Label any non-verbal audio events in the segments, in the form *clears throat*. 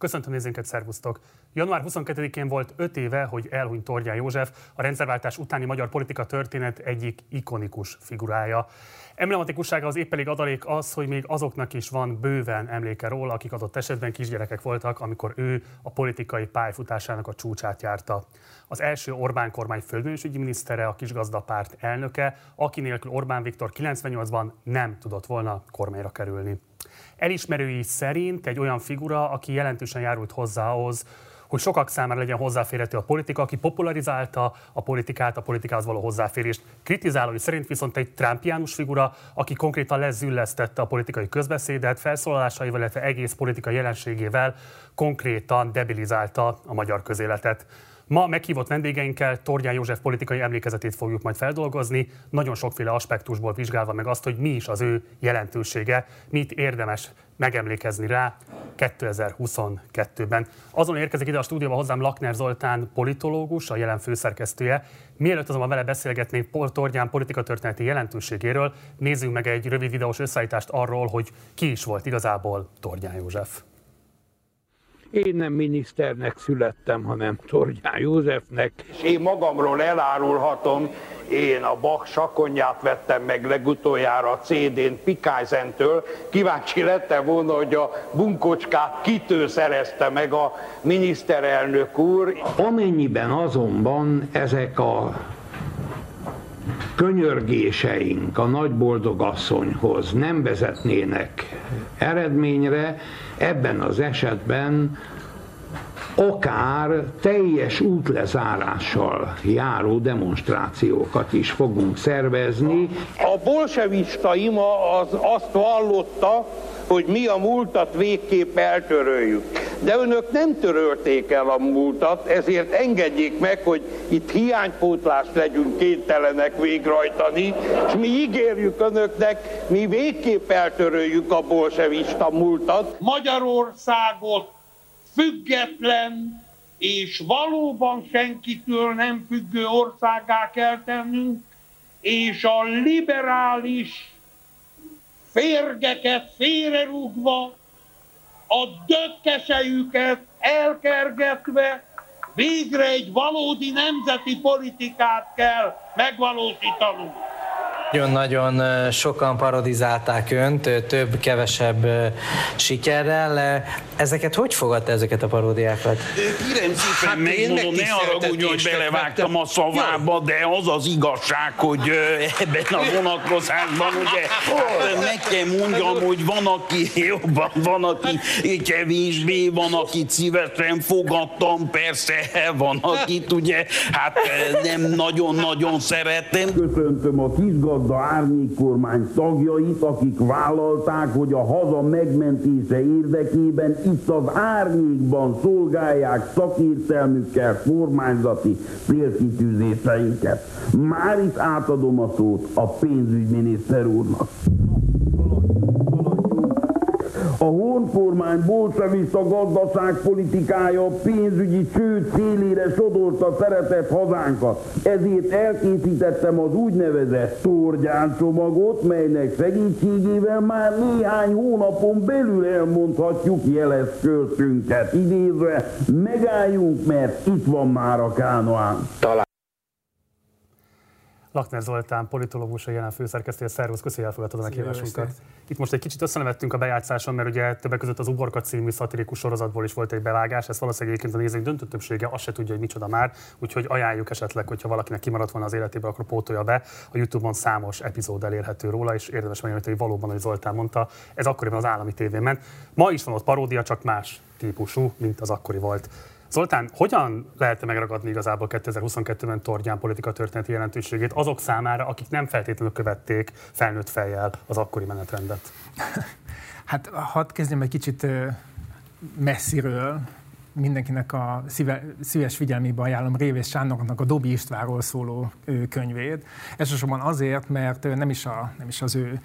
Köszöntöm nézőinket, szervusztok! Január 22-én volt 5 éve, hogy elhunyt Tordján József, a rendszerváltás utáni magyar politika történet egyik ikonikus figurája. Emblematikussága az épp elég adalék az, hogy még azoknak is van bőven emléke róla, akik adott esetben kisgyerekek voltak, amikor ő a politikai pályafutásának a csúcsát járta. Az első Orbán kormány földművelésügyi minisztere, a kisgazdapárt elnöke, aki nélkül Orbán Viktor 98-ban nem tudott volna kormányra kerülni. Elismerői szerint egy olyan figura, aki jelentősen járult hozzá ahhoz, hogy sokak számára legyen hozzáférhető a politika, aki popularizálta a politikát, a politikához való hozzáférést. Kritizálói szerint viszont egy Trumpiánus figura, aki konkrétan lezüllesztette a politikai közbeszédet, felszólalásaival, illetve egész politikai jelenségével konkrétan debilizálta a magyar közéletet. Ma meghívott vendégeinkkel Tordján József politikai emlékezetét fogjuk majd feldolgozni, nagyon sokféle aspektusból vizsgálva meg azt, hogy mi is az ő jelentősége, mit érdemes megemlékezni rá 2022-ben. Azon érkezik ide a stúdióba hozzám Lakner Zoltán politológus, a jelen főszerkesztője. Mielőtt azonban vele beszélgetnénk Paul Tordján politikatörténeti jelentőségéről, nézzünk meg egy rövid videós összeállítást arról, hogy ki is volt igazából Tordján József. Én nem miniszternek születtem, hanem Tordján Józsefnek. És én magamról elárulhatom, én a Bach sakonját vettem meg legutoljára a CD-n Pikájzentől. Kíváncsi lettem volna, hogy a bunkocskát kitől szerezte meg a miniszterelnök úr. Amennyiben azonban ezek a könyörgéseink a nagy boldogasszonyhoz nem vezetnének eredményre, ebben az esetben akár teljes útlezárással járó demonstrációkat is fogunk szervezni. A bolsevista ima az azt vallotta, hogy mi a múltat végképp eltöröljük. De önök nem törölték el a múltat, ezért engedjék meg, hogy itt hiánypótlást legyünk kénytelenek végrajtani, és mi ígérjük önöknek, mi végképp eltöröljük a bolsevista múltat. Magyarországot független és valóban senkitől nem függő országá kell tennünk, és a liberális férgeket félrerúgva, a dökkesejüket elkergetve végre egy valódi nemzeti politikát kell megvalósítanunk. Nagyon-nagyon sokan parodizálták önt, több-kevesebb sikerrel. Ezeket hogy fogadta ezeket a paródiákat? Kérem szépen, hát megmondom, ne haragudjon, hogy belevágtam a szavába, de az az igazság, hogy ebben a vonatkozásban ugye meg kell mondjam, hogy van, aki jobban, van, aki kevésbé, van, akit szívesen fogadtam, persze, van, akit ugye, hát nem nagyon-nagyon szeretem. Köszöntöm a kisgazdaságot, gazda árnyékkormány tagjait, akik vállalták, hogy a haza megmentése érdekében itt az árnyékban szolgálják szakértelmükkel kormányzati célkitűzéseinket. Már itt átadom a szót a pénzügyminiszter úrnak. A honkormány bolsevista gazdaságpolitikája pénzügyi csőd célére sodorta szeretett hazánkat. Ezért elkészítettem az úgynevezett torgyán csomagot, melynek segítségével már néhány hónapon belül elmondhatjuk jeleszköltünket. Idézve, megálljunk, mert itt van már a kánoán. Talán Lakner Zoltán, politológus, a jelen főszerkesztője, szervusz, köszi, elfogadtad a meghívásunkat. Itt most egy kicsit összenevettünk a bejátszáson, mert ugye többek között az Uborka című szatirikus sorozatból is volt egy bevágás, ezt valószínűleg egyébként a nézők döntő többsége azt se tudja, hogy micsoda már, úgyhogy ajánljuk esetleg, hogyha valakinek kimaradt volna az életéből, akkor pótolja be. A YouTube-on számos epizód elérhető róla, és érdemes megjelenteni, hogy valóban, hogy Zoltán mondta, ez akkoriban az állami tévén ment. Ma is van ott paródia, csak más típusú, mint az akkori volt. Zoltán, hogyan lehet megragadni igazából 2022-ben Tordján politika történeti jelentőségét azok számára, akik nem feltétlenül követték felnőtt fejjel az akkori menetrendet? *laughs* Hát hadd kezdjem egy kicsit messziről, mindenkinek a szíve, szíves figyelmébe ajánlom Révész Sándornak a Dobi Istvánról szóló könyvét. Elsősorban azért, mert nem is, a, nem is az ő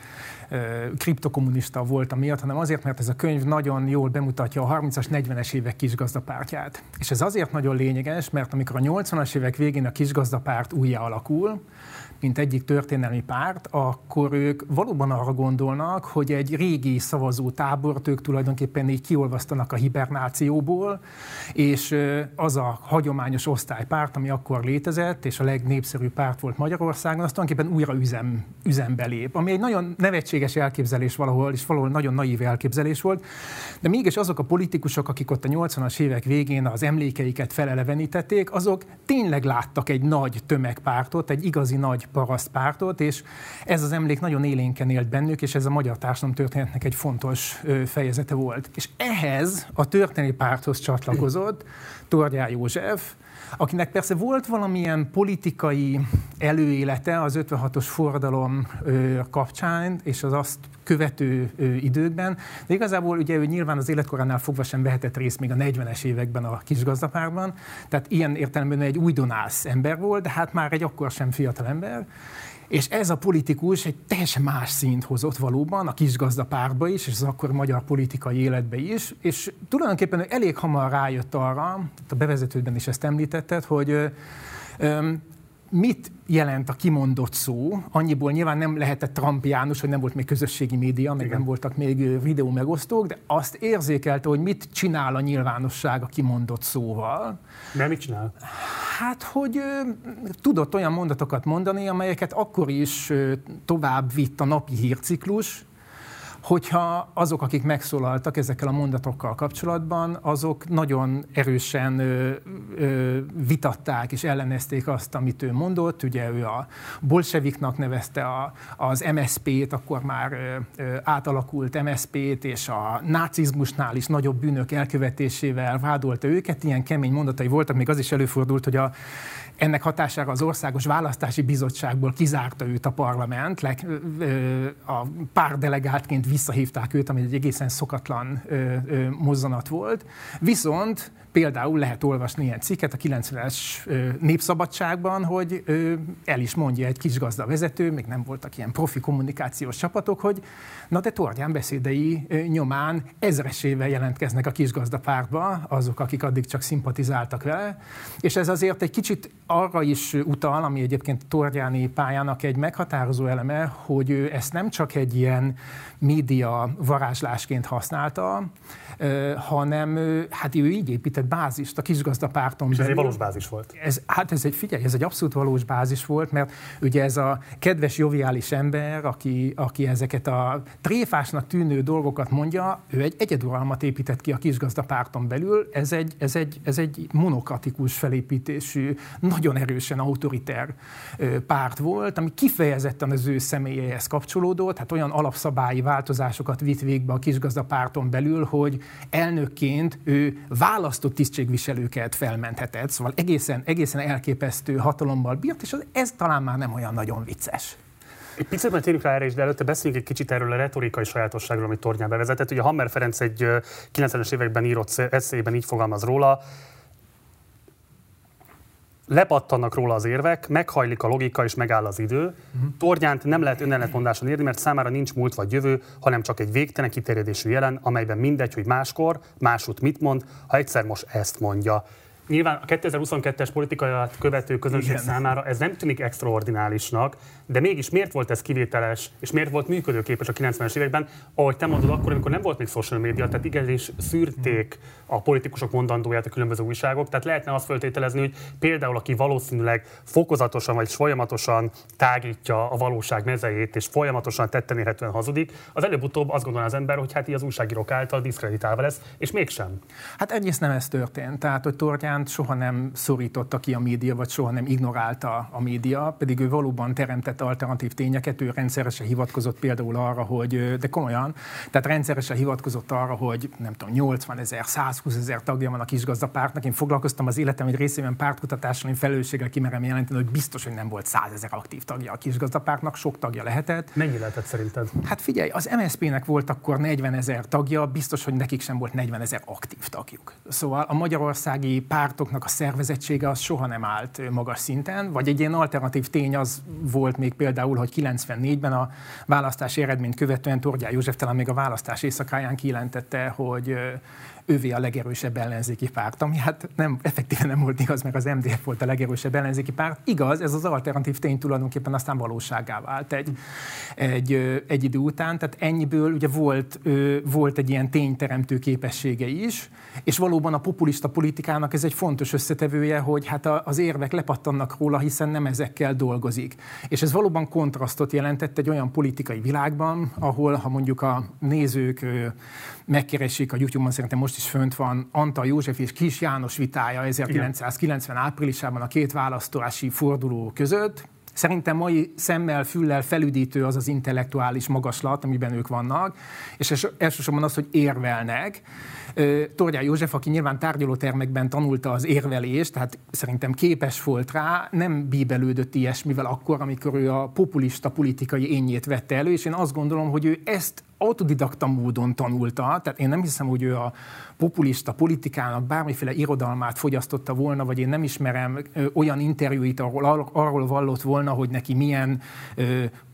kriptokommunista volt miatt, hanem azért, mert ez a könyv nagyon jól bemutatja a 30-as, 40-es évek kisgazdapártját. És ez azért nagyon lényeges, mert amikor a 80-as évek végén a kisgazdapárt újra alakul, mint egyik történelmi párt, akkor ők valóban arra gondolnak, hogy egy régi szavazó tábort ők tulajdonképpen így kiolvasztanak a hibernációból, és az a hagyományos osztálypárt, ami akkor létezett, és a legnépszerűbb párt volt Magyarországon, az tulajdonképpen újra üzem, üzembe lép, ami egy nagyon nevetséges elképzelés valahol, és valahol nagyon naív elképzelés volt, de mégis azok a politikusok, akik ott a 80-as évek végén az emlékeiket felelevenítették, azok tényleg láttak egy nagy tömegpártot, egy igazi nagy parasztpártot, és ez az emlék nagyon élénken élt bennük, és ez a magyar társadalom történetnek egy fontos fejezete volt. És ehhez a történelmi párthoz csatlakozott Tordján József, akinek persze volt valamilyen politikai előélete az 56-os forradalom kapcsán, és az azt követő időkben, de igazából ugye ő nyilván az életkoránál fogva sem vehetett részt még a 40-es években a kisgazdapárban, tehát ilyen értelemben egy újdonász ember volt, de hát már egy akkor sem fiatal ember, és ez a politikus egy teljesen más szint hozott valóban a kisgazdapárba is, és az akkor magyar politikai életbe is, és tulajdonképpen elég hamar rájött arra, a bevezetődben is ezt említetted, hogy mit jelent a kimondott szó, annyiból nyilván nem lehetett Trump János, hogy nem volt még közösségi média, meg Igen. nem voltak még videó megosztók, de azt érzékelte, hogy mit csinál a nyilvánosság a kimondott szóval. De mit csinál? Hát, hogy ö, tudott olyan mondatokat mondani, amelyeket akkor is ö, tovább vitt a napi hírciklus, hogyha azok, akik megszólaltak ezekkel a mondatokkal kapcsolatban, azok nagyon erősen ö, ö, vitatták és ellenezték azt, amit ő mondott. Ugye ő a bolseviknak nevezte a, az MSZP-t, akkor már ö, ö, átalakult MSZP-t, és a nácizmusnál is nagyobb bűnök elkövetésével vádolta őket. Ilyen kemény mondatai voltak, még az is előfordult, hogy a ennek hatására az Országos Választási Bizottságból kizárta őt a parlament, a pár delegáltként visszahívták őt, ami egy egészen szokatlan mozzanat volt. Viszont például lehet olvasni ilyen cikket a 90-es népszabadságban, hogy el is mondja egy kis gazda vezető, még nem voltak ilyen profi kommunikációs csapatok, hogy na de Tordján beszédei nyomán ezresével jelentkeznek a kisgazda pártba, azok, akik addig csak szimpatizáltak vele, és ez azért egy kicsit arra is utal, ami egyébként Tordjáni pályának egy meghatározó eleme, hogy ő ezt nem csak egy ilyen média varázslásként használta, hanem hát ő így épített bázist a kisgazdapárton És ez egy valós bázis volt. Ez, hát ez egy, figyelj, ez egy abszolút valós bázis volt, mert ugye ez a kedves, joviális ember, aki, aki ezeket a tréfásnak tűnő dolgokat mondja, ő egy egyeduralmat épített ki a kisgazdapárton belül, ez egy, ez egy, ez egy monokratikus felépítésű, nagyon erősen autoriter párt volt, ami kifejezetten az ő személyéhez kapcsolódott, hát olyan alapszabályi változásokat vitt végbe a kisgazdapárton belül, hogy elnökként ő választott tisztségviselőket felmenthetett, szóval egészen, egészen elképesztő hatalommal bírt, és ez talán már nem olyan nagyon vicces. Egy picit majd térjünk rá erre is, de előtte beszéljünk egy kicsit erről a retorikai sajátosságról, amit Tornyán bevezetett. Ugye Hammer Ferenc egy 90-es években írott eszélyben így fogalmaz róla, lepattannak róla az érvek, meghajlik a logika és megáll az idő. Uh-huh. Tornyánt nem lehet önellentmondáson érni, mert számára nincs múlt vagy jövő, hanem csak egy végtelen kiterjedésű jelen, amelyben mindegy, hogy máskor, másút mit mond, ha egyszer most ezt mondja. Nyilván a 2022-es politikaiat követő közönség Igen. számára ez nem tűnik extraordinálisnak, de mégis miért volt ez kivételes, és miért volt működőképes a 90-es években, ahogy te mondod akkor, amikor nem volt még social media, tehát igenis szűrték a politikusok mondandóját a különböző újságok, tehát lehetne azt feltételezni, hogy például aki valószínűleg fokozatosan vagy folyamatosan tágítja a valóság mezejét, és folyamatosan tetten érhetően hazudik, az előbb-utóbb azt gondolja az ember, hogy hát így az újságírók által diszkreditálva lesz, és mégsem. Hát egyrészt nem ez történt. Tehát, hogy Tortyán iránt soha nem szorította ki a média, vagy soha nem ignorálta a média, pedig ő valóban teremtett alternatív tényeket, ő rendszeresen hivatkozott például arra, hogy, de komolyan, tehát rendszeresen hivatkozott arra, hogy nem tudom, 80 ezer, 120 ezer tagja van a kisgazdapártnak. Én foglalkoztam az életem egy részében pártkutatással, én felelősséggel kimerem jelenteni, hogy biztos, hogy nem volt 100 ezer aktív tagja a kisgazdapártnak, sok tagja lehetett. Mennyi lehetett szerinted? Hát figyelj, az MSZP-nek volt akkor 40 ezer tagja, biztos, hogy nekik sem volt 40 ezer aktív tagjuk. Szóval a magyarországi pártoknak a szervezettsége az soha nem állt magas szinten, vagy egy ilyen alternatív tény az volt még például, hogy 94-ben a választási eredményt követően Tordján József talán még a választás éjszakáján kijelentette, hogy ővé a legerősebb ellenzéki párt, ami hát nem, effektíven nem volt igaz, mert az MDF volt a legerősebb ellenzéki párt. Igaz, ez az alternatív tény tulajdonképpen aztán valóságá vált egy, egy, egy idő után, tehát ennyiből ugye volt, volt egy ilyen tényteremtő képessége is, és valóban a populista politikának ez egy fontos összetevője, hogy hát az érvek lepattannak róla, hiszen nem ezekkel dolgozik. És ez valóban kontrasztot jelentett egy olyan politikai világban, ahol, ha mondjuk a nézők megkeresik a YouTube-on, szerintem most is fönt van, Antal József és Kis János vitája 1990 Igen. áprilisában a két választási forduló között. Szerintem mai szemmel, füllel felüdítő az az intellektuális magaslat, amiben ők vannak, és elsősorban az, hogy érvelnek. Tordján József, aki nyilván tárgyalótermekben tanulta az érvelést, tehát szerintem képes volt rá, nem bíbelődött ilyesmivel akkor, amikor ő a populista politikai ényét vette elő, és én azt gondolom, hogy ő ezt autodidakta módon tanulta, tehát én nem hiszem, hogy ő a populista politikának bármiféle irodalmát fogyasztotta volna, vagy én nem ismerem olyan interjúit, ahol arról vallott volna, hogy neki milyen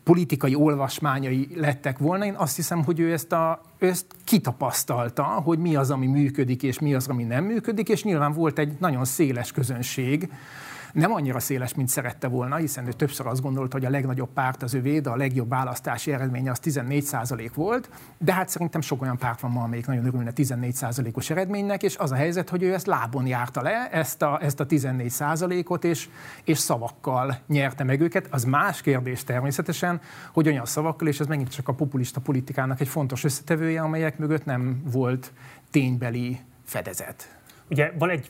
politikai olvasmányai lettek volna. Én azt hiszem, hogy ő ezt, a, ő ezt kitapasztalta, hogy mi az, ami működik, és mi az, ami nem működik, és nyilván volt egy nagyon széles közönség, nem annyira széles, mint szerette volna, hiszen ő többször azt gondolta, hogy a legnagyobb párt az övé, de a legjobb választási eredménye az 14 százalék volt, de hát szerintem sok olyan párt van ma, amelyik nagyon örülne 14 százalékos eredménynek, és az a helyzet, hogy ő ezt lábon járta le, ezt a, ezt a 14 százalékot, és, és szavakkal nyerte meg őket. Az más kérdés természetesen, hogy olyan szavakkal, és ez megint csak a populista politikának egy fontos összetevője, amelyek mögött nem volt ténybeli fedezet. Ugye van egy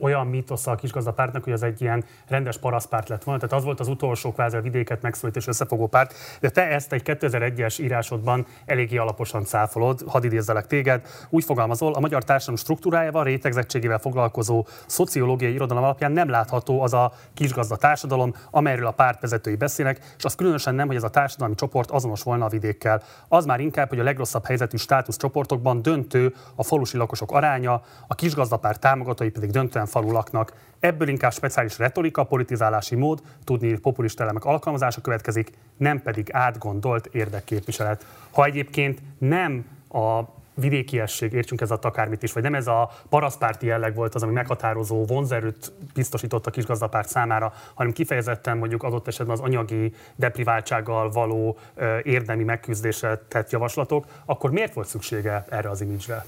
olyan mítosz a kisgazdapártnak, hogy az egy ilyen rendes paraszpárt lett volna. Tehát az volt az utolsó kvázi a vidéket megszólít és összefogó párt. De te ezt egy 2001-es írásodban eléggé alaposan cáfolod, hadd idézzelek téged. Úgy fogalmazol, a magyar társadalom struktúrájával, rétegzettségével foglalkozó szociológiai irodalom alapján nem látható az a kisgazda társadalom, amelyről a pártvezetői beszélnek, és az különösen nem, hogy ez a társadalmi csoport azonos volna a vidékkel. Az már inkább, hogy a legrosszabb helyzetű státuszcsoportokban döntő a falusi lakosok aránya, a kisgazdapárt támogatói pedig döntően falu laknak. Ebből inkább speciális retorika, politizálási mód, tudni populista elemek alkalmazása következik, nem pedig átgondolt érdekképviselet. Ha egyébként nem a vidékiesség, értsünk ez a akármit is, vagy nem ez a paraszpárti jelleg volt az, ami meghatározó vonzerőt biztosított a kisgazdapárt számára, hanem kifejezetten mondjuk adott esetben az anyagi depriváltsággal való érdemi megküzdésre tett javaslatok, akkor miért volt szüksége erre az imidzsre?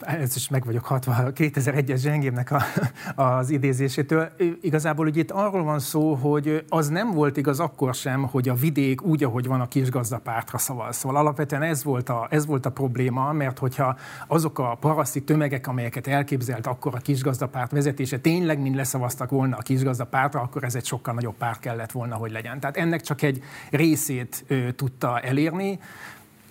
Ez is meg vagyok hatva a 2001-es zsengémnek a, az idézésétől. Igazából ugye itt arról van szó, hogy az nem volt igaz akkor sem, hogy a vidék úgy, ahogy van a kisgazdapártra szavaz. Szóval alapvetően ez volt, a, ez volt a probléma, mert hogyha azok a paraszti tömegek, amelyeket elképzelt akkor a kisgazdapárt vezetése tényleg mind leszavaztak volna a kisgazdapártra, akkor ez egy sokkal nagyobb párt kellett volna, hogy legyen. Tehát ennek csak egy részét ö, tudta elérni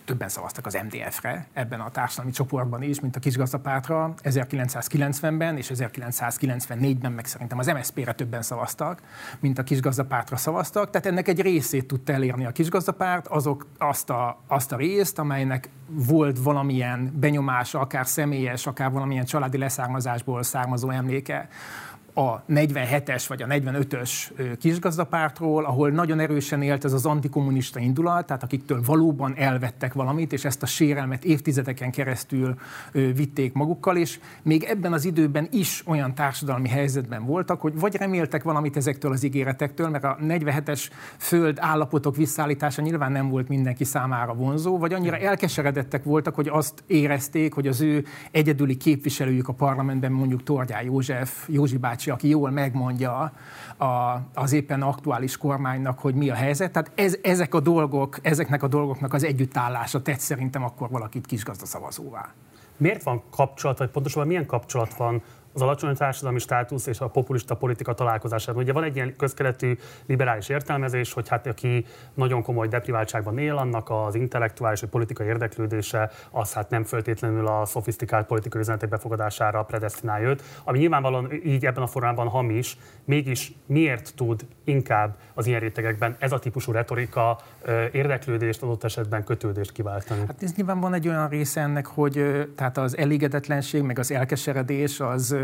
többen szavaztak az MDF-re ebben a társadalmi csoportban is, mint a kisgazdapártra 1990-ben, és 1994-ben meg szerintem az MSZP-re többen szavaztak, mint a kisgazdapártra szavaztak. Tehát ennek egy részét tudta elérni a kisgazdapárt, azok azt a, azt a részt, amelynek volt valamilyen benyomása, akár személyes, akár valamilyen családi leszármazásból származó emléke a 47-es vagy a 45-ös kisgazdapártról, ahol nagyon erősen élt ez az antikommunista indulat, tehát akiktől valóban elvettek valamit, és ezt a sérelmet évtizedeken keresztül vitték magukkal, és még ebben az időben is olyan társadalmi helyzetben voltak, hogy vagy reméltek valamit ezektől az ígéretektől, mert a 47-es föld állapotok visszaállítása nyilván nem volt mindenki számára vonzó, vagy annyira elkeseredettek voltak, hogy azt érezték, hogy az ő egyedüli képviselőjük a parlamentben, mondjuk Tordján József, Józsi bácsi bácsi, aki jól megmondja a, az éppen aktuális kormánynak, hogy mi a helyzet. Tehát ez, ezek a dolgok, ezeknek a dolgoknak az együttállása tett szerintem akkor valakit kisgazda szavazóvá. Miért van kapcsolat, vagy pontosabban milyen kapcsolat van az alacsony társadalmi státusz és a populista politika találkozásában. Ugye van egy ilyen közkeletű liberális értelmezés, hogy hát aki nagyon komoly depriváltságban él, annak az intellektuális vagy politikai érdeklődése az hát nem föltétlenül a szofisztikált politikai üzenetek befogadására predestinálja őt, ami nyilvánvalóan így ebben a formában hamis, mégis miért tud inkább az ilyen rétegekben ez a típusú retorika érdeklődést, adott esetben kötődést kiváltani? Hát ez nyilván van egy olyan része ennek, hogy tehát az elégedetlenség, meg az elkeseredés az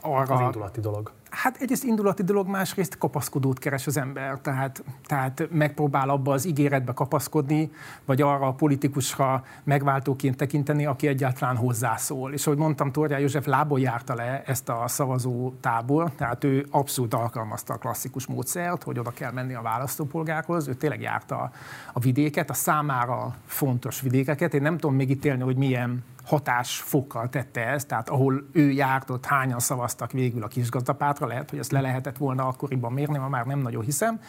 arra... Az indulati dolog. Hát egyrészt indulati dolog, másrészt kapaszkodót keres az ember, tehát, tehát megpróbál abba az ígéretbe kapaszkodni, vagy arra a politikusra megváltóként tekinteni, aki egyáltalán hozzászól. És ahogy mondtam, Torjá József lából járta le ezt a szavazó tábor, tehát ő abszolút alkalmazta a klasszikus módszert, hogy oda kell menni a választópolgárhoz, ő tényleg járta a vidéket, a számára fontos vidékeket. Én nem tudom még ítélni, hogy milyen hatásfokkal tette ezt, tehát ahol ő járt, ott hányan szavaztak végül a kisgazdapártra, lehet, hogy ezt le lehetett volna akkoriban mérni, ma már nem nagyon hiszem,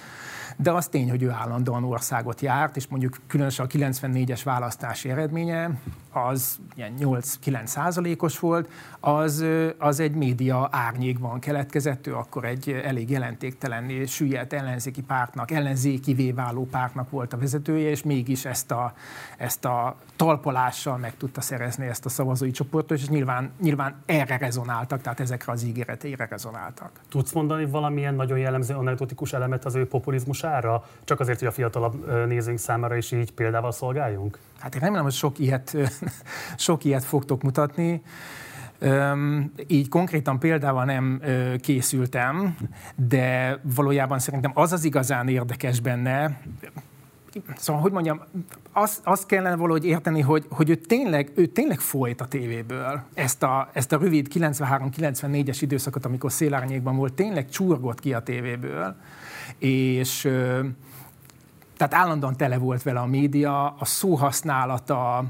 de az tény, hogy ő állandóan országot járt, és mondjuk különösen a 94-es választási eredménye, az ilyen 8-9 százalékos volt, az, az egy média árnyékban keletkezett, ő akkor egy elég jelentéktelen, süllyedt ellenzéki pártnak, ellenzékivé váló pártnak volt a vezetője, és mégis ezt a, ezt a talpalással meg tudta szerezni ezt a szavazói csoportot, és nyilván, nyilván erre rezonáltak, tehát ezekre az ígéreteire rezonáltak. Tudsz mondani valamilyen nagyon jellemző anekdotikus elemet az ő populizmusára, csak azért, hogy a fiatalabb nézőink számára is így példával szolgáljunk? Hát én remélem, hogy sok ilyet, *laughs* sok ilyet fogtok mutatni. Üm, így konkrétan példával nem ö, készültem, de valójában szerintem az az igazán érdekes benne, Szóval, hogy mondjam, azt, azt kellene valahogy érteni, hogy, hogy ő, tényleg, ő tényleg folyt a tévéből. Ezt a, ezt a rövid 93-94-es időszakot, amikor szélárnyékban volt, tényleg csurgott ki a tévéből, és tehát állandóan tele volt vele a média, a szóhasználata,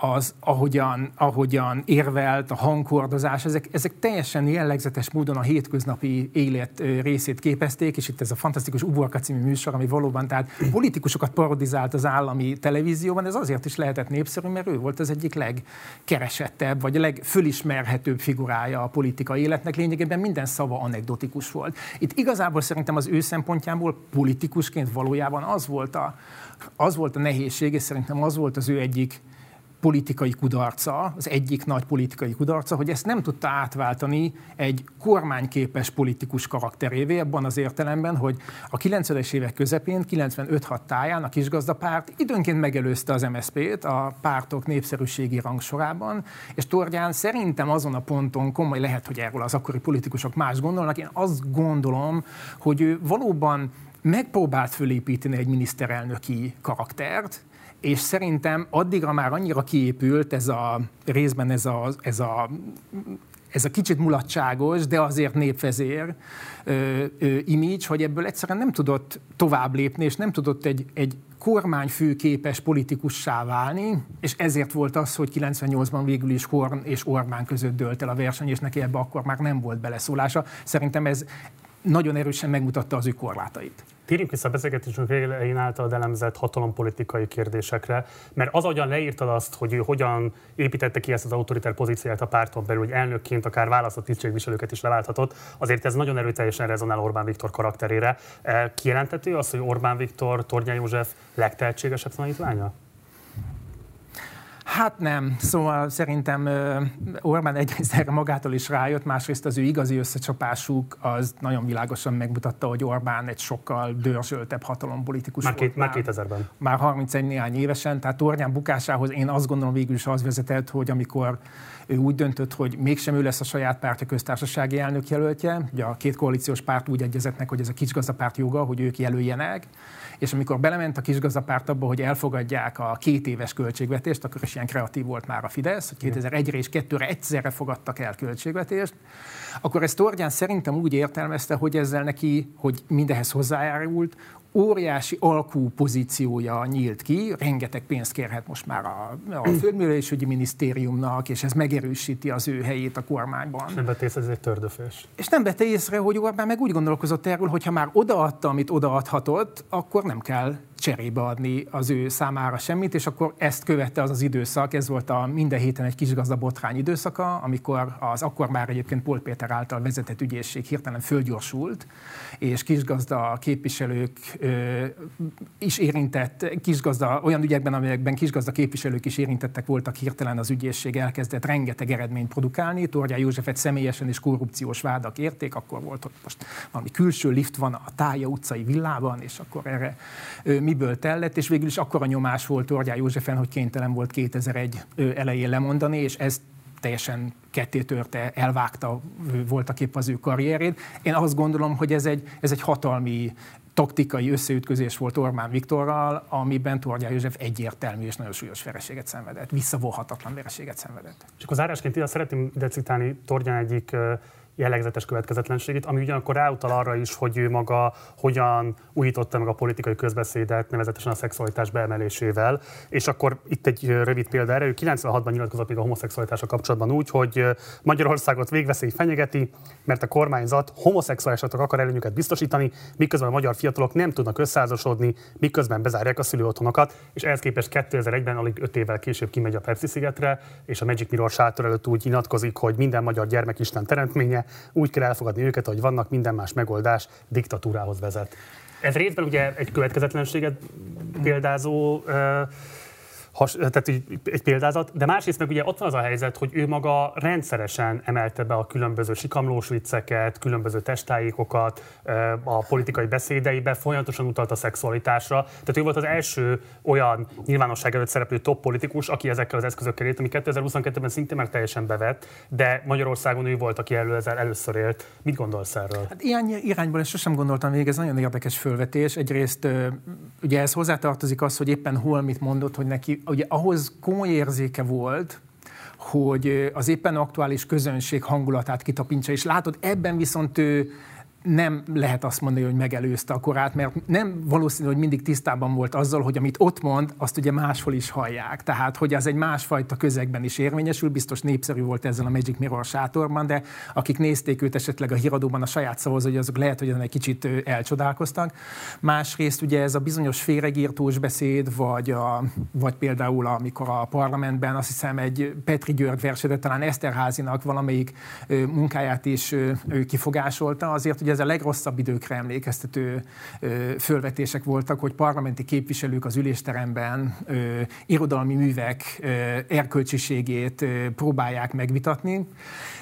az, ahogyan, ahogyan érvelt, a hangkordozás, ezek, ezek teljesen jellegzetes módon a hétköznapi élet részét képezték, és itt ez a fantasztikus Uborka című műsor, ami valóban tehát politikusokat parodizált az állami televízióban, ez azért is lehetett népszerű, mert ő volt az egyik legkeresettebb, vagy a legfölismerhetőbb figurája a politika életnek, lényegében minden szava anekdotikus volt. Itt igazából szerintem az ő szempontjából politikusként valójában az volt a, az volt a nehézség, és szerintem az volt az ő egyik politikai kudarca, az egyik nagy politikai kudarca, hogy ezt nem tudta átváltani egy kormányképes politikus karakterévé, abban az értelemben, hogy a 90-es évek közepén, 95-6 táján a kisgazdapárt időnként megelőzte az MSZP-t a pártok népszerűségi rangsorában, és Tordján szerintem azon a ponton komoly lehet, hogy erről az akkori politikusok más gondolnak, én azt gondolom, hogy ő valóban megpróbált fölépíteni egy miniszterelnöki karaktert, és szerintem addigra már annyira kiépült ez a részben ez a, ez a ez a kicsit mulatságos, de azért népvezér image, hogy ebből egyszerűen nem tudott tovább lépni, és nem tudott egy, egy kormányfőképes politikussá válni, és ezért volt az, hogy 98-ban végül is Horn és Orbán között dölt el a verseny, és neki ebbe akkor már nem volt beleszólása. Szerintem ez nagyon erősen megmutatta az ő korlátait. Térjünk vissza a beszélgetésünk elején által elemzett hatalompolitikai kérdésekre, mert az, ahogyan leírtad azt, hogy ő hogyan építette ki ezt az autoritár pozíciát a párton belül, hogy elnökként akár választott tisztségviselőket is leválthatott, azért ez nagyon erőteljesen rezonál Orbán Viktor karakterére. Kijelentető az, hogy Orbán Viktor, Tornya József legtehetségesebb tanítványa? Hát nem. Szóval szerintem Orbán egyrészt erre magától is rájött, másrészt az ő igazi összecsapásuk az nagyon világosan megmutatta, hogy Orbán egy sokkal dörzsöltebb hatalompolitikus már, két, már 2000-ben. Már 31 néhány évesen, tehát Tornyán bukásához én azt gondolom végül is az vezetett, hogy amikor ő úgy döntött, hogy mégsem ő lesz a saját pártja köztársasági elnök jelöltje, ugye a két koalíciós párt úgy egyezett meg, hogy ez a kisgazdapárt joga, hogy ők jelöljenek, és amikor belement a kisgazdapárt abba, hogy elfogadják a két éves költségvetést, akkor is ilyen kreatív volt már a Fidesz, hogy 2001-re és 2-re egyszerre fogadtak el költségvetést, akkor ezt Tordján szerintem úgy értelmezte, hogy ezzel neki, hogy mindehez hozzájárult, óriási alkú pozíciója nyílt ki, rengeteg pénzt kérhet most már a, a *clears throat* Földművelésügyi Minisztériumnak, és ez megerősíti az ő helyét a kormányban. És nem vette észre, ez egy tördöfés. És nem vette észre, hogy Orbán meg úgy gondolkozott erről, hogy ha már odaadta, amit odaadhatott, akkor nem kell cserébe adni az ő számára semmit, és akkor ezt követte az az időszak, ez volt a minden héten egy kisgazda botrány időszaka, amikor az akkor már egyébként Pol Péter által vezetett ügyészség hirtelen fölgyorsult, és kisgazda képviselők ö, is érintett, kisgazda, olyan ügyekben, amelyekben kisgazda képviselők is érintettek voltak, hirtelen az ügyészség elkezdett rengeteg eredményt produkálni, Torgyá Józsefet személyesen és korrupciós vádak érték, akkor volt, hogy most valami külső lift van a Tája utcai villában, és akkor erre ö, miből tellett, és végül is akkora nyomás volt Orgyá Józsefen, hogy kénytelen volt 2001 elején lemondani, és ez teljesen ketté törte, elvágta voltak épp az ő karrierét. Én azt gondolom, hogy ez egy, ez egy hatalmi taktikai összeütközés volt Orbán Viktorral, amiben Tordján József egyértelmű és nagyon súlyos vereséget szenvedett, visszavonhatatlan vereséget szenvedett. És akkor zárásként ide szeretném ide citálni Tordján egyik jellegzetes következetlenségét, ami ugyanakkor ráutal arra is, hogy ő maga hogyan újította meg a politikai közbeszédet, nevezetesen a szexualitás beemelésével. És akkor itt egy rövid példa erre, ő 96-ban nyilatkozott még a homoszexualitásra kapcsolatban úgy, hogy Magyarországot végveszély fenyegeti, mert a kormányzat homoszexuálisoknak akar előnyöket biztosítani, miközben a magyar fiatalok nem tudnak összeházasodni, miközben bezárják a szülőotthonokat, és ehhez képest 2001-ben, alig 5 évvel később kimegy a Pepsi szigetre, és a Magic Mirror sátor előtt úgy nyilatkozik, hogy minden magyar gyermek Isten teremtménye, úgy kell elfogadni őket, ahogy vannak, minden más megoldás diktatúrához vezet. Ez részben ugye egy következetlenséget példázó has, tehát egy példázat, de másrészt meg ugye ott van az a helyzet, hogy ő maga rendszeresen emelte be a különböző sikamlós vicceket, különböző testáikokat a politikai beszédeibe, folyamatosan utalt a szexualitásra. Tehát ő volt az első olyan nyilvánosság előtt szereplő top politikus, aki ezekkel az eszközökkel élt, ami 2022-ben szintén már teljesen bevett, de Magyarországon ő volt, aki elő ezzel először élt. Mit gondolsz erről? Hát ilyen irányból ezt sosem gondoltam végig, ez nagyon érdekes fölvetés. Egyrészt ugye ez hozzátartozik az, hogy éppen hol mit mondott, hogy neki ugye ahhoz komoly érzéke volt, hogy az éppen aktuális közönség hangulatát kitapintsa, és látod, ebben viszont ő nem lehet azt mondani, hogy megelőzte a korát, mert nem valószínű, hogy mindig tisztában volt azzal, hogy amit ott mond, azt ugye máshol is hallják. Tehát, hogy az egy másfajta közegben is érvényesül, biztos népszerű volt ezzel a Magic Mirror sátorban, de akik nézték őt esetleg a híradóban a saját szavazói, azok lehet, hogy ezen egy kicsit elcsodálkoztak. Másrészt ugye ez a bizonyos féregírtós beszéd, vagy, a, vagy például amikor a parlamentben azt hiszem egy Petri György versedet, talán Eszterházinak valamelyik munkáját is kifogásolta, azért ugye ez a legrosszabb időkre emlékeztető fölvetések voltak, hogy parlamenti képviselők az ülésteremben irodalmi művek erkölcsiségét próbálják megvitatni.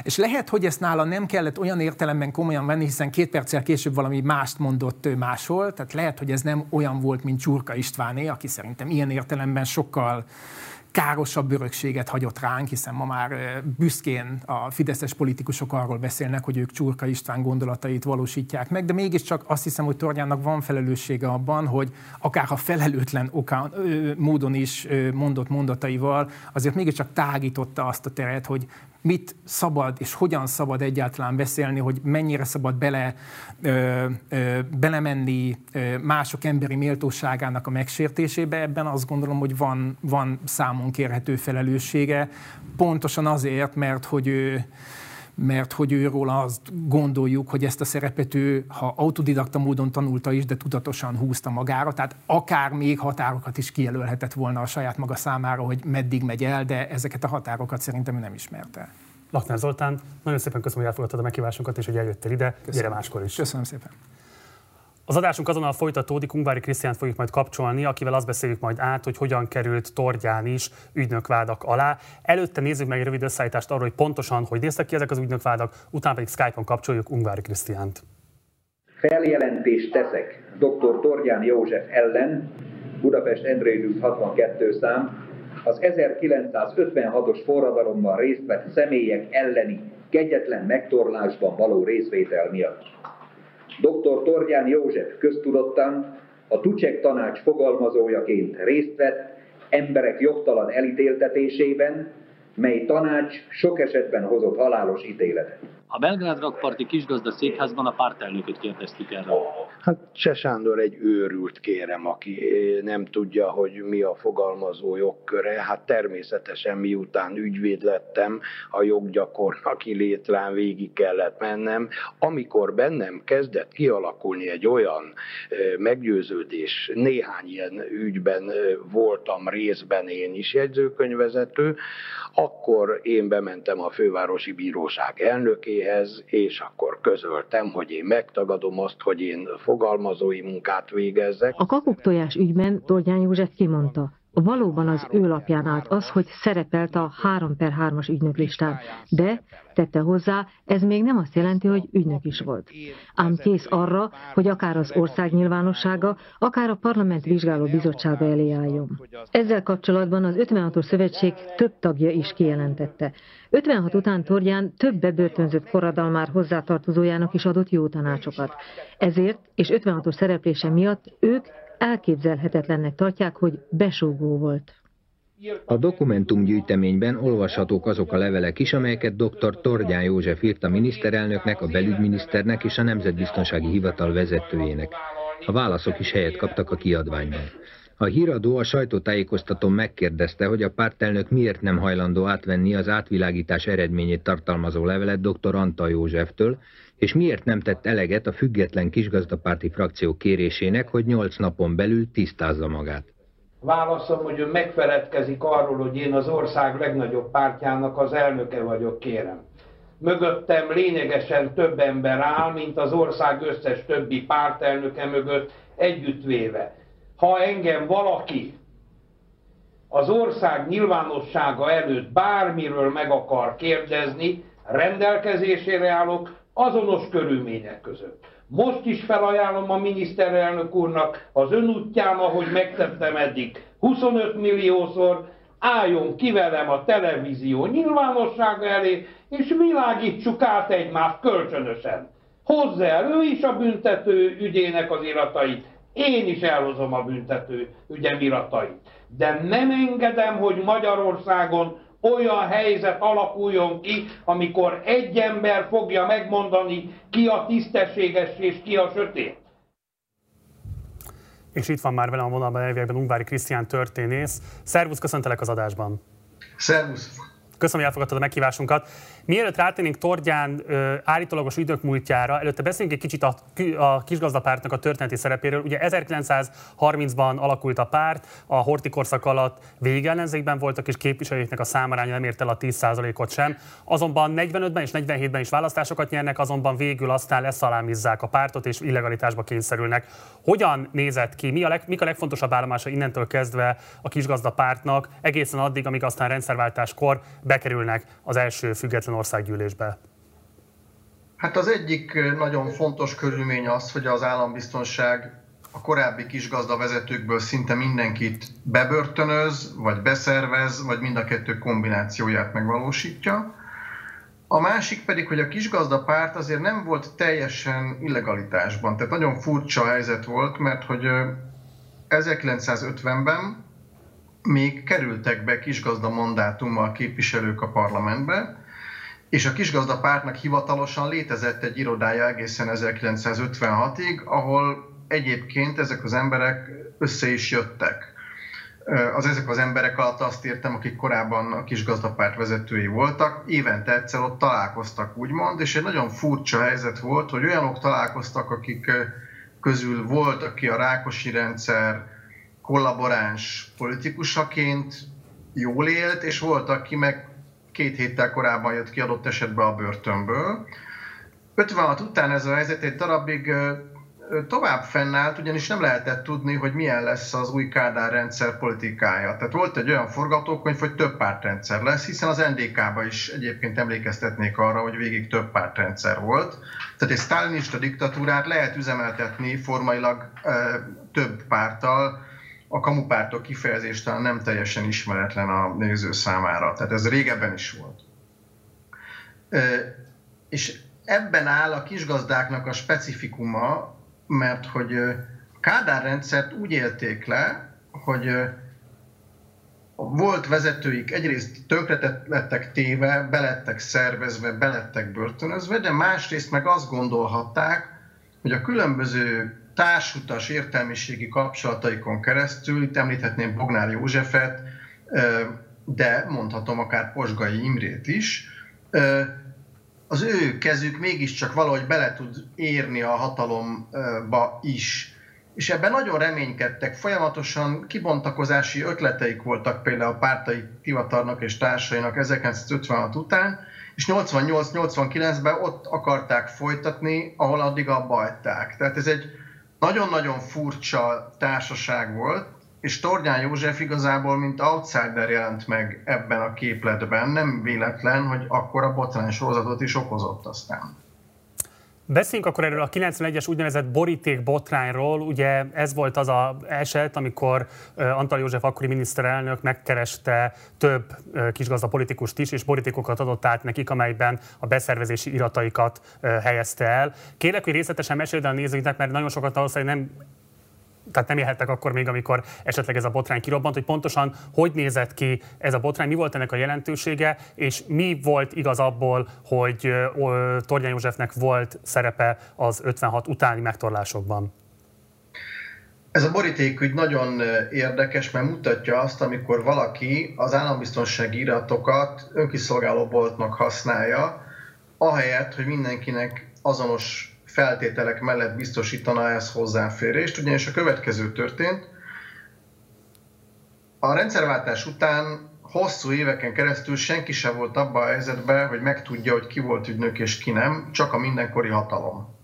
És lehet, hogy ezt nála nem kellett olyan értelemben komolyan venni, hiszen két perccel később valami mást mondott máshol, tehát lehet, hogy ez nem olyan volt, mint Csurka Istváné, aki szerintem ilyen értelemben sokkal károsabb örökséget hagyott ránk, hiszen ma már büszkén a fideszes politikusok arról beszélnek, hogy ők Csurka István gondolatait valósítják meg, de mégiscsak azt hiszem, hogy Tornyának van felelőssége abban, hogy akár a felelőtlen oka, módon is mondott mondataival, azért mégiscsak tágította azt a teret, hogy mit szabad és hogyan szabad egyáltalán beszélni, hogy mennyire szabad bele, ö, ö, belemenni ö, mások emberi méltóságának a megsértésébe. Ebben azt gondolom, hogy van, van számon kérhető felelőssége, pontosan azért, mert hogy ő mert hogy őről azt gondoljuk, hogy ezt a szerepet ő, ha autodidakta módon tanulta is, de tudatosan húzta magára, tehát akár még határokat is kijelölhetett volna a saját maga számára, hogy meddig megy el, de ezeket a határokat szerintem ő nem ismerte. Laknár Zoltán, nagyon szépen köszönöm, hogy elfogadtad a meghívásunkat, és hogy eljöttél ide. Köszönöm. Gyere máskor is. Köszönöm szépen. Az adásunk azonnal folytatódik, Ungvári Krisztiánt fogjuk majd kapcsolni, akivel azt beszéljük majd át, hogy hogyan került Tordján is ügynökvádak alá. Előtte nézzük meg egy rövid összeállítást arról, hogy pontosan hogy néztek ki ezek az ügynökvádak, utána pedig Skype-on kapcsoljuk Ungvári Krisztiánt. Feljelentést teszek dr. Tordján József ellen, Budapest Endrédűs 62 szám, az 1956-os forradalomban részt vett személyek elleni kegyetlen megtorlásban való részvétel miatt. Dr. Torgyán József köztudottan a Tucsek tanács fogalmazójaként részt vett emberek jogtalan elítéltetésében, mely tanács sok esetben hozott halálos ítéletet. A Belgrád rakparti kisgazda székházban a pártelnököt kérdeztük erről. Hát Se Sándor egy őrült kérem, aki nem tudja, hogy mi a fogalmazó jogköre. Hát természetesen miután ügyvéd lettem, a joggyakornoki létrán végig kellett mennem. Amikor bennem kezdett kialakulni egy olyan meggyőződés, néhány ilyen ügyben voltam részben én is jegyzőkönyvezető, akkor én bementem a fővárosi bíróság elnökéhez, és akkor közöltem, hogy én megtagadom azt, hogy én fogalmazói munkát végezzek. A kakuktojás ügyben Tordján József kimondta, valóban az ő lapján állt az, hogy szerepelt a 3 per 3-as ügynök de, tette hozzá, ez még nem azt jelenti, hogy ügynök is volt. Ám kész arra, hogy akár az ország nyilvánossága, akár a parlament vizsgáló bizottsága elé álljon. Ezzel kapcsolatban az 56-os szövetség több tagja is kijelentette. 56 után Torján több bebörtönzött forradalmár hozzátartozójának is adott jó tanácsokat. Ezért és 56-os szereplése miatt ők elképzelhetetlennek tartják, hogy besúgó volt. A dokumentumgyűjteményben olvashatók azok a levelek is, amelyeket dr. Tordján József írt a miniszterelnöknek, a belügyminiszternek és a Nemzetbiztonsági Hivatal vezetőjének. A válaszok is helyet kaptak a kiadványban. A híradó a sajtótájékoztatón megkérdezte, hogy a pártelnök miért nem hajlandó átvenni az átvilágítás eredményét tartalmazó levelet dr. Antal Józseftől, és miért nem tett eleget a független kisgazdapárti frakció kérésének, hogy nyolc napon belül tisztázza magát. Válaszom, hogy ön megfeledkezik arról, hogy én az ország legnagyobb pártjának az elnöke vagyok, kérem. Mögöttem lényegesen több ember áll, mint az ország összes többi pártelnöke mögött együttvéve. Ha engem valaki az ország nyilvánossága előtt bármiről meg akar kérdezni, rendelkezésére állok, azonos körülmények között. Most is felajánlom a miniszterelnök úrnak az ön útján, ahogy megtettem eddig 25 milliószor, álljon ki velem a televízió nyilvánossága elé, és világítsuk át egymást kölcsönösen. Hozza el ő is a büntető ügyének az iratait, én is elhozom a büntető ügyem iratait. De nem engedem, hogy Magyarországon olyan helyzet alakuljon ki, amikor egy ember fogja megmondani, ki a tisztességes és ki a sötét. És itt van már velem a vonalban elvégben Ungvári Krisztián történész. Szervusz, köszöntelek az adásban. Szervusz. Köszönöm, hogy elfogadtad a meghívásunkat. Mielőtt rátérnénk Tordján ö, állítólagos ügynök múltjára, előtte beszéljünk egy kicsit a, a kisgazdapártnak a történeti szerepéről. Ugye 1930-ban alakult a párt, a Horti korszak alatt végellenzékben voltak, és képviselőknek a számaránya nem ért el a 10%-ot sem. Azonban 45-ben és 47-ben is választásokat nyernek, azonban végül aztán leszalámizzák a pártot, és illegalitásba kényszerülnek. Hogyan nézett ki? Mi a leg, mik a legfontosabb állomása innentől kezdve a kisgazdapártnak, egészen addig, amíg aztán rendszerváltáskor bekerülnek az első független országgyűlésbe? Hát az egyik nagyon fontos körülmény az, hogy az állambiztonság a korábbi kisgazda vezetőkből szinte mindenkit bebörtönöz, vagy beszervez, vagy mind a kettő kombinációját megvalósítja. A másik pedig, hogy a kisgazda párt azért nem volt teljesen illegalitásban. Tehát nagyon furcsa helyzet volt, mert hogy 1950-ben még kerültek be kisgazda mandátummal képviselők a parlamentbe, és a kisgazda pártnak hivatalosan létezett egy irodája egészen 1956-ig, ahol egyébként ezek az emberek össze is jöttek. Az ezek az emberek alatt azt értem, akik korábban a kisgazdapárt vezetői voltak, évente egyszer ott találkoztak, úgymond, és egy nagyon furcsa helyzet volt, hogy olyanok találkoztak, akik közül volt, aki a Rákosi rendszer kollaboráns politikusaként jól élt, és volt, aki meg két héttel korábban jött ki adott esetben a börtönből. 56 után ez a helyzet egy darabig tovább fennállt, ugyanis nem lehetett tudni, hogy milyen lesz az új Kádár rendszer politikája. Tehát volt egy olyan forgatókönyv, hogy több pártrendszer lesz, hiszen az NDK-ba is egyébként emlékeztetnék arra, hogy végig több pártrendszer volt. Tehát egy sztálinista diktatúrát lehet üzemeltetni formailag több párttal, a kamupártok kifejezés talán nem teljesen ismeretlen a néző számára. Tehát ez régebben is volt. És ebben áll a kisgazdáknak a specifikuma, mert hogy Kádár rendszert úgy élték le, hogy volt vezetőik egyrészt tönkre lettek téve, belettek szervezve, belettek börtönözve, de másrészt meg azt gondolhatták, hogy a különböző társutas értelmiségi kapcsolataikon keresztül, itt említhetném Bognár Józsefet, de mondhatom akár Posgai Imrét is, az ő kezük mégiscsak valahogy bele tud érni a hatalomba is. És ebben nagyon reménykedtek, folyamatosan kibontakozási ötleteik voltak például a pártai hivatalnak és társainak 1956 után, és 88-89-ben ott akarták folytatni, ahol addig abba hagyták. Tehát ez egy nagyon-nagyon furcsa társaság volt, és Tornyán József igazából mint outsider jelent meg ebben a képletben. Nem véletlen, hogy akkor a botrány sorozatot is okozott aztán. Beszéljünk akkor erről a 91-es úgynevezett boríték botrányról. Ugye ez volt az a eset, amikor Antal József akkori miniszterelnök megkereste több kisgazda politikust is, és borítékokat adott át nekik, amelyben a beszervezési irataikat helyezte el. Kérlek, hogy részletesen meséld a nézőinknek, mert nagyon sokat valószínűleg nem tehát nem élhettek akkor még, amikor esetleg ez a botrány kirobbant, hogy pontosan hogy nézett ki ez a botrány, mi volt ennek a jelentősége, és mi volt igaz abból, hogy Tornyán Józsefnek volt szerepe az 56 utáni megtorlásokban? Ez a borítékügy nagyon érdekes, mert mutatja azt, amikor valaki az állambiztonsági iratokat önkiszolgáló boltnak használja, ahelyett, hogy mindenkinek azonos feltételek mellett biztosítana ez hozzáférést, ugyanis a következő történt. A rendszerváltás után hosszú éveken keresztül senki sem volt abban a helyzetben, hogy megtudja, hogy ki volt ügynök és ki nem, csak a mindenkori hatalom.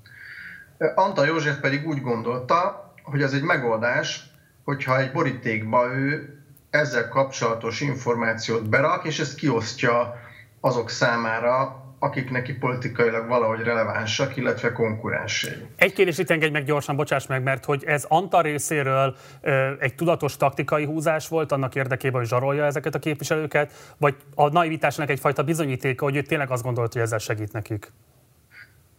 Antal József pedig úgy gondolta, hogy az egy megoldás, hogyha egy borítékba ő ezzel kapcsolatos információt berak, és ezt kiosztja azok számára, akik neki politikailag valahogy relevánsak, illetve konkurensei. Egy kérdés itt engedj meg gyorsan, bocsáss meg, mert hogy ez Anta részéről egy tudatos taktikai húzás volt annak érdekében, hogy zsarolja ezeket a képviselőket, vagy a naivitásnak egyfajta bizonyítéka, hogy ő tényleg azt gondolt, hogy ezzel segít nekik?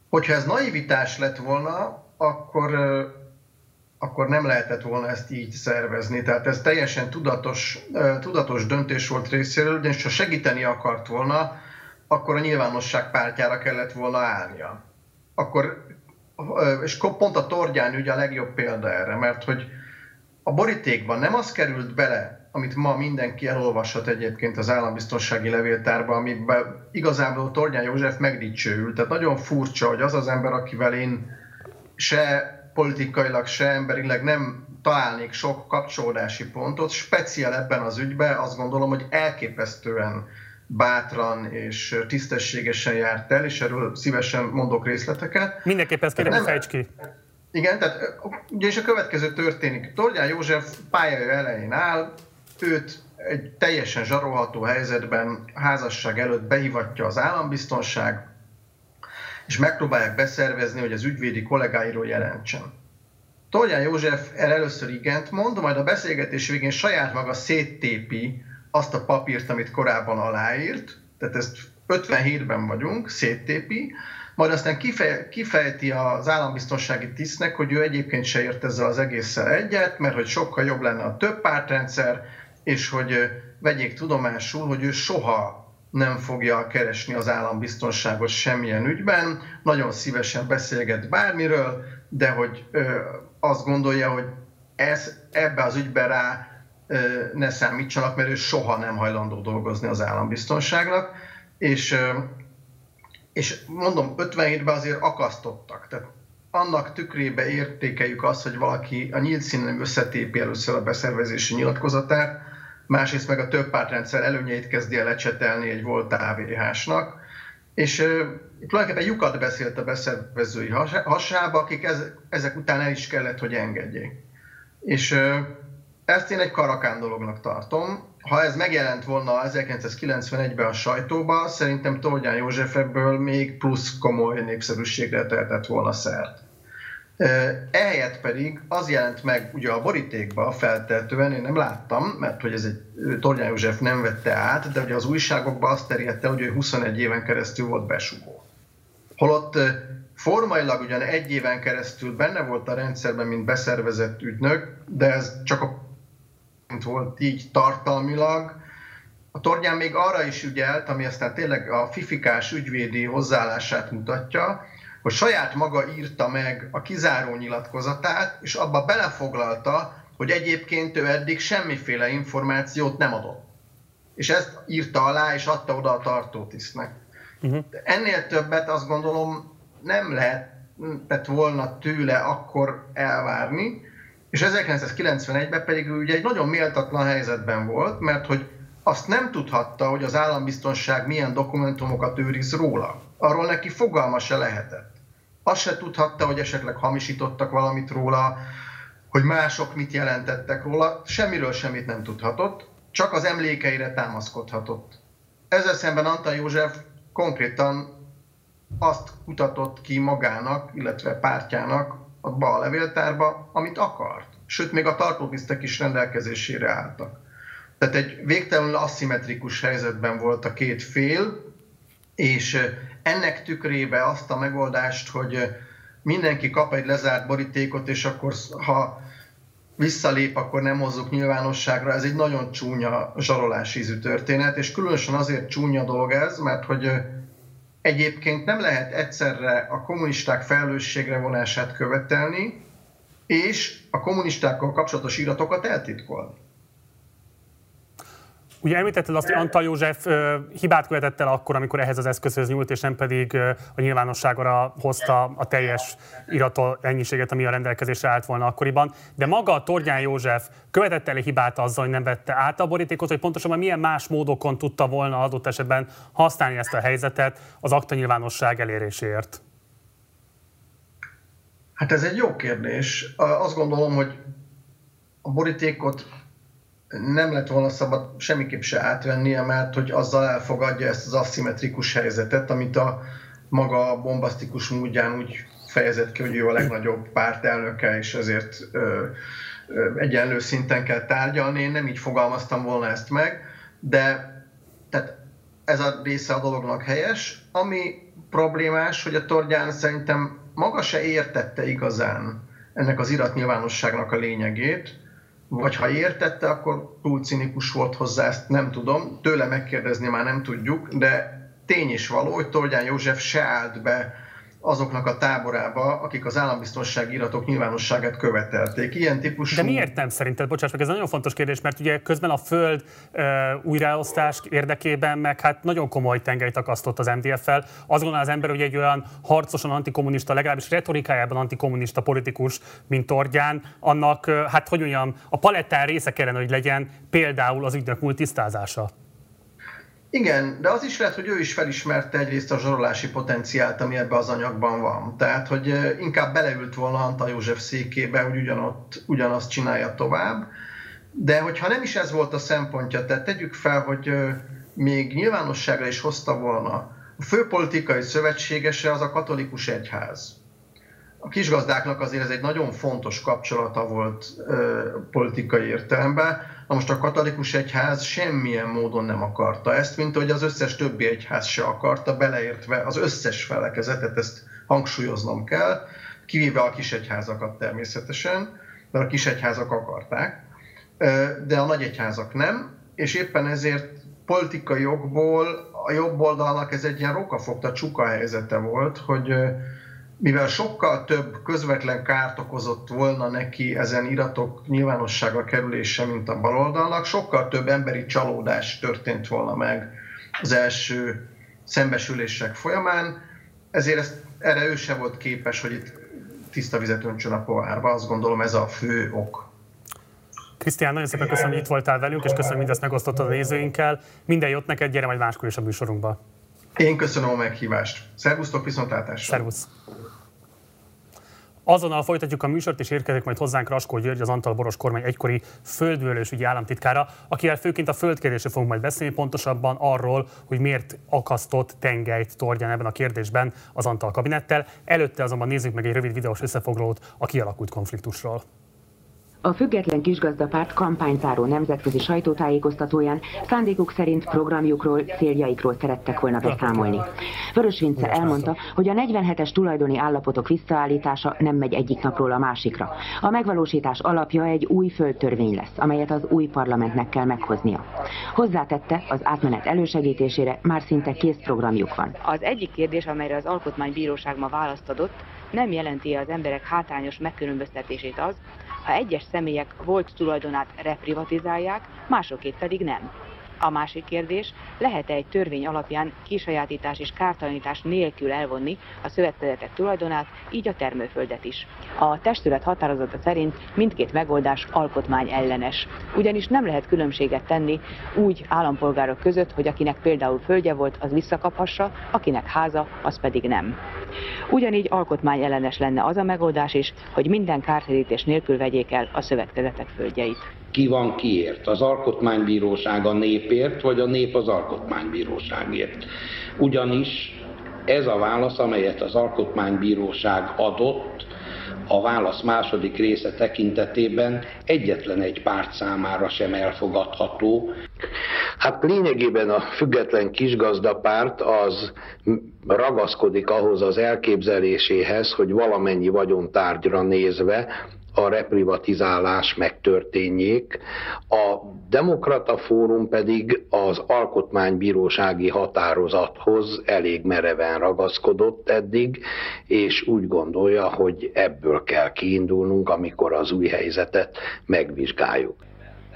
Hogyha ez naivitás lett volna, akkor akkor nem lehetett volna ezt így szervezni. Tehát ez teljesen tudatos, tudatos döntés volt részéről, ugyanis ha segíteni akart volna, akkor a nyilvánosság pártjára kellett volna állnia. Akkor, és pont a Tordján ügy a legjobb példa erre, mert hogy a borítékban nem az került bele, amit ma mindenki elolvashat egyébként az állambiztonsági levéltárban, amiben igazából Tornyán József megdicsőül. Tehát nagyon furcsa, hogy az az ember, akivel én se politikailag, se emberileg nem találnék sok kapcsolódási pontot, speciál ebben az ügyben azt gondolom, hogy elképesztően bátran és tisztességesen járt el, és erről szívesen mondok részleteket. Mindenképpen ezt kérem, fejts ki. Igen, tehát ugye és a következő történik. Tordján József pályája elején áll, őt egy teljesen zsarolható helyzetben házasság előtt behivatja az állambiztonság, és megpróbálják beszervezni, hogy az ügyvédi kollégáiról jelentsen. Tordján József el először igent mond, majd a beszélgetés végén saját maga széttépi azt a papírt, amit korábban aláírt, tehát ezt 57-ben vagyunk, széttépi, majd aztán kifej, kifejti az állambiztonsági tisztnek, hogy ő egyébként se ért ezzel az egésszel egyet, mert hogy sokkal jobb lenne a több pártrendszer, és hogy vegyék tudomásul, hogy ő soha nem fogja keresni az állambiztonságot semmilyen ügyben, nagyon szívesen beszélget bármiről, de hogy ö, azt gondolja, hogy ez ebbe az ügybe rá ne számítsanak, mert ő soha nem hajlandó dolgozni az állambiztonságnak, és, és mondom, 57-ben azért akasztottak. Tehát annak tükrébe értékeljük azt, hogy valaki a nyílt színen összetépi először a beszervezési nyilatkozatát, másrészt meg a több pártrendszer előnyeit kezdi el lecsetelni egy volt AVH-snak, és uh, tulajdonképpen lyukat beszélt a beszervezői hasába, akik ez, ezek után el is kellett, hogy engedjék. És uh, ezt én egy karakán dolognak tartom. Ha ez megjelent volna 1991-ben a sajtóba, szerintem Tordján József ebből még plusz komoly népszerűségre tehetett volna szert. Ehelyett pedig az jelent meg ugye a borítékba feltehetően, én nem láttam, mert hogy ez egy Tordján József nem vette át, de ugye az újságokban azt terjedte, hogy ő 21 éven keresztül volt besugó. Holott formailag ugyan egy éven keresztül benne volt a rendszerben, mint beszervezett ügynök, de ez csak a volt így tartalmilag. A tornyán még arra is ügyelt, ami aztán tényleg a fifikás ügyvédi hozzáállását mutatja, hogy saját maga írta meg a kizáró nyilatkozatát, és abba belefoglalta, hogy egyébként ő eddig semmiféle információt nem adott. És ezt írta alá, és adta oda a tartótisztnek. Uh-huh. Ennél többet azt gondolom nem lehetett volna tőle akkor elvárni, és 1991-ben pedig ő ugye egy nagyon méltatlan helyzetben volt, mert hogy azt nem tudhatta, hogy az állambiztonság milyen dokumentumokat őriz róla. Arról neki fogalma se lehetett. Azt se tudhatta, hogy esetleg hamisítottak valamit róla, hogy mások mit jelentettek róla, semmiről semmit nem tudhatott, csak az emlékeire támaszkodhatott. Ezzel szemben Antal József konkrétan azt kutatott ki magának, illetve pártjának a levéltárba, amit akart. Sőt, még a tartótisztek is rendelkezésére álltak. Tehát egy végtelenül aszimmetrikus helyzetben volt a két fél, és ennek tükrébe azt a megoldást, hogy mindenki kap egy lezárt borítékot, és akkor ha visszalép, akkor nem hozzuk nyilvánosságra. Ez egy nagyon csúnya zsarolás ízű történet, és különösen azért csúnya dolog ez, mert hogy egyébként nem lehet egyszerre a kommunisták felelősségre vonását követelni, és a kommunistákkal kapcsolatos iratokat eltitkolni. Ugye említetted azt, hogy Antal József hibát követett el akkor, amikor ehhez az eszközhöz nyúlt, és nem pedig a nyilvánosságra hozta a teljes irató ennyiséget, ami a rendelkezésre állt volna akkoriban. De maga a Tordján József követett el hibát azzal, hogy nem vette át a borítékot, hogy pontosabban milyen más módokon tudta volna adott esetben használni ezt a helyzetet az akta nyilvánosság eléréséért? Hát ez egy jó kérdés. Azt gondolom, hogy a borítékot nem lett volna szabad semmiképp se átvennie, mert hogy azzal elfogadja ezt az aszimmetrikus helyzetet, amit a maga bombasztikus módján úgy fejezett ki, hogy ő a legnagyobb pártelnöke, és ezért ö, ö, egyenlő szinten kell tárgyalni. Én nem így fogalmaztam volna ezt meg, de tehát ez a része a dolognak helyes. Ami problémás, hogy a Tordján szerintem maga se értette igazán ennek az iratnyilvánosságnak a lényegét, vagy ha értette, akkor túl cinikus volt hozzá, ezt nem tudom, tőle megkérdezni már nem tudjuk, de tény is való, hogy Tordján József se állt be azoknak a táborába, akik az állambiztonsági iratok nyilvánosságát követelték. Ilyen típusú... De miért nem szerinted? Bocsáss meg, ez nagyon fontos kérdés, mert ugye közben a föld e, újraosztás érdekében meg hát nagyon komoly tengelyt akasztott az MDF-fel. Azt gondol az ember, hogy egy olyan harcosan antikommunista, legalábbis retorikájában antikommunista politikus, mint Tordján, annak, hát hogy mondjam, a palettán része kellene, hogy legyen például az ügynök múlt tisztázása. Igen, de az is lehet, hogy ő is felismerte egyrészt a zsarolási potenciált, ami ebben az anyagban van. Tehát, hogy inkább beleült volna Antal József székébe, hogy ugyanott, ugyanazt csinálja tovább. De hogyha nem is ez volt a szempontja, tehát tegyük fel, hogy még nyilvánosságra is hozta volna, a főpolitikai szövetségese az a katolikus egyház. A kisgazdáknak azért ez egy nagyon fontos kapcsolata volt politikai értelemben, Na most a katolikus egyház semmilyen módon nem akarta ezt, mint hogy az összes többi egyház se akarta, beleértve az összes felekezetet, ezt hangsúlyoznom kell, kivéve a kisegyházakat természetesen, mert a kisegyházak akarták, de a nagyegyházak nem, és éppen ezért politikai okból a jobb oldalnak ez egy ilyen rokafogta csuka helyzete volt, hogy mivel sokkal több közvetlen kárt okozott volna neki ezen iratok nyilvánossága kerülése, mint a baloldalnak, sokkal több emberi csalódás történt volna meg az első szembesülések folyamán, ezért ezt, erre ő sem volt képes, hogy itt tiszta vizet öntsön a pohárba. Azt gondolom ez a fő ok. Krisztián, nagyon szépen köszönöm, hogy itt voltál velünk, és köszönöm, hogy ezt megosztottad a nézőinkkel. Minden jót neked, gyere majd máskor is a műsorunkba. Én köszönöm a meghívást. Szervusztok, viszontlátásra. Szervusz. Azonnal folytatjuk a műsort, és érkezik majd hozzánk Raskó György, az Antal Boros kormány egykori földvőlős ügyi államtitkára, akivel főként a földkérdésre fogunk majd beszélni, pontosabban arról, hogy miért akasztott tengelyt Tordján ebben a kérdésben az Antal kabinettel. Előtte azonban nézzük meg egy rövid videós összefoglalót a kialakult konfliktusról. A független kisgazdapárt kampányzáró nemzetközi sajtótájékoztatóján szándékuk szerint programjukról, céljaikról szerettek volna beszámolni. Vörös Vince elmondta, hogy a 47-es tulajdoni állapotok visszaállítása nem megy egyik napról a másikra. A megvalósítás alapja egy új földtörvény lesz, amelyet az új parlamentnek kell meghoznia. Hozzátette, az átmenet elősegítésére már szinte kész programjuk van. Az egyik kérdés, amelyre az Alkotmánybíróság ma választ adott, nem jelenti az emberek hátrányos megkülönböztetését az, ha egyes személyek volt tulajdonát reprivatizálják, másokét pedig nem. A másik kérdés, lehet-e egy törvény alapján kisajátítás és kártalanítás nélkül elvonni a szövetkezetek tulajdonát, így a termőföldet is. A testület határozata szerint mindkét megoldás alkotmány ellenes. Ugyanis nem lehet különbséget tenni úgy állampolgárok között, hogy akinek például földje volt, az visszakaphassa, akinek háza, az pedig nem. Ugyanígy alkotmány ellenes lenne az a megoldás is, hogy minden kártérítés nélkül vegyék el a szövetkezetek földjeit ki van kiért. Az alkotmánybíróság a népért, vagy a nép az alkotmánybíróságért. Ugyanis ez a válasz, amelyet az alkotmánybíróság adott, a válasz második része tekintetében egyetlen egy párt számára sem elfogadható. Hát lényegében a független kisgazdapárt az ragaszkodik ahhoz az elképzeléséhez, hogy valamennyi vagyontárgyra nézve a reprivatizálás megtörténjék. A Demokrata Fórum pedig az alkotmánybírósági határozathoz elég mereven ragaszkodott eddig, és úgy gondolja, hogy ebből kell kiindulnunk, amikor az új helyzetet megvizsgáljuk.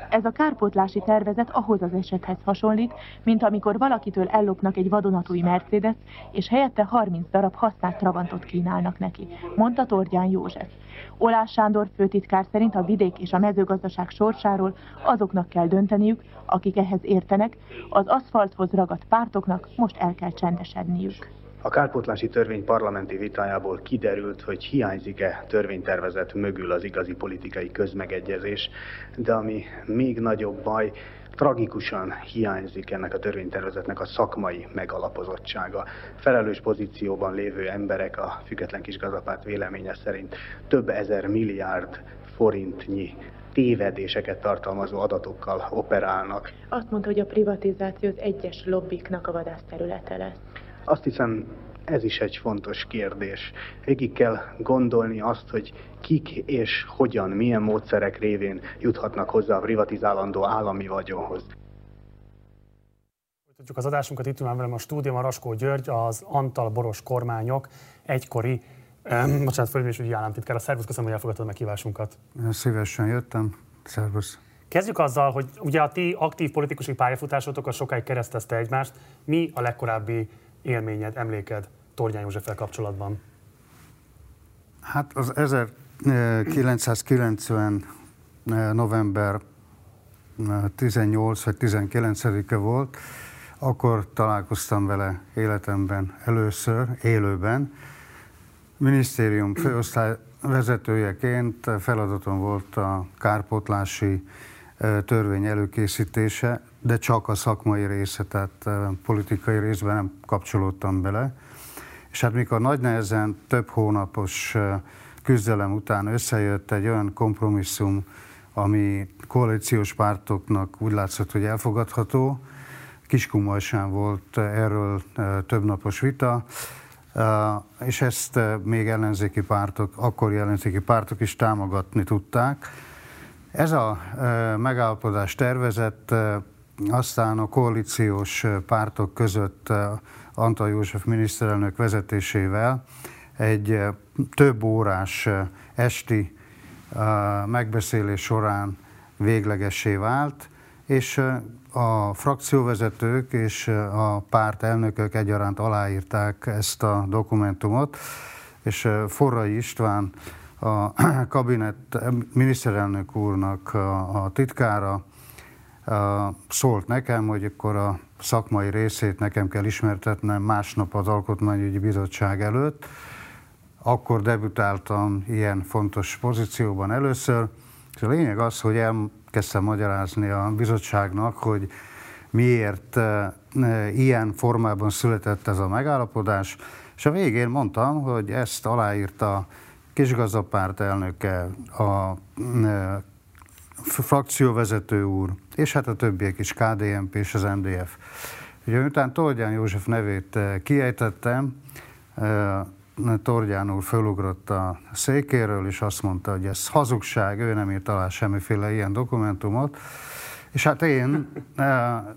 Ez a kárpótlási tervezet ahhoz az esethez hasonlít, mint amikor valakitől ellopnak egy vadonatúj Mercedes, és helyette 30 darab használt Trabantot kínálnak neki, mondta Tordján József. Olás Sándor főtitkár szerint a vidék és a mezőgazdaság sorsáról azoknak kell dönteniük, akik ehhez értenek, az aszfalthoz ragadt pártoknak most el kell csendesedniük. A kárpótlási törvény parlamenti vitájából kiderült, hogy hiányzik-e törvénytervezet mögül az igazi politikai közmegegyezés, de ami még nagyobb baj, tragikusan hiányzik ennek a törvénytervezetnek a szakmai megalapozottsága. Felelős pozícióban lévő emberek a független kisgazapárt véleménye szerint több ezer milliárd forintnyi tévedéseket tartalmazó adatokkal operálnak. Azt mondta, hogy a privatizáció az egyes lobbiknak a vadászterülete lesz. Azt hiszem, ez is egy fontos kérdés. Végig kell gondolni azt, hogy kik és hogyan, milyen módszerek révén juthatnak hozzá a privatizálandó állami vagyonhoz. Folytatjuk az adásunkat, itt van velem a stúdióban Raskó György, az Antal Boros kormányok egykori um, bocsánat, fölmérésügyi államtitkára. Szervusz, köszönöm, hogy elfogadtad a meghívásunkat. Szívesen jöttem. Szervusz. Kezdjük azzal, hogy ugye a ti aktív politikusi pályafutásotok a sokáig keresztezte egymást. Mi a legkorábbi élményed, emléked Torgyán Józseffel kapcsolatban? Hát az 1990 november 18 vagy 19-e volt, akkor találkoztam vele életemben először, élőben. Minisztérium főosztály vezetőjeként feladatom volt a kárpotlási törvény előkészítése, de csak a szakmai része, tehát politikai részben nem kapcsolódtam bele. És hát mikor nagy nehezen több hónapos küzdelem után összejött egy olyan kompromisszum, ami koalíciós pártoknak úgy látszott, hogy elfogadható, Kiskunmalsán volt erről több napos vita, és ezt még ellenzéki pártok, akkori ellenzéki pártok is támogatni tudták. Ez a megállapodás tervezett aztán a koalíciós pártok között Antal József miniszterelnök vezetésével egy több órás esti megbeszélés során véglegessé vált, és a frakcióvezetők és a párt elnökök egyaránt aláírták ezt a dokumentumot, és Forrai István a *clears throat* kabinet miniszterelnök úrnak a titkára szólt nekem, hogy akkor a szakmai részét nekem kell ismertetnem másnap az Alkotmányügyi Bizottság előtt. Akkor debütáltam ilyen fontos pozícióban először, és a lényeg az, hogy elkezdtem magyarázni a bizottságnak, hogy miért ilyen formában született ez a megállapodás, és a végén mondtam, hogy ezt aláírta kisgazdapárt elnöke, a frakcióvezető úr, és hát a többiek is, KDNP és az MDF. Ugye után Tordján József nevét kiejtettem, Tordján úr fölugrott a székéről, és azt mondta, hogy ez hazugság, ő nem írt alá semmiféle ilyen dokumentumot. És hát én,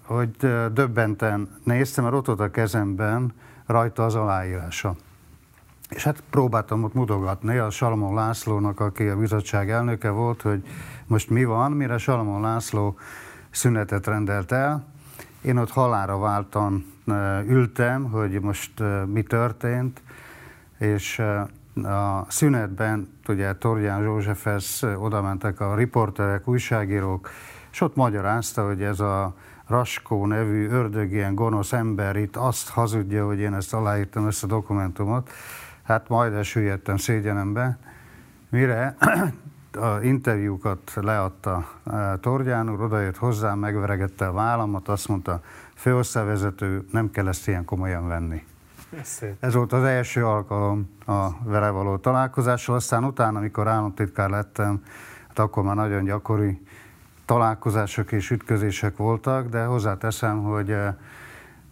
hogy döbbenten néztem, mert ott volt a kezemben rajta az aláírása. És hát próbáltam ott mutogatni a Salamon Lászlónak, aki a bizottság elnöke volt, hogy most mi van, mire Salamon László szünetet rendelt el. Én ott halára váltan ültem, hogy most mi történt, és a szünetben ugye Torján Józsefhez oda mentek a riporterek, újságírók, és ott magyarázta, hogy ez a Raskó nevű ördögien gonosz ember itt azt hazudja, hogy én ezt aláírtam, ezt a dokumentumot. Hát majd elsüllyedtem szégyenembe, mire *clears throat* a interjúkat leadta Torgyán úr, odajött hozzám, megveregette a vállamat, azt mondta, főosztályvezető, nem kell ezt ilyen komolyan venni. Ez volt az első alkalom a vele való találkozással, aztán utána, amikor államtitkár lettem, hát akkor már nagyon gyakori találkozások és ütközések voltak, de hozzáteszem, hogy e,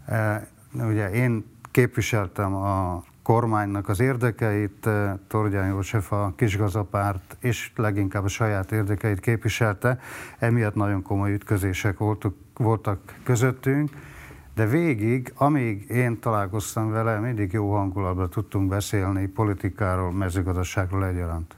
e, ugye én képviseltem a kormánynak az érdekeit, eh, Torgyán József a kisgazapárt és leginkább a saját érdekeit képviselte, emiatt nagyon komoly ütközések voltak, voltak közöttünk, de végig, amíg én találkoztam vele, mindig jó hangulatban tudtunk beszélni politikáról, mezőgazdaságról egyaránt.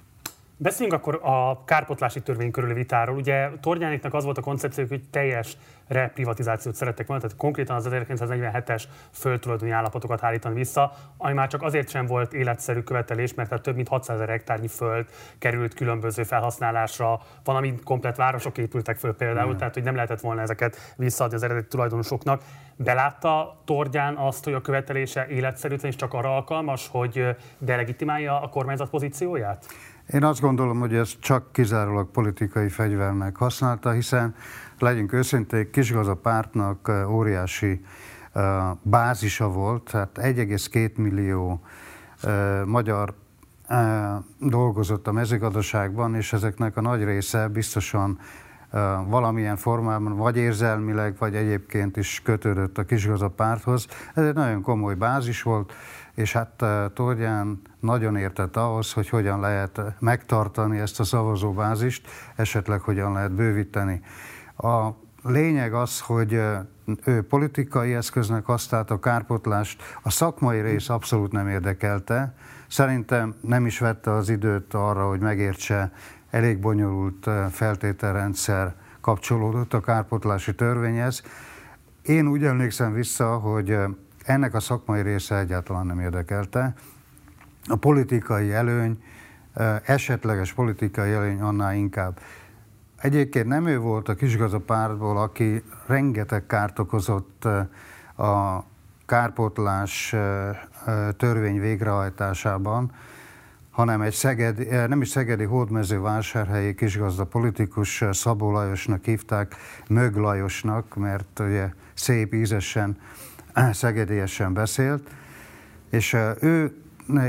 Beszéljünk akkor a kárpotlási törvény körüli vitáról. Ugye Tornyániknak az volt a koncepció, hogy teljes reprivatizációt szerettek volna, tehát konkrétan az 1947-es földtulajdoni állapotokat állítani vissza, ami már csak azért sem volt életszerű követelés, mert tehát több mint 600 ezer hektárnyi föld került különböző felhasználásra, valamint komplet városok épültek föl például, mm. tehát hogy nem lehetett volna ezeket visszaadni az eredeti tulajdonosoknak. Belátta Tordján azt, hogy a követelése életszerűtlen és csak arra alkalmas, hogy delegitimálja a kormányzat pozícióját? Én azt gondolom, hogy ez csak kizárólag politikai fegyvernek használta, hiszen legyünk őszinték, Kisgaza pártnak óriási bázisa volt, tehát 1,2 millió magyar dolgozott a mezőgazdaságban, és ezeknek a nagy része biztosan valamilyen formában, vagy érzelmileg, vagy egyébként is kötődött a kisgaza párthoz. Ez egy nagyon komoly bázis volt, és hát Tordján nagyon értett ahhoz, hogy hogyan lehet megtartani ezt a szavazóbázist, esetleg hogyan lehet bővíteni. A lényeg az, hogy ő politikai eszköznek használta a kárpotlást, a szakmai rész abszolút nem érdekelte. Szerintem nem is vette az időt arra, hogy megértse, elég bonyolult feltételrendszer kapcsolódott a kárpotlási törvényhez. Én úgy emlékszem vissza, hogy ennek a szakmai része egyáltalán nem érdekelte. A politikai előny, esetleges politikai előny annál inkább. Egyébként nem ő volt a kisgazapártból, aki rengeteg kárt okozott a kárpotlás törvény végrehajtásában, hanem egy szegedi, nem is szegedi hódmezővásárhelyi kisgazda politikus Szabó Lajosnak hívták, Mög Lajosnak, mert ugye szép ízesen szegediesen beszélt, és ő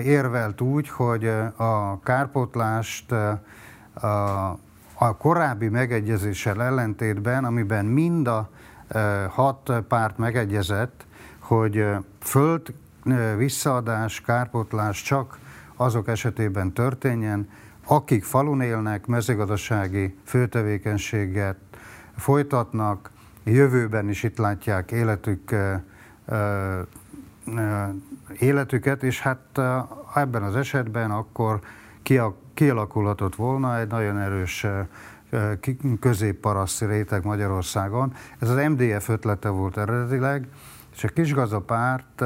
érvelt úgy, hogy a kárpotlást a, a korábbi megegyezéssel ellentétben, amiben mind a hat párt megegyezett, hogy föld visszaadás, kárpotlás csak azok esetében történjen, akik falun élnek, mezőgazdasági főtevékenységet folytatnak, jövőben is itt látják életük életüket, és hát ebben az esetben akkor kialakulhatott volna egy nagyon erős középparaszti réteg Magyarországon. Ez az MDF ötlete volt eredetileg, és a kisgazapárt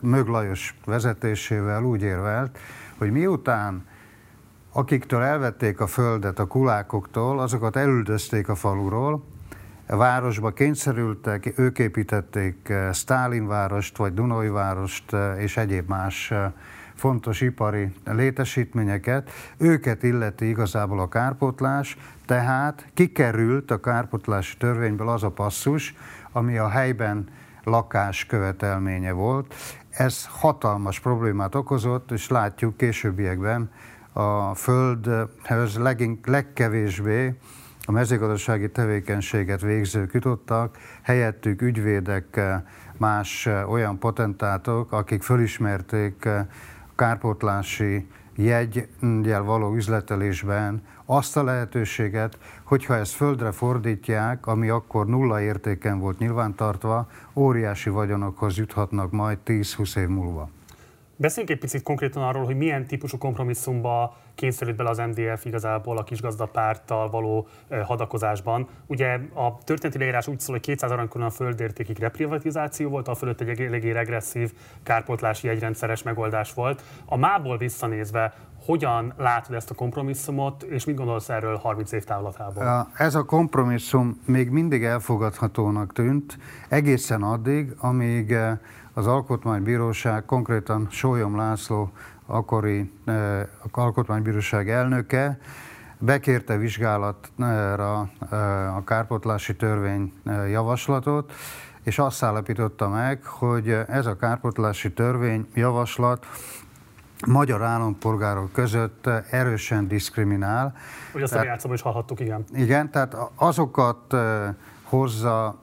Mög Lajos vezetésével úgy érvelt, hogy miután akiktől elvették a földet a kulákoktól, azokat elüldözték a faluról, a városba kényszerültek, ők építették eh, Stálin várost, vagy Dunai várost, eh, és egyéb más fontos ipari létesítményeket, őket illeti igazából a kárpotlás, tehát kikerült a kárpotlási törvényből az a passzus, ami a helyben lakás követelménye volt. Ez hatalmas problémát okozott, és látjuk későbbiekben a legink, legkevésbé a mezőgazdasági tevékenységet végzők jutottak, helyettük ügyvédek, más olyan potentátok, akik fölismerték kárpótlási jegyel való üzletelésben azt a lehetőséget, hogyha ezt földre fordítják, ami akkor nulla értéken volt nyilvántartva, óriási vagyonokhoz juthatnak majd 10-20 év múlva. Beszéljünk egy picit konkrétan arról, hogy milyen típusú kompromisszumba kényszerült bele az MDF igazából a kisgazdapárttal való hadakozásban. Ugye a történeti leírás úgy szól, hogy 200 aranykorona a földértékig reprivatizáció volt, a fölött egy eléggé regresszív kárpótlási egyrendszeres megoldás volt. A mából visszanézve, hogyan látod ezt a kompromisszumot, és mit gondolsz erről 30 év távlatából? Ez a kompromisszum még mindig elfogadhatónak tűnt, egészen addig, amíg az Alkotmánybíróság, konkrétan Sólyom László, akkori eh, Alkotmánybíróság elnöke, bekérte vizsgálatra eh, a kárpotlási törvény eh, javaslatot, és azt állapította meg, hogy ez a kárpotlási törvény javaslat magyar állampolgárok között erősen diszkriminál. Ugye azt a játszóban is hallhattuk, igen. Igen, tehát azokat hozza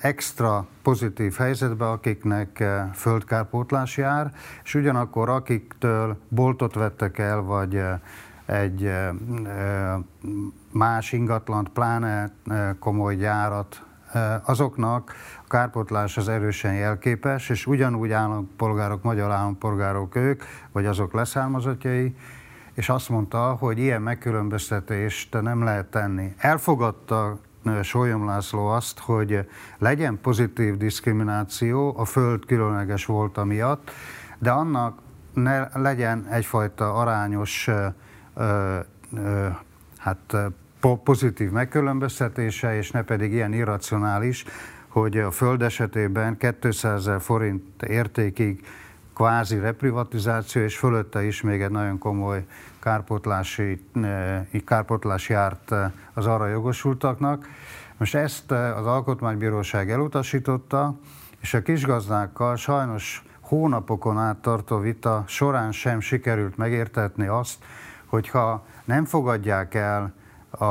extra pozitív helyzetbe, akiknek földkárpótlás jár, és ugyanakkor akiktől boltot vettek el, vagy egy más ingatlant, pláne komoly gyárat, azoknak a kárpotlás az erősen jelképes, és ugyanúgy állampolgárok, magyar állampolgárok ők, vagy azok leszármazottjai, és azt mondta, hogy ilyen megkülönböztetést nem lehet tenni. Elfogadta Sólyom László azt, hogy legyen pozitív diszkrimináció a föld különleges volt miatt, de annak ne legyen egyfajta arányos ö, ö, hát, pozitív megkülönböztetése, és ne pedig ilyen irracionális, hogy a föld esetében 200 ezer forint értékig kvázi reprivatizáció, és fölötte is még egy nagyon komoly kárpotlási, eh, kárpotlás járt eh, az arra jogosultaknak. Most ezt eh, az Alkotmánybíróság elutasította, és a kisgazdákkal sajnos hónapokon át tartó vita során sem sikerült megértetni azt, hogyha nem fogadják el a,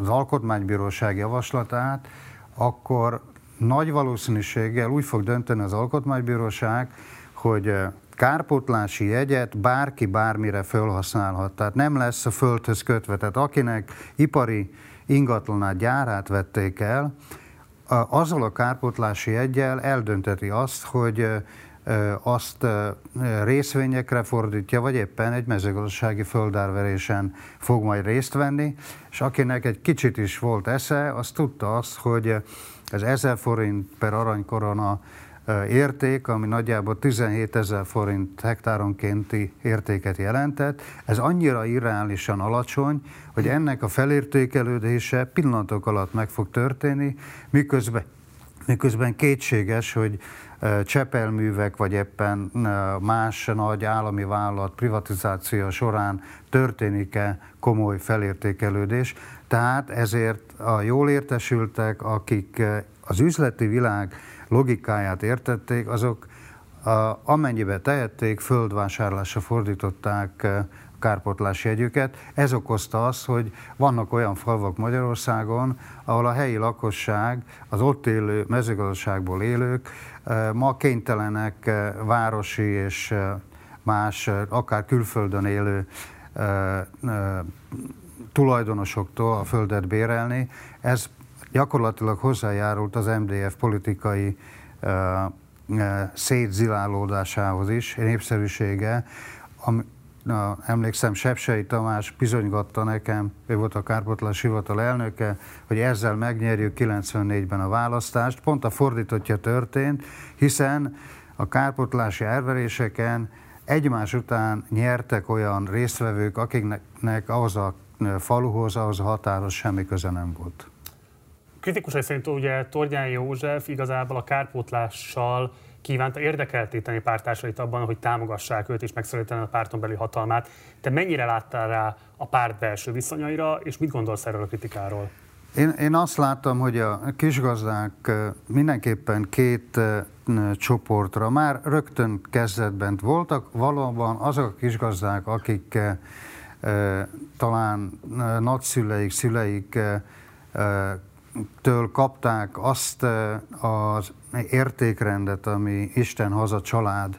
az Alkotmánybíróság javaslatát, akkor nagy valószínűséggel úgy fog dönteni az Alkotmánybíróság, hogy kárpótlási jegyet bárki bármire felhasználhat. Tehát nem lesz a földhöz kötve. Tehát akinek ipari ingatlanát, gyárát vették el, azzal a kárpótlási jegyel eldönteti azt, hogy azt részvényekre fordítja, vagy éppen egy mezőgazdasági földárverésen fog majd részt venni, és akinek egy kicsit is volt esze, az tudta azt, hogy ez 1000 forint per aranykorona érték, ami nagyjából 17 ezer forint hektáronkénti értéket jelentett. Ez annyira irreálisan alacsony, hogy ennek a felértékelődése pillanatok alatt meg fog történni, miközben, miközben kétséges, hogy csepelművek, vagy éppen más nagy állami vállalat privatizáció során történik-e komoly felértékelődés. Tehát ezért a jól értesültek, akik az üzleti világ logikáját értették, azok amennyibe tehették, földvásárlásra fordították kárpotlási jegyüket. Ez okozta azt, hogy vannak olyan falvak Magyarországon, ahol a helyi lakosság, az ott élő mezőgazdaságból élők ma kénytelenek városi és más, akár külföldön élő tulajdonosoktól a földet bérelni. Ez gyakorlatilag hozzájárult az MDF politikai szétzilálódásához is, népszerűsége, ami, na, emlékszem, Sepsei Tamás bizonygatta nekem, ő volt a Kárpotlás hivatal elnöke, hogy ezzel megnyerjük 94-ben a választást. Pont a fordítottja történt, hiszen a kárpotlási elveréseken egymás után nyertek olyan résztvevők, akiknek ahhoz a faluhoz, ahhoz a határos semmi köze nem volt. Kritikusai szerint ugye Tordján József igazából a kárpótlással kívánta érdekeltéteni pártársait abban, hogy támogassák őt és megszorítani a párton belüli hatalmát. Te mennyire láttál rá a párt belső viszonyaira, és mit gondolsz erről a kritikáról? Én, én azt láttam, hogy a kisgazdák mindenképpen két csoportra már rögtön kezdetben voltak, valóban azok a kisgazdák, akik talán nagyszüleik, szüleik től kapták azt az értékrendet, ami Isten haza család,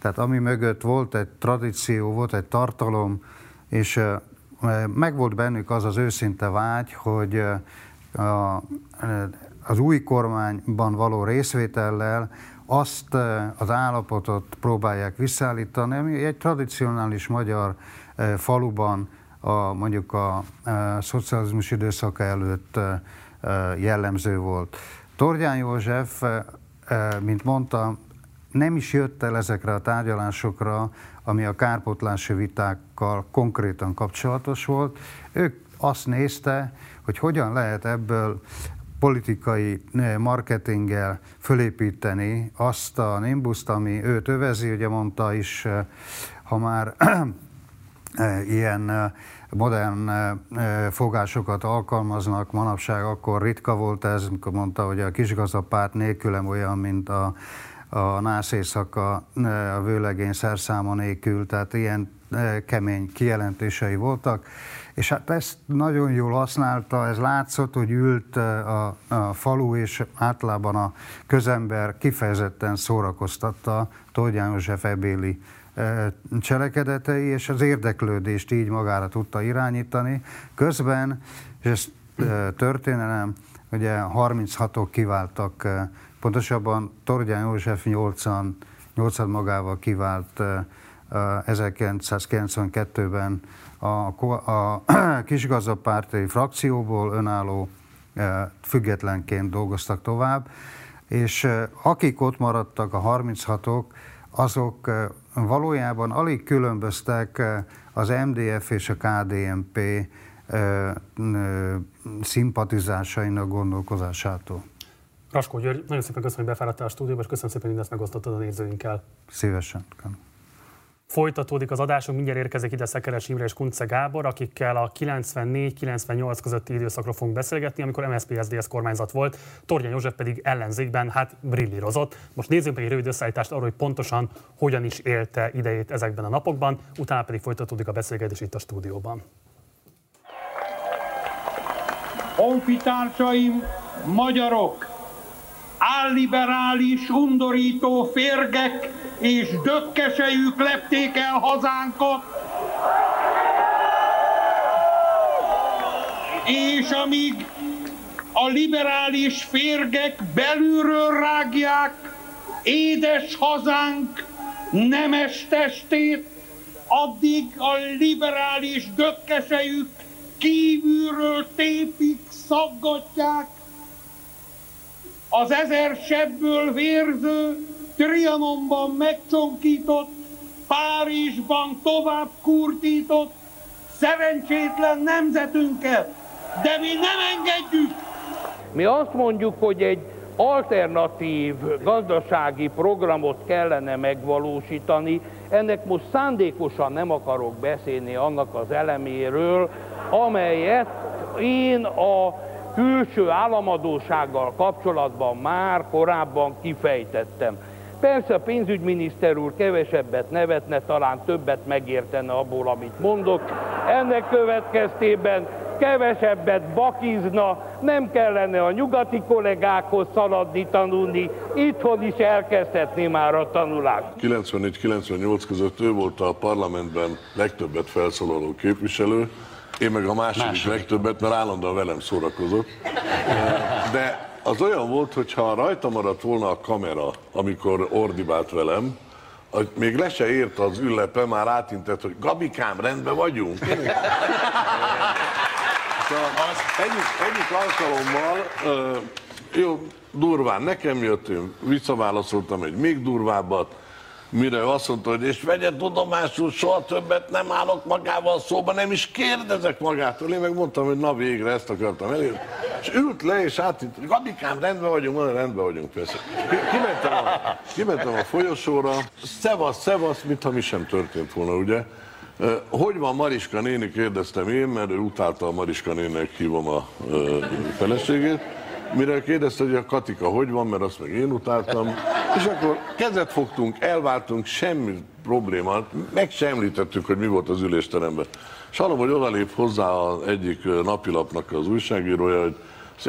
tehát ami mögött volt egy tradíció, volt egy tartalom, és megvolt bennük az az őszinte vágy, hogy az új kormányban való részvétellel azt az állapotot próbálják visszaállítani, ami egy tradicionális magyar faluban a, mondjuk a, a szocializmus időszaka előtt jellemző volt. Tordján József, mint mondtam, nem is jött el ezekre a tárgyalásokra, ami a kárpotlási vitákkal konkrétan kapcsolatos volt. Ők azt nézte, hogy hogyan lehet ebből politikai marketinggel fölépíteni azt a nimbuszt, ami őt övezi, ugye mondta is, ha már ilyen modern fogásokat alkalmaznak. Manapság, akkor ritka volt ez, amikor mondta, hogy a kisgazdapárt nélkülem olyan, mint a, a nász éjszaka a vőlegény szerszáma nélkül, tehát ilyen kemény kijelentései voltak, és hát ezt nagyon jól használta, ez látszott, hogy ült a, a falu, és általában a közember kifejezetten szórakoztatta Tógyán József ebéli cselekedetei, és az érdeklődést így magára tudta irányítani. Közben, és ez történelem, ugye 36-ok kiváltak, pontosabban Tordján József 80, 80 magával kivált 1992-ben a, a *clears throat* kisgazdapárti frakcióból önálló függetlenként dolgoztak tovább, és akik ott maradtak, a 36-ok, azok valójában alig különböztek az MDF és a KDNP szimpatizásainak gondolkozásától. Raskó György, nagyon szépen köszönöm, hogy befáradtál a stúdióba, és köszönöm szépen, hogy mindezt megosztottad a nézőinkkel. Szívesen. Folytatódik az adásunk, mindjárt érkezik ide Szekeres Imre és Kunce Gábor, akikkel a 94-98 közötti időszakról fogunk beszélgetni, amikor MSZP-SZDSZ kormányzat volt, Torgyán József pedig ellenzékben hát brillírozott. Most nézzünk meg egy rövid összeállítást arról, hogy pontosan hogyan is élte idejét ezekben a napokban, utána pedig folytatódik a beszélgetés itt a stúdióban. Honfitársaim, magyarok, álliberális, undorító férgek és dökkesejük lepték el hazánkat, és amíg a liberális férgek belülről rágják édes hazánk nemes testét, addig a liberális dökkesejük kívülről tépik, szaggatják. Az ezer sebből vérző, Trianonban megcsonkított, Párizsban tovább kurtított, szerencsétlen nemzetünket, de mi nem engedjük! Mi azt mondjuk, hogy egy alternatív gazdasági programot kellene megvalósítani. Ennek most szándékosan nem akarok beszélni annak az eleméről, amelyet én a külső államadósággal kapcsolatban már korábban kifejtettem. Persze a pénzügyminiszter úr kevesebbet nevetne, talán többet megértene abból, amit mondok. Ennek következtében kevesebbet bakizna, nem kellene a nyugati kollégákhoz szaladni, tanulni, itthon is elkezdhetné már a tanulást. 94-98 között ő volt a parlamentben legtöbbet felszólaló képviselő, én meg a második, második. legtöbbet, mert állandóan velem szórakozott. De az olyan volt, hogy ha rajta maradt volna a kamera, amikor ordibált velem, hogy még le se ért az üllepe, már átintett, hogy Gabikám, rendben vagyunk. egyik, egyik alkalommal, jó, durván nekem jött, én visszaválaszoltam egy még durvábbat, Mire azt mondta, hogy és vegye tudomásul, soha többet nem állok magával szóba, nem is kérdezek magától. Én meg mondtam, hogy na végre ezt akartam elérni. És ült le, és át, Gabikám, rendben vagyunk, mondja, rendben vagyunk persze. Kimentem a, kimentem a folyosóra, szevasz, szevasz, mintha mi sem történt volna, ugye? Hogy van Mariska néni, kérdeztem én, mert ő utálta a Mariska néninek hívom a feleségét. Mire kérdezte, hogy a Katika hogy van, mert azt meg én utáltam. És akkor kezet fogtunk, elváltunk, semmi probléma, meg sem említettük, hogy mi volt az ülésteremben. És hallom, hogy odalép hozzá az egyik napilapnak az újságírója, hogy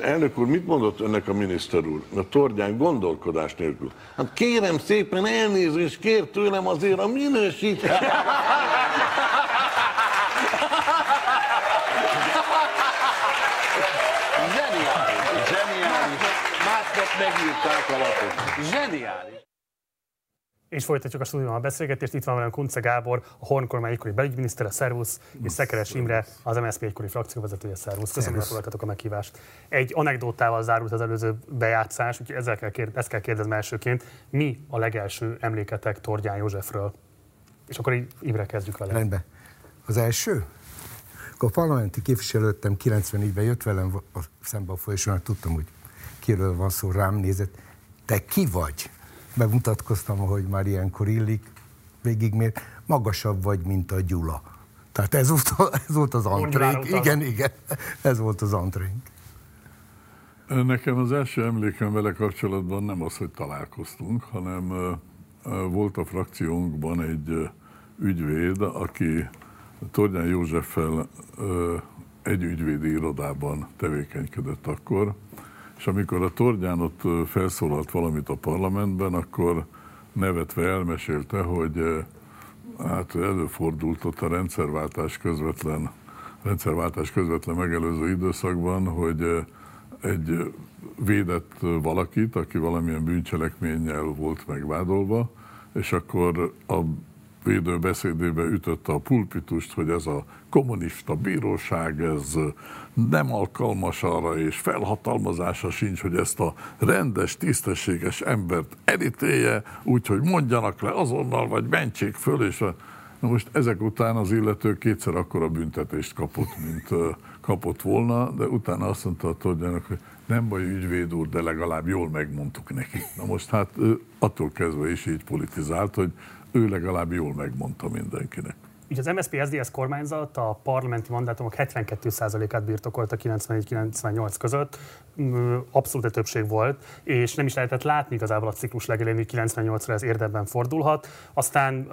Elnök úr, mit mondott önnek a miniszter úr? A Tordján gondolkodás nélkül. Hát kérem szépen elnézést, kér tőlem azért a minősítést. *laughs* Zseniális, zseniális. Másnap a lapot. Zseniális. És folytatjuk a stúdióban a beszélgetést. Itt van velem Kunce Gábor, a Horn kormány egykori belügyminiszter, a Szervusz, és Szekeres Imre, az MSZP egykori frakcióvezetője, Szervusz. Köszönöm, hogy elfogadtatok a meghívást. Egy anekdotával zárult az előző bejátszás, úgyhogy ezzel kell kérdez, ezt kell kérdeznem elsőként. Mi a legelső emléketek Tordján Józsefről? És akkor így Imre kezdjük vele. Rendben. Az első? Akkor parlamenti képviselőttem 94-ben jött velem a szembe a folyosón, tudtam, hogy kiről van szó, rám nézett. Te ki vagy? bemutatkoztam, ahogy már ilyenkor illik, végigmér, magasabb vagy, mint a Gyula. Tehát ez volt, ez volt az antrénk. Igen, igen, ez volt az antrénk. Nekem az első emlékem vele kapcsolatban nem az, hogy találkoztunk, hanem volt a frakciónkban egy ügyvéd, aki Tornyán Józseffel egy ügyvédi irodában tevékenykedett akkor, és amikor a Torgyán ott felszólalt valamit a parlamentben, akkor nevetve elmesélte, hogy hát előfordult ott a rendszerváltás közvetlen, rendszerváltás közvetlen megelőző időszakban, hogy egy védett valakit, aki valamilyen bűncselekménnyel volt megvádolva, és akkor a védő beszédébe ütötte a pulpitust, hogy ez a kommunista bíróság, ez nem alkalmas arra, és felhatalmazása sincs, hogy ezt a rendes, tisztességes embert elítélje, úgyhogy mondjanak le azonnal, vagy mentsék föl, és a... Na most ezek után az illető kétszer akkora büntetést kapott, mint kapott volna, de utána azt mondta a Tordjának, hogy nem baj, ügyvéd úr, de legalább jól megmondtuk neki. Na most hát attól kezdve is így politizált, hogy ő legalább jól megmondta mindenkinek. Ugye az MSZP SZDSZ kormányzat a parlamenti mandátumok 72%-át birtokolta 94-98 között, abszolút többség volt, és nem is lehetett látni igazából a ciklus legelén, hogy 98-ra ez érdemben fordulhat. Aztán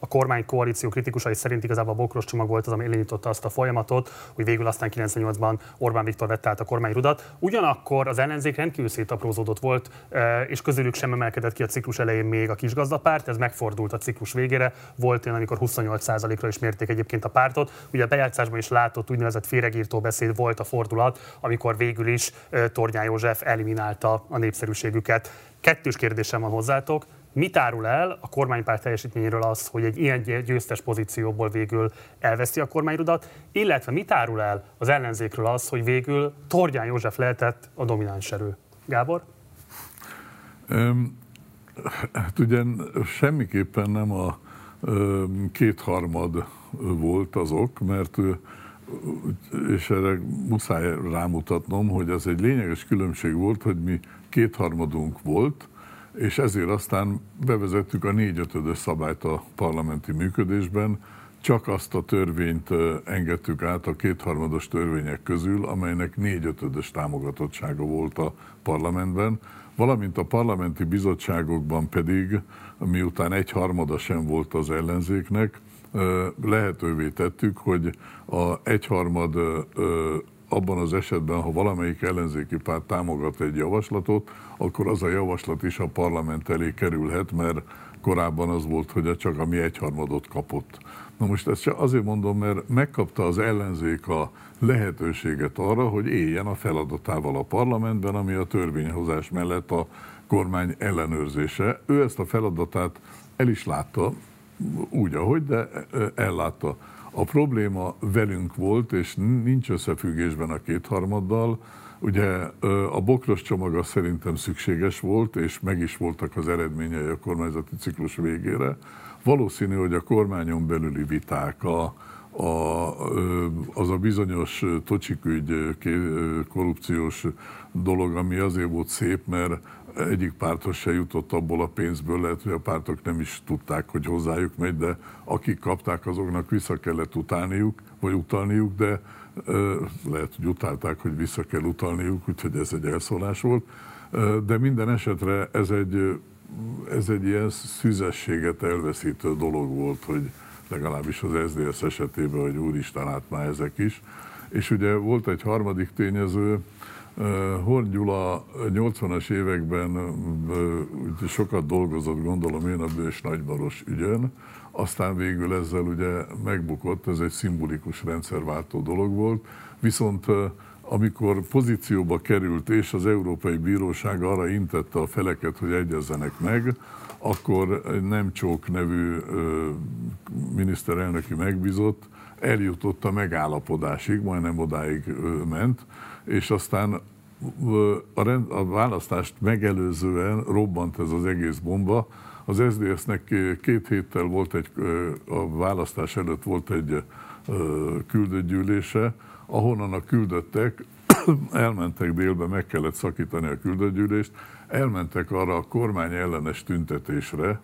a kormány koalíció kritikusai szerint igazából a bokros csomag volt az, ami elindította azt a folyamatot, hogy végül aztán 98-ban Orbán Viktor vette át a kormányrudat. Ugyanakkor az ellenzék rendkívül szétaprózódott volt, és közülük sem emelkedett ki a ciklus elején még a kisgazdapárt, ez megfordult a ciklus végére. Volt olyan, amikor 28%-ra is mérték egyébként a pártot. Ugye a bejátszásban is látott úgynevezett féregírtó beszéd volt a fordulat, amikor végül is Tornyán József eliminálta a népszerűségüket. Kettős kérdésem van hozzátok. Mit árul el a kormánypárt teljesítményéről az, hogy egy ilyen győztes pozícióból végül elveszi a kormányrudat, illetve mit árul el az ellenzékről az, hogy végül Tordján József lehetett a domináns erő? Gábor? Um, hát ugye semmiképpen nem a kétharmad volt az ok, mert és erre muszáj rámutatnom, hogy ez egy lényeges különbség volt, hogy mi kétharmadunk volt, és ezért aztán bevezettük a négyötödös szabályt a parlamenti működésben, csak azt a törvényt engedtük át a kétharmados törvények közül, amelynek négyötödös támogatottsága volt a parlamentben, valamint a parlamenti bizottságokban pedig, miután egy harmada sem volt az ellenzéknek, lehetővé tettük, hogy a egyharmad abban az esetben, ha valamelyik ellenzéki párt támogat egy javaslatot, akkor az a javaslat is a parlament elé kerülhet, mert korábban az volt, hogy csak a mi egyharmadot kapott. Na most ezt csak azért mondom, mert megkapta az ellenzék a lehetőséget arra, hogy éljen a feladatával a parlamentben, ami a törvényhozás mellett a kormány ellenőrzése. Ő ezt a feladatát el is látta, úgy, ahogy, de ellátta. A probléma velünk volt, és nincs összefüggésben a kétharmaddal. Ugye a bokros csomaga szerintem szükséges volt, és meg is voltak az eredményei a kormányzati ciklus végére. Valószínű, hogy a kormányon belüli viták, a, a, az a bizonyos tocsikügy korrupciós dolog, ami azért volt szép, mert egyik párthoz se jutott abból a pénzből, lehet, hogy a pártok nem is tudták, hogy hozzájuk megy, de akik kapták, azoknak vissza kellett utálniuk, vagy utalniuk, de lehet, hogy utálták, hogy vissza kell utalniuk, úgyhogy ez egy elszólás volt. De minden esetre ez egy ez egy ilyen szüzességet elveszítő dolog volt, hogy legalábbis az SZDSZ esetében, hogy úristen, hát már ezek is. És ugye volt egy harmadik tényező, Horn Gyula 80-as években sokat dolgozott, gondolom én, a Bős Nagymaros ügyön, aztán végül ezzel ugye megbukott, ez egy szimbolikus rendszerváltó dolog volt, viszont amikor pozícióba került, és az Európai Bíróság arra intette a feleket, hogy egyezzenek meg, akkor nem Csók nevű miniszterelnöki megbízott eljutott a megállapodásig, majdnem odáig ment, és aztán a, rend, a választást megelőzően robbant ez az egész bomba. Az SZDSZ-nek két héttel volt egy, a választás előtt volt egy küldött gyűlése, ahonnan a küldöttek *coughs* elmentek délbe, meg kellett szakítani a küldött elmentek arra a kormány ellenes tüntetésre,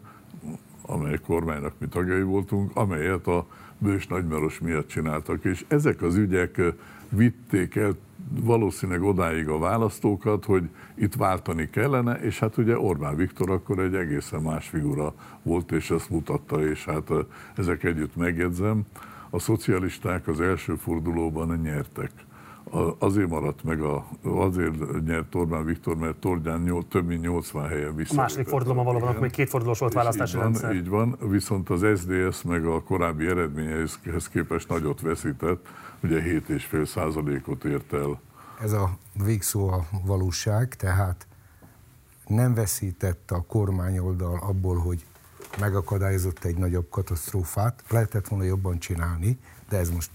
amely kormánynak mi tagjai voltunk, amelyet a Bős Nagymaros miatt csináltak, és ezek az ügyek vitték el valószínűleg odáig a választókat, hogy itt váltani kellene, és hát ugye Orbán Viktor akkor egy egészen más figura volt, és ezt mutatta, és hát ezek együtt megjegyzem, a szocialisták az első fordulóban nyertek azért maradt meg, a, azért nyert Orbán Viktor, mert Tordján nyol, több mint 80 helyen vissza. A második fordulóban valóban, akkor még két fordulós volt választási így van, rendszer. Így van, viszont az SDS meg a korábbi eredményeihez képest nagyot veszített, ugye 7,5 százalékot ért el. Ez a végszó a valóság, tehát nem veszített a kormányoldal abból, hogy megakadályozott egy nagyobb katasztrófát, lehetett volna jobban csinálni, de ez most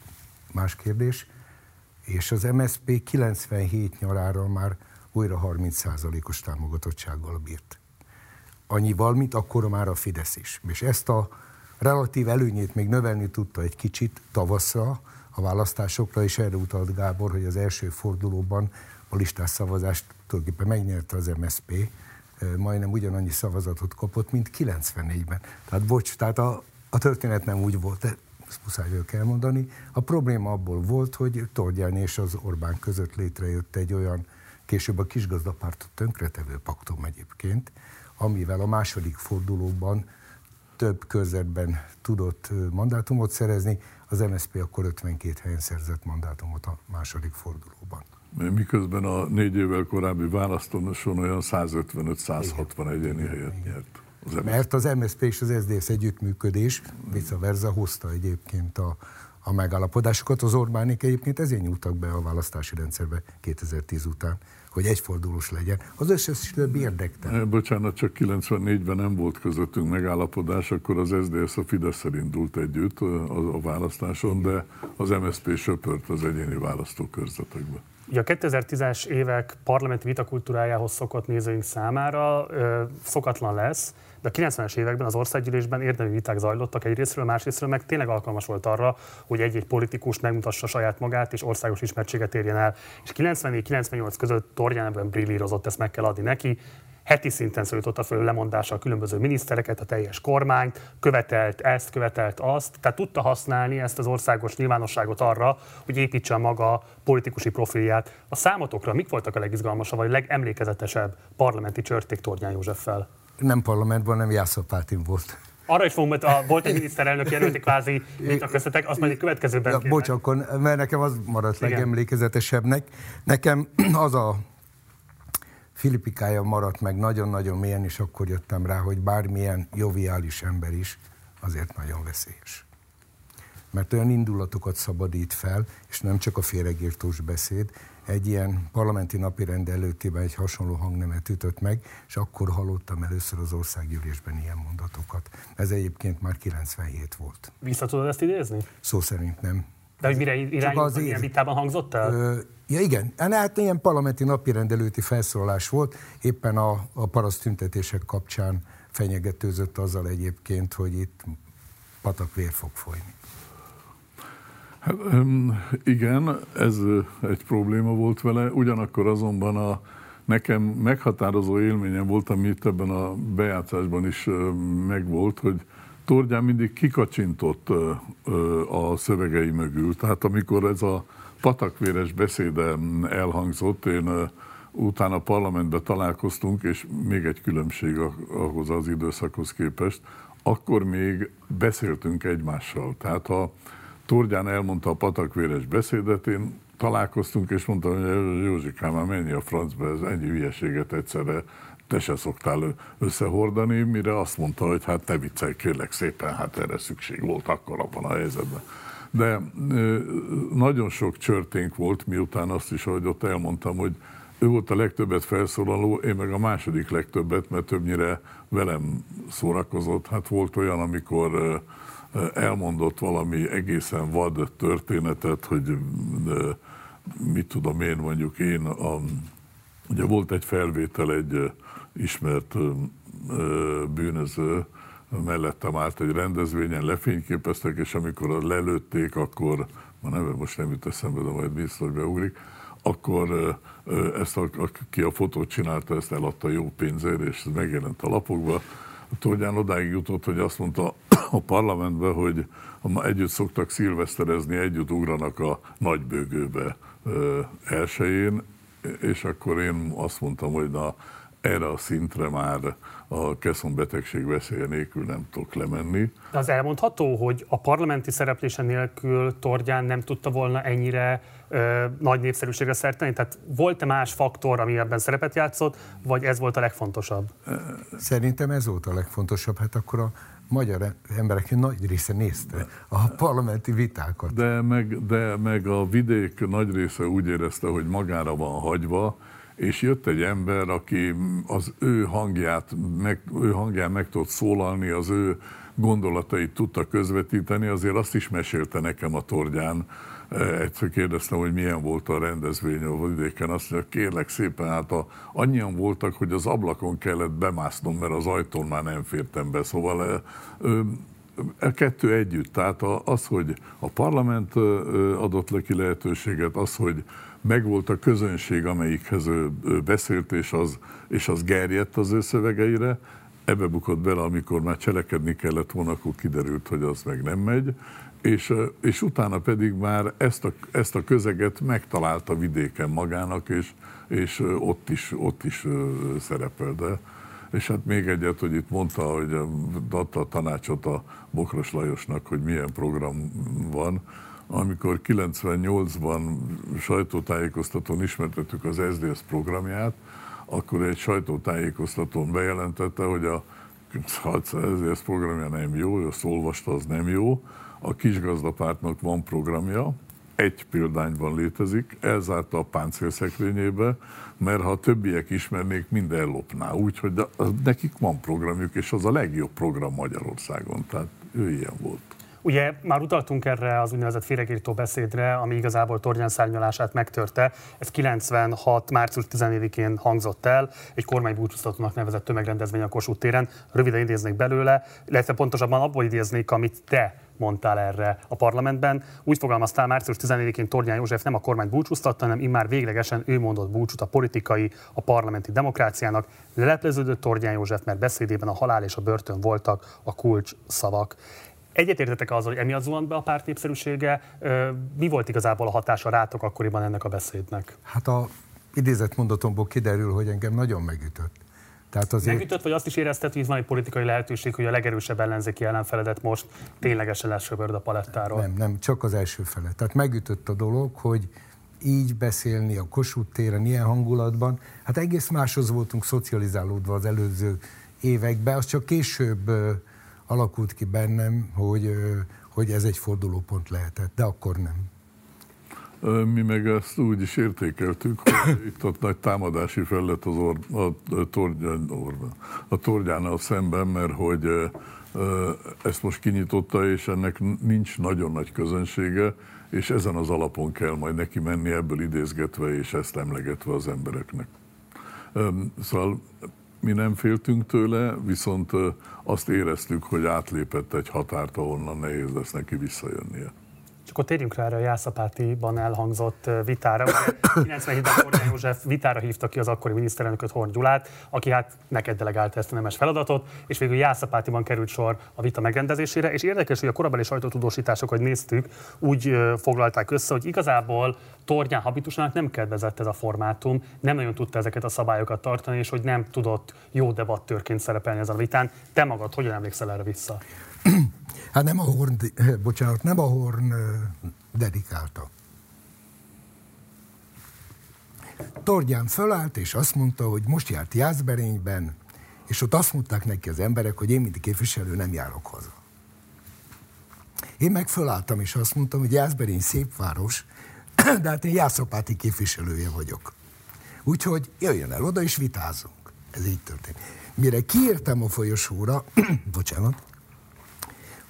más kérdés és az MSP 97 nyarára már újra 30%-os támogatottsággal bírt. Annyival, mint akkor már a Fidesz is. És ezt a relatív előnyét még növelni tudta egy kicsit tavaszra, a választásokra, és erre utalt Gábor, hogy az első fordulóban a listás szavazást tulajdonképpen megnyerte az MSP, majdnem ugyanannyi szavazatot kapott, mint 94-ben. Tehát bocs, tehát a, a történet nem úgy volt, ezt muszáj ők elmondani. A probléma abból volt, hogy Tordján és az Orbán között létrejött egy olyan, később a kisgazdapártot tönkretevő paktum egyébként, amivel a második fordulóban több körzetben tudott mandátumot szerezni, az MSZP akkor 52 helyen szerzett mandátumot a második fordulóban. Miközben a négy évvel korábbi választónoson olyan 155-160 egyéni helyet nyert. Az Mert az MSZP és az SZDSZ együttműködés vice versa hozta egyébként a, a megállapodásokat. Az Orbánik egyébként ezért nyúltak be a választási rendszerbe 2010 után, hogy egyfordulós legyen. Az összes többi érdektelen. Eh, bocsánat, csak 94-ben nem volt közöttünk megállapodás, akkor az SZDSZ a fidesz indult együtt a, a választáson, de az MSZP söpört az egyéni választókörzetekbe. Ugye a 2010-es évek parlamenti vitakultúrájához szokott nézőink számára ö, szokatlan lesz, de a 90-es években az országgyűlésben érdemi viták zajlottak egyrésztről, másrésztről meg tényleg alkalmas volt arra, hogy egy-egy politikus megmutassa saját magát és országos ismertséget érjen el. És 94-98 között Torján ebben brillírozott, ezt meg kell adni neki heti szinten szólította föl lemondással a különböző minisztereket, a teljes kormányt, követelt ezt, követelt azt, tehát tudta használni ezt az országos nyilvánosságot arra, hogy építse a maga politikusi profilját. A számotokra mik voltak a legizgalmasabb, vagy legemlékezetesebb parlamenti csörték Tornyán Józseffel? Nem parlamentban, nem Jászapátin volt. Arra is fogunk, mert a, volt egy miniszterelnök jelölti kvázi, mint a köztetek, azt majd egy következőben ja, Bocs, akkor, mert nekem az maradt Igen. legemlékezetesebbnek. Nekem az a filipikája maradt meg nagyon-nagyon mélyen, és akkor jöttem rá, hogy bármilyen joviális ember is azért nagyon veszélyes. Mert olyan indulatokat szabadít fel, és nem csak a féregírtós beszéd, egy ilyen parlamenti napirend előttében egy hasonló hangnemet ütött meg, és akkor hallottam először az országgyűlésben ilyen mondatokat. Ez egyébként már 97 volt. Vissza tudod ezt idézni? Szó szerint nem. De hogy mire irányult, ilyen vitában hangzott el? Ö, ja igen, hát ilyen parlamenti napi rendelőti felszólalás volt, éppen a, a paraszt tüntetések kapcsán fenyegetőzött azzal egyébként, hogy itt patak vér fog folyni. Igen, ez egy probléma volt vele, ugyanakkor azonban a, nekem meghatározó élményem volt, ami itt ebben a bejátszásban is megvolt, hogy Tordján mindig kikacsintott a szövegei mögül. Tehát amikor ez a patakvéres beszéde elhangzott, én utána a parlamentben találkoztunk, és még egy különbség ahhoz az időszakhoz képest, akkor még beszéltünk egymással. Tehát ha Tordján elmondta a patakvéres beszédet, én találkoztunk, és mondtam, hogy Józsikám, már mennyi a francba, ez ennyi hülyeséget egyszerre te se szoktál összehordani, mire azt mondta, hogy hát ne viccelj, kérlek szépen, hát erre szükség volt akkor abban a helyzetben. De nagyon sok csörténk volt, miután azt is, hogy ott elmondtam, hogy ő volt a legtöbbet felszólaló, én meg a második legtöbbet, mert többnyire velem szórakozott. Hát volt olyan, amikor elmondott valami egészen vad történetet, hogy mit tudom én, mondjuk én, a, ugye volt egy felvétel egy ismert bűnöző, mellettem állt egy rendezvényen, lefényképeztek, és amikor lelőtték, akkor, ma neve most nem jut eszembe, de majd biztos beugrik, akkor ezt, aki a fotót csinálta, ezt eladta jó pénzért, és ez megjelent a lapokba. Tordján odáig jutott, hogy azt mondta a parlamentben, hogy együtt szoktak szilveszterezni, együtt ugranak a nagybőgőbe elsőjén, és akkor én azt mondtam, hogy na, erre a szintre már a keszon betegség veszélye nélkül nem tudok lemenni. De az elmondható, hogy a parlamenti szereplése nélkül Tordján nem tudta volna ennyire ö, nagy népszerűségre szerteni? Tehát volt-e más faktor, ami ebben szerepet játszott, vagy ez volt a legfontosabb? Szerintem ez volt a legfontosabb. Hát akkor a magyar emberek nagy része nézte a parlamenti vitákat. De meg, de meg a vidék nagy része úgy érezte, hogy magára van hagyva, és jött egy ember, aki az ő hangját, meg, ő hangján meg tudott szólalni, az ő gondolatait tudta közvetíteni, azért azt is mesélte nekem a Tordján, egyszer kérdeztem, hogy milyen volt a rendezvény a vidéken, azt mondja, kérlek szépen, hát a, annyian voltak, hogy az ablakon kellett bemásznom, mert az ajtón már nem fértem be, szóval a kettő együtt, tehát az, hogy a parlament adott neki lehetőséget, az, hogy megvolt a közönség, amelyikhez ő, beszélt, és az, és az gerjedt az ő szövegeire, ebbe bukott bele, amikor már cselekedni kellett volna, akkor kiderült, hogy az meg nem megy, és, és utána pedig már ezt a, ezt a közeget megtalálta vidéken magának, és, és ott is, ott is szerepel. De, és hát még egyet, hogy itt mondta, hogy adta a tanácsot a Bokros Lajosnak, hogy milyen program van, amikor 98-ban sajtótájékoztatón ismertettük az SZDSZ programját, akkor egy sajtótájékoztatón bejelentette, hogy a SZDSZ programja nem jó, azt olvasta, az nem jó. A kisgazdapártnak van programja, egy példányban létezik, elzárta a páncélszekrényébe, mert ha a többiek ismernék, mind ellopná. Úgyhogy nekik van programjuk, és az a legjobb program Magyarországon. Tehát ő ilyen volt. Ugye már utaltunk erre az úgynevezett féregírtó beszédre, ami igazából Tornyán szárnyalását megtörte. Ez 96. március 14-én hangzott el, egy kormánybúcsúztatónak nevezett tömegrendezvény a Kossuth téren. Röviden idéznék belőle, illetve pontosabban abból idéznék, amit te mondtál erre a parlamentben. Úgy fogalmaztál március 14-én Tornyán József nem a kormány búcsúztatta, hanem immár véglegesen ő mondott búcsút a politikai, a parlamenti demokráciának. Lelepleződött Tornyán József, mert beszédében a halál és a börtön voltak a kulcs szavak. Egyetértetek azzal, hogy emiatt zuhant be a párt népszerűsége. Mi volt igazából a hatása rátok akkoriban ennek a beszédnek? Hát a idézett mondatomból kiderül, hogy engem nagyon megütött. Tehát azért... Megütött, vagy azt is érezted, hogy van egy politikai lehetőség, hogy a legerősebb ellenzéki ellenfeledet most ténylegesen lesöbörd a palettáról? Nem, nem, csak az első fele. Tehát megütött a dolog, hogy így beszélni a Kossuth téren, ilyen hangulatban. Hát egész máshoz voltunk szocializálódva az előző években, az csak később alakult ki bennem, hogy, hogy ez egy fordulópont lehetett, de akkor nem. Mi meg ezt úgy is értékeltük, hogy *coughs* itt ott nagy támadási felett az or, a, a, torgyán, a torgyánál szemben, mert hogy ezt most kinyitotta, és ennek nincs nagyon nagy közönsége, és ezen az alapon kell majd neki menni, ebből idézgetve és ezt emlegetve az embereknek. Szóval mi nem féltünk tőle, viszont azt éreztük, hogy átlépett egy határt, ahonnan nehéz lesz neki visszajönnie. Akkor térjünk rá erre a Jászapátiban elhangzott vitára. 97-ben *coughs* Horn József vitára hívta ki az akkori miniszterelnököt Horn Gyulát, aki hát neked delegálta ezt a nemes feladatot, és végül Jászapátiban került sor a vita megrendezésére. És érdekes, hogy a korabeli sajtótudósításokat néztük, úgy foglalták össze, hogy igazából Tornyán habitusának nem kedvezett ez a formátum, nem nagyon tudta ezeket a szabályokat tartani, és hogy nem tudott jó debattőrként szerepelni ezen a vitán. Te magad hogyan emlékszel erre vissza? *coughs* Hát nem a Horn, bocsánat, nem a Horn dedikálta. Tordján fölállt, és azt mondta, hogy most járt Jászberényben, és ott azt mondták neki az emberek, hogy én, mint képviselő, nem járok haza. Én meg fölálltam, és azt mondtam, hogy Jászberény szép város, *clears throat* de hát én Jászapáti képviselője vagyok. Úgyhogy jöjjön el oda, és vitázunk. Ez így történt. Mire kiértem a folyosóra, *clears throat* bocsánat,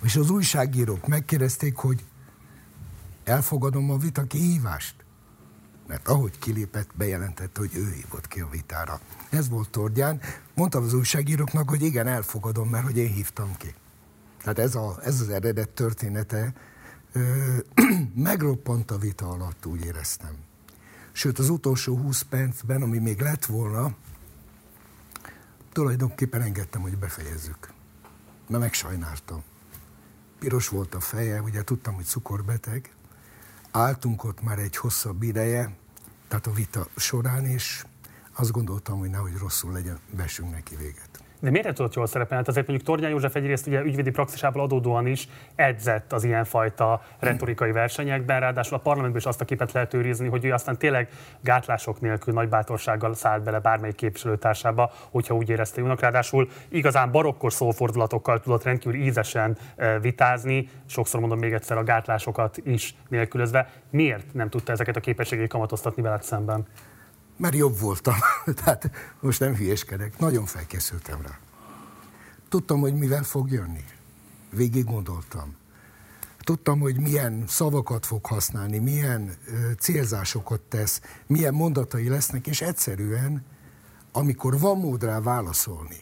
és az újságírók megkérdezték, hogy elfogadom a vita kihívást. Mert ahogy kilépett, bejelentette, hogy ő hívott ki a vitára. Ez volt Tordján. Mondtam az újságíróknak, hogy igen, elfogadom, mert hogy én hívtam ki. Tehát ez, a, ez az eredet története ö, *clears throat* megroppant a vita alatt, úgy éreztem. Sőt, az utolsó 20 percben, ami még lett volna, tulajdonképpen engedtem, hogy befejezzük. Mert megsajnáltam piros volt a feje, ugye tudtam, hogy cukorbeteg. Álltunk ott már egy hosszabb ideje, tehát a vita során, és azt gondoltam, hogy nehogy rosszul legyen, vessünk neki véget. De miért tudott jól szerepelni? Hát azért mondjuk Tornyán József egyrészt ugye ügyvédi praxisából adódóan is edzett az ilyenfajta retorikai versenyekben, ráadásul a parlamentben is azt a képet lehet őrizni, hogy ő aztán tényleg gátlások nélkül nagy bátorsággal szállt bele bármelyik képviselőtársába, hogyha úgy érezte jónak. Ráadásul igazán barokkos szófordulatokkal tudott rendkívül ízesen eh, vitázni, sokszor mondom még egyszer a gátlásokat is nélkülözve. Miért nem tudta ezeket a képességét kamatoztatni veled szemben? Mert jobb voltam. *laughs* Tehát most nem hülyeskedek, nagyon felkészültem rá. Tudtam, hogy mivel fog jönni. Végig gondoltam. Tudtam, hogy milyen szavakat fog használni, milyen célzásokat tesz, milyen mondatai lesznek, és egyszerűen, amikor van mód rá válaszolni,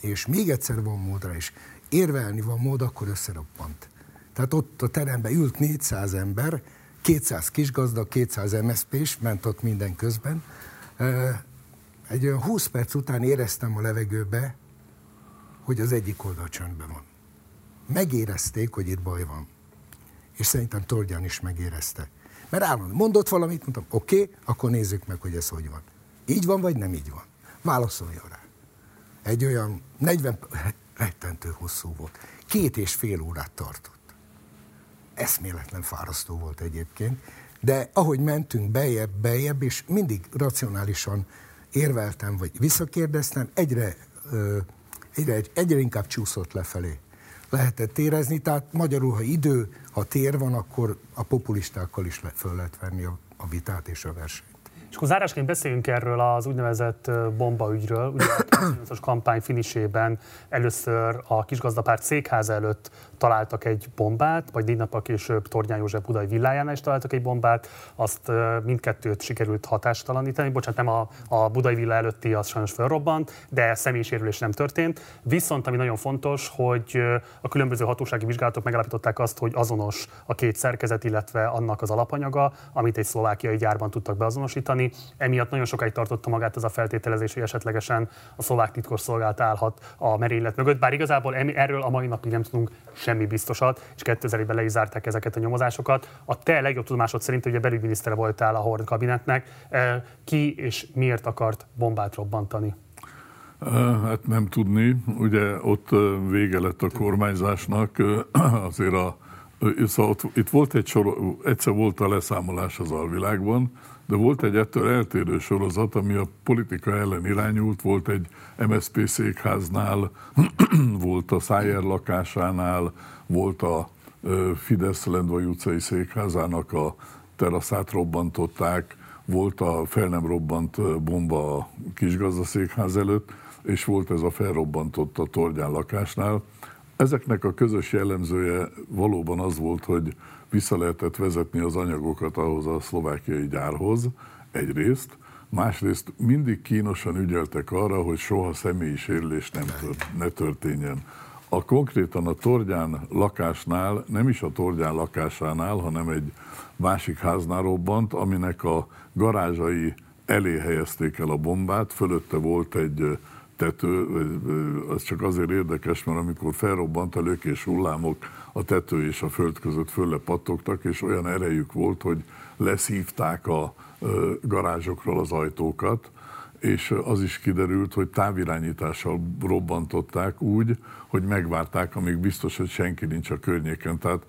és még egyszer van mód rá, és érvelni van mód, akkor összeroppant. Tehát ott a teremben ült 400 ember, 200 kisgazda, 200 MSZP is ment ott minden közben. Egy olyan 20 perc után éreztem a levegőbe, hogy az egyik oldal csöndben van. Megérezték, hogy itt baj van. És szerintem Tordján is megérezte. Mert állandóan mondott valamit, mondtam, oké, okay, akkor nézzük meg, hogy ez hogy van. Így van, vagy nem így van? Válaszoljon rá. Egy olyan 40, rettentő hosszú volt. Két és fél órát tartott eszméletlen fárasztó volt egyébként, de ahogy mentünk bejebb, bejebb, és mindig racionálisan érveltem, vagy visszakérdeztem, egyre, egyre, egyre inkább csúszott lefelé. Lehetett érezni, tehát magyarul, ha idő, ha tér van, akkor a populistákkal is föl lehet venni a, a vitát és a versenyt. És akkor zárásként beszéljünk erről az úgynevezett bombaügyről. Ugye a kampány finisében először a kisgazdapárt székháza előtt találtak egy bombát, vagy négy nappal később Tornyán József budai villájánál is találtak egy bombát, azt mindkettőt sikerült hatástalanítani. Bocsánat, nem a, a budai villa előtti az sajnos felrobbant, de személyisérülés nem történt. Viszont ami nagyon fontos, hogy a különböző hatósági vizsgálatok megállapították azt, hogy azonos a két szerkezet, illetve annak az alapanyaga, amit egy szlovákiai gyárban tudtak beazonosítani. Emiatt nagyon sokáig tartotta magát az a feltételezés, hogy esetlegesen a szlovák titkosszolgálat állhat a merénylet mögött, bár igazából erről a mai napig nem tudunk semmi biztosat, és 2000-ben le is zárták ezeket a nyomozásokat. A te legjobb tudomásod szerint ugye belügyminisztere voltál a Hord kabinetnek. Ki és miért akart bombát robbantani? Hát nem tudni, ugye ott vége lett a kormányzásnak, *clears throat* azért a, szóval ott, itt volt egy sor, egyszer volt a leszámolás az alvilágban, de volt egy ettől eltérő sorozat, ami a politika ellen irányult, volt egy MSZP székháznál, *clears throat* volt a Szájer lakásánál, volt a Fidesz Lendvai utcai székházának a teraszát robbantották, volt a fel nem robbant bomba a kisgazdaszékház előtt, és volt ez a felrobbantott a Tordján lakásnál. Ezeknek a közös jellemzője valóban az volt, hogy vissza lehetett vezetni az anyagokat ahhoz a szlovákiai gyárhoz, egyrészt, másrészt mindig kínosan ügyeltek arra, hogy soha személyi sérülés nem tört, ne történjen. a konkrétan a Tordján lakásnál, nem is a Tordján lakásánál, hanem egy másik háznál robbant, aminek a garázsai elé helyezték el a bombát, fölötte volt egy tető, az csak azért érdekes, mert amikor felrobbant a lökés hullámok, a tető és a föld között fölle pattogtak, és olyan erejük volt, hogy leszívták a garázsokról az ajtókat, és az is kiderült, hogy távirányítással robbantották úgy, hogy megvárták, amíg biztos, hogy senki nincs a környéken. Tehát,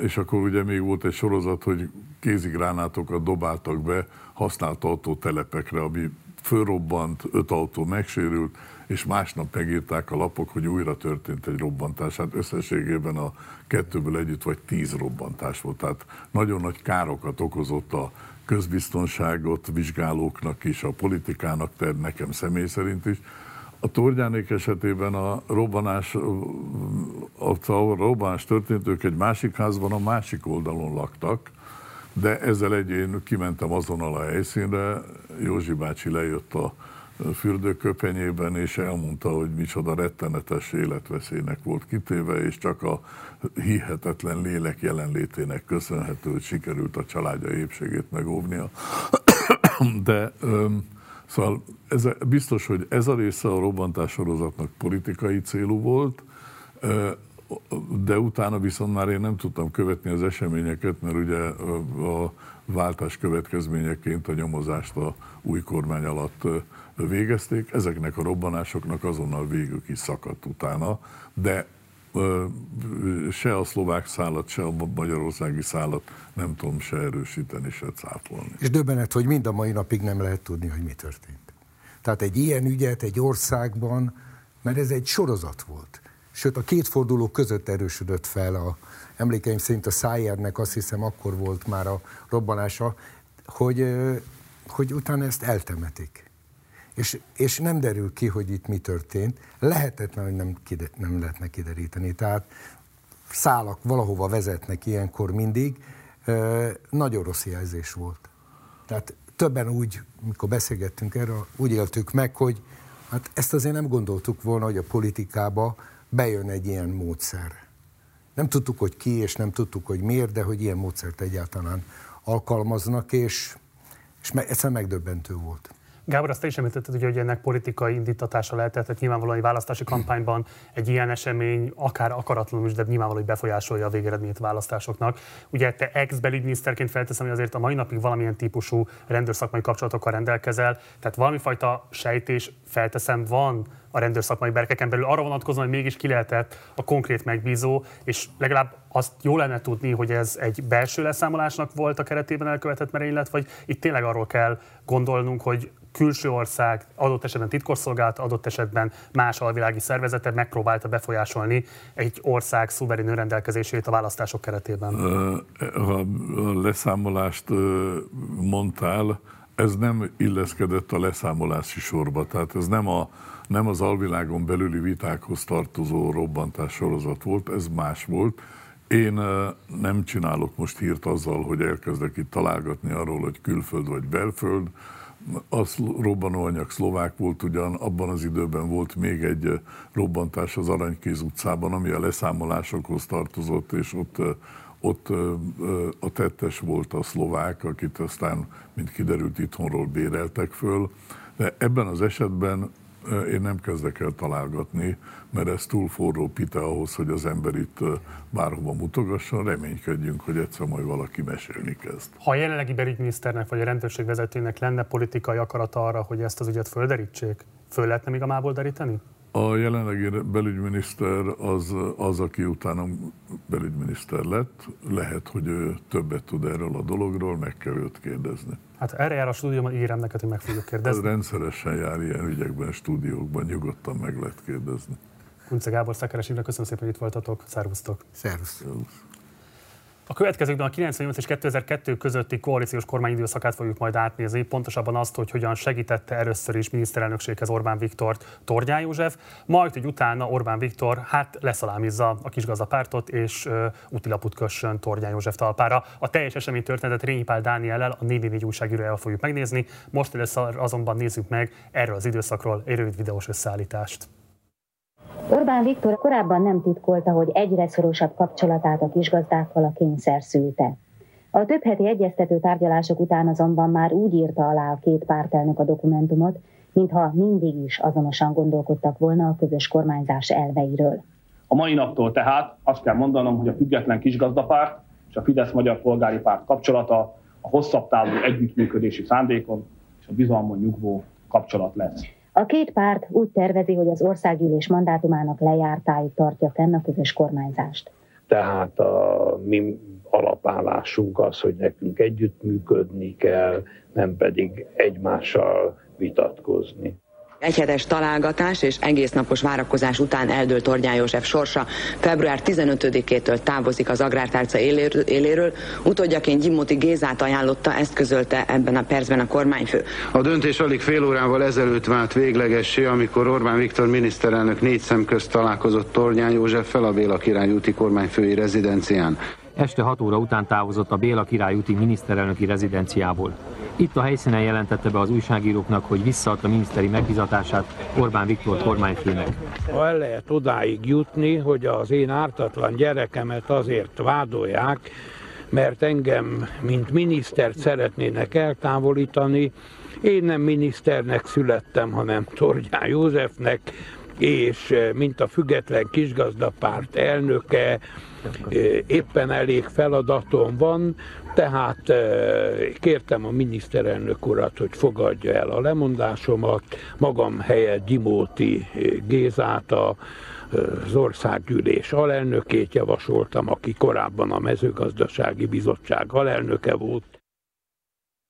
és akkor ugye még volt egy sorozat, hogy kézigránátokat dobáltak be használt autótelepekre, ami fölrobbant, öt autó megsérült, és másnap megírták a lapok, hogy újra történt egy robbantás. Hát összességében a kettőből együtt vagy tíz robbantás volt. Tehát nagyon nagy károkat okozott a közbiztonságot vizsgálóknak is, a politikának, ter nekem személy szerint is. A Tordjánék esetében a robbanás, a robbanás történt, ők egy másik házban a másik oldalon laktak, de ezzel egy én kimentem azonnal a helyszínre, Józsi bácsi lejött a fürdőköpenyében, és elmondta, hogy micsoda rettenetes életveszélynek volt kitéve, és csak a hihetetlen lélek jelenlétének köszönhető, hogy sikerült a családja épségét megóvnia. *coughs* De szóval ez, biztos, hogy ez a része a robbantás sorozatnak politikai célú volt, de utána viszont már én nem tudtam követni az eseményeket, mert ugye a váltás következményeként a nyomozást a új kormány alatt végezték. Ezeknek a robbanásoknak azonnal végük is szakadt utána, de se a szlovák szállat, se a magyarországi szállat nem tudom se erősíteni, se cáfolni. És döbbenet, hogy mind a mai napig nem lehet tudni, hogy mi történt. Tehát egy ilyen ügyet egy országban, mert ez egy sorozat volt. Sőt, a két forduló között erősödött fel a, emlékeim szerint a Szájernek azt hiszem akkor volt már a robbanása, hogy, hogy utána ezt eltemetik. És, és nem derül ki, hogy itt mi történt. Lehetetlen, hogy nem, kide, nem lehetne kideríteni. Tehát szálak valahova vezetnek ilyenkor mindig. Nagyon rossz jelzés volt. Tehát többen úgy, mikor beszélgettünk erről, úgy éltük meg, hogy hát ezt azért nem gondoltuk volna, hogy a politikába bejön egy ilyen módszer. Nem tudtuk, hogy ki, és nem tudtuk, hogy miért, de hogy ilyen módszert egyáltalán alkalmaznak, és, és egyszerűen megdöbbentő volt. Gábor, azt te is említetted, hogy ennek politikai indítatása lehetett, tehát nyilvánvalóan egy választási kampányban egy ilyen esemény, akár akaratlanul is, de nyilvánvalóan befolyásolja a végeredményt választásoknak. Ugye te ex-belügyminiszterként felteszem, hogy azért a mai napig valamilyen típusú rendőrszakmai kapcsolatokkal rendelkezel, tehát valami fajta sejtés felteszem van a rendőrszakmai berkeken belül arra vonatkozóan, hogy mégis ki lehetett a konkrét megbízó, és legalább azt jó lenne tudni, hogy ez egy belső leszámolásnak volt a keretében elkövetett merénylet, vagy itt tényleg arról kell gondolnunk, hogy külső ország, adott esetben titkosszolgálat, adott esetben más alvilági szervezete megpróbálta befolyásolni egy ország szuverén önrendelkezését a választások keretében. Ha leszámolást mondtál, ez nem illeszkedett a leszámolási sorba, tehát ez nem, a, nem az alvilágon belüli vitákhoz tartozó robbantás sorozat volt, ez más volt. Én nem csinálok most hírt azzal, hogy elkezdek itt találgatni arról, hogy külföld vagy belföld, az robbanóanyag szlovák volt ugyan, abban az időben volt még egy robbantás az Aranykéz utcában, ami a leszámolásokhoz tartozott, és ott, ott a tettes volt a szlovák, akit aztán, mint kiderült, itthonról béreltek föl. De ebben az esetben én nem kezdek el találgatni, mert ez túl forró pite ahhoz, hogy az ember itt bárhova mutogasson, reménykedjünk, hogy egyszer majd valaki mesélni kezd. Ha a jelenlegi belügyminiszternek vagy a rendőrség vezetőnek lenne politikai akarata arra, hogy ezt az ügyet földerítsék, föl lehetne még a mából deríteni? A jelenlegi belügyminiszter az, az, aki utána belügyminiszter lett, lehet, hogy ő többet tud erről a dologról, meg kell őt kérdezni. Hát erre jár a stúdióban, ígérem neked, hogy meg fogjuk kérdezni. Ez rendszeresen jár ilyen ügyekben, stúdiókban, nyugodtan meg lehet kérdezni. Kunce Gábor, Szekeres Imre, köszönöm szépen, hogy itt voltatok. Szervusztok! Szervusz! A következőkben a 98 és 2002 közötti koalíciós kormányidőszakát fogjuk majd átnézni, pontosabban azt, hogy hogyan segítette először is miniszterelnökséghez Orbán Viktort Tordján József, majd, hogy utána Orbán Viktor hát leszalámizza a kisgazdapártot és uh, útilaput kössön Tordján József talpára. A teljes esemény történetet Rényi Pál Dániellel, a 444 újságírójával fogjuk megnézni, most először azonban nézzük meg erről az időszakról egy rövid videós összeállítást. Orbán Viktor korábban nem titkolta, hogy egyre szorosabb kapcsolatát a kisgazdákkal a kényszer szülte. A több heti egyeztető tárgyalások után azonban már úgy írta alá a két pártelnök a dokumentumot, mintha mindig is azonosan gondolkodtak volna a közös kormányzás elveiről. A mai naptól tehát azt kell mondanom, hogy a független kisgazdapárt és a Fidesz Magyar Polgári Párt kapcsolata a hosszabb távú együttműködési szándékon és a bizalmon nyugvó kapcsolat lesz. A két párt úgy tervezi, hogy az országgyűlés mandátumának lejártáig tartja fenn a közös kormányzást. Tehát a mi alapállásunk az, hogy nekünk együttműködni kell, nem pedig egymással vitatkozni. Egyhetes találgatás és egész napos várakozás után eldőlt Tordján József sorsa. Február 15-től távozik az agrártárca éléről. Utódjaként Gyimóti Gézát ajánlotta, ezt közölte ebben a percben a kormányfő. A döntés alig fél órával ezelőtt vált véglegessé, amikor Orbán Viktor miniszterelnök négy szem közt találkozott Tordján Józseffel a Béla Király úti kormányfői rezidencián. Este 6 óra után távozott a Béla Király úti miniszterelnöki rezidenciából. Itt a helyszínen jelentette be az újságíróknak, hogy visszaadta miniszteri megbizatását Orbán Viktor kormányfőnek. Ha el lehet odáig jutni, hogy az én ártatlan gyerekemet azért vádolják, mert engem, mint minisztert szeretnének eltávolítani, én nem miniszternek születtem, hanem Tordján Józsefnek, és mint a független kisgazdapárt elnöke, éppen elég feladatom van, tehát kértem a miniszterelnök urat, hogy fogadja el a lemondásomat, magam helyett Gyimóti Gézát, a, az országgyűlés alelnökét javasoltam, aki korábban a mezőgazdasági bizottság alelnöke volt.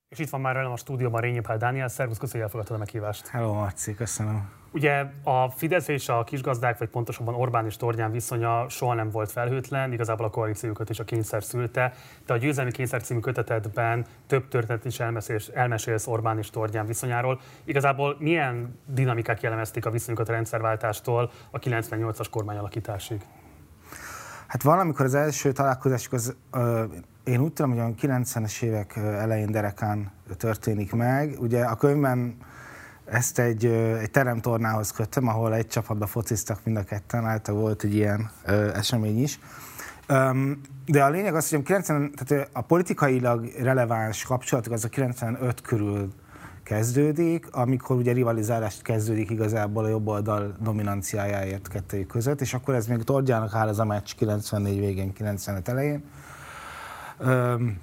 És itt van már velem a stúdióban Rényi Pál Dániel. Szervusz, köszönjük, hogy elfogadtad a meghívást. Hello, Marci, köszönöm. Ugye a Fidesz és a kisgazdák, vagy pontosabban Orbán és Tordján viszonya soha nem volt felhőtlen, igazából a koalíciójukat is a kényszer szülte. De a Győzelmi Kényszer című kötetedben több történet is elmesélsz, elmesélsz Orbán és Tordján viszonyáról. Igazából milyen dinamikák jellemezték a viszonyukat a rendszerváltástól a 98-as kormányalakításig? Hát valamikor az első találkozásuk az, ö, én úgy tudom, hogy a 90-es évek elején derekán történik meg. Ugye a könyvben ezt egy, egy teremtornához kötöm, ahol egy csapatban fociztak mind a ketten, által volt egy ilyen ö, esemény is. Um, de a lényeg az, hogy a, 90, tehát a politikailag releváns kapcsolatok az a 95 körül kezdődik, amikor ugye rivalizálást kezdődik igazából a jobb oldal dominanciájáért kettőjük között, és akkor ez még Tordjának áll ez a meccs 94 végén, 95 elején. Um,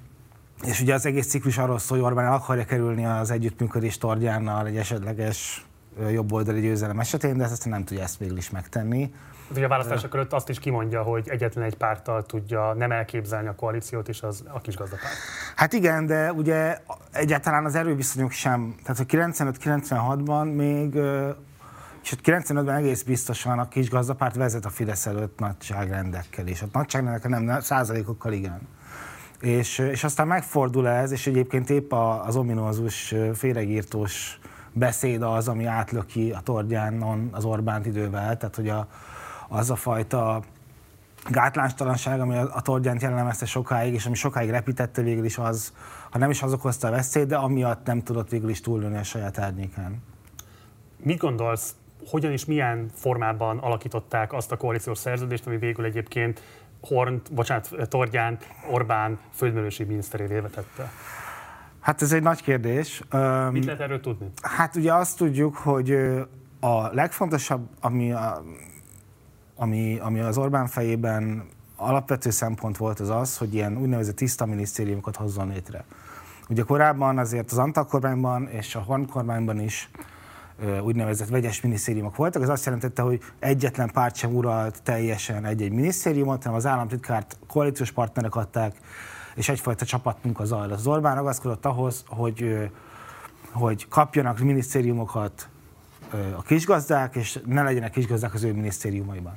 és ugye az egész ciklus arról szól, hogy Orbán el akarja kerülni az együttműködés Tordjánnal egy esetleges jobboldali győzelem esetén, de ezt nem tudja ezt végül is megtenni. Ugye a választások előtt azt is kimondja, hogy egyetlen egy párttal tudja nem elképzelni a koalíciót, és az a kis gazdapárt. Hát igen, de ugye egyáltalán az erőviszonyok sem, tehát a 95-96-ban még, és 95-ben egész biztosan a kis gazdapárt vezet a Fidesz előtt nagyságrendekkel is. A nagyságrendekkel nem, százalékokkal igen. És, és aztán megfordul ez, és egyébként épp az ominózus féregírtós beszéd az, ami átlöki a Tordjánon az Orbánt idővel, tehát hogy a, az a fajta gátlástalanság, ami a, Tordjánt jellemezte sokáig, és ami sokáig repítette végül is az, ha nem is az okozta a veszélyt, de amiatt nem tudott végül is túlnőni a saját árnyékán. Mit gondolsz, hogyan és milyen formában alakították azt a koalíciós szerződést, ami végül egyébként Hornt, bocsánat, Tordjánt Orbán földművelési miniszterévé vetette? Hát ez egy nagy kérdés. Mit lehet erről tudni? Hát ugye azt tudjuk, hogy a legfontosabb, ami, a, ami, ami az Orbán fejében alapvető szempont volt az az, hogy ilyen úgynevezett tiszta minisztériumokat hozzon létre. Ugye korábban azért az Antal kormányban és a Horn kormányban is úgynevezett vegyes minisztériumok voltak. Ez azt jelentette, hogy egyetlen párt sem uralt teljesen egy-egy minisztériumot, hanem az államtitkárt koalíciós partnerek adták, és egyfajta csapatmunka zajlott. Az Orbán ragaszkodott ahhoz, hogy, hogy kapjanak minisztériumokat a kisgazdák, és ne legyenek kisgazdák az ő minisztériumaiban.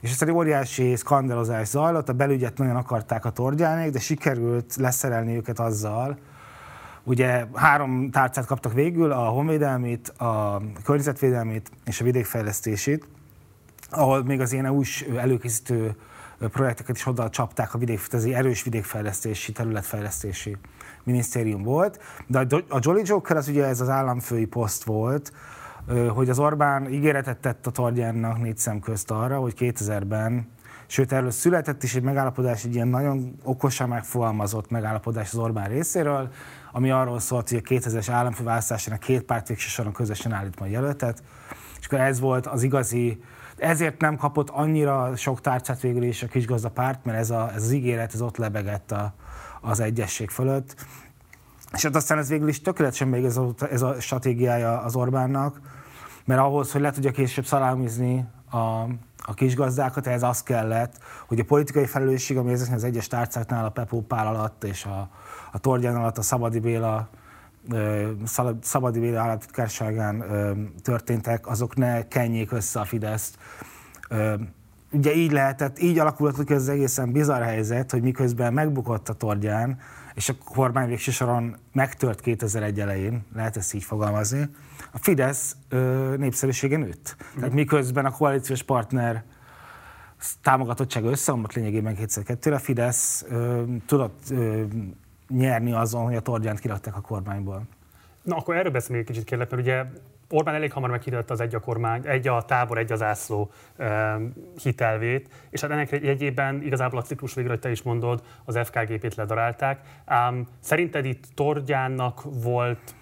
És ez egy óriási skandalozás zajlott, a belügyet nagyon akarták a tordjánék, de sikerült leszerelni őket azzal, Ugye három tárcát kaptak végül, a honvédelmét, a környezetvédelmét és a vidékfejlesztését, ahol még az ilyen EU-s előkészítő projekteket is oda csapták a vidék, az erős vidékfejlesztési, területfejlesztési minisztérium volt. De a Jolly Joker az ugye ez az államfői poszt volt, hogy az Orbán ígéretet tett a Tordjánnak négy szem közt arra, hogy 2000-ben Sőt, erről született is egy megállapodás, egy ilyen nagyon okosan megfogalmazott megállapodás az Orbán részéről, ami arról szólt, hogy a 2000-es államfőválasztásának két párt végső soron közösen állít majd jelöltet. És akkor ez volt az igazi, ezért nem kapott annyira sok tárcát végül is a kisgazda párt, mert ez, a, ez az ígéret ez ott lebegett a, az egyesség fölött. És hát aztán ez végül is tökéletesen még ez a, ez a stratégiája az Orbánnak, mert ahhoz, hogy le tudja később szalámizni a, a kisgazdákat, ez az kellett, hogy a politikai felelősség, ami ezeknek az egyes tárcáknál a Pepó Pál alatt és a, a Tordján alatt a Szabadi Béla Szabadi Béla államtitkárságán történtek, azok ne kenjék össze a Fideszt. Ugye így lehetett, így alakult ki az egészen bizarr helyzet, hogy miközben megbukott a Tordján, és a kormány végső soron megtört 2001 elején, lehet ezt így fogalmazni, a Fidesz ö, népszerűsége nőtt. Tehát miközben a koalíciós partner támogatottsága összeomlott lényegében kétszer kettőre, a Fidesz ö, tudott ö, nyerni azon, hogy a Tordjánt kirakták a kormányból. Na, akkor erről beszélni egy kicsit kérlek, mert ugye Orbán elég hamar meghirdette az egy a kormány, egy a tábor, egy az ászló e, hitelvét, és hát ennek jegyében igazából a ciklus végre, hogy te is mondod, az FKGP-t ledarálták. Um, szerinted itt Tordjánnak volt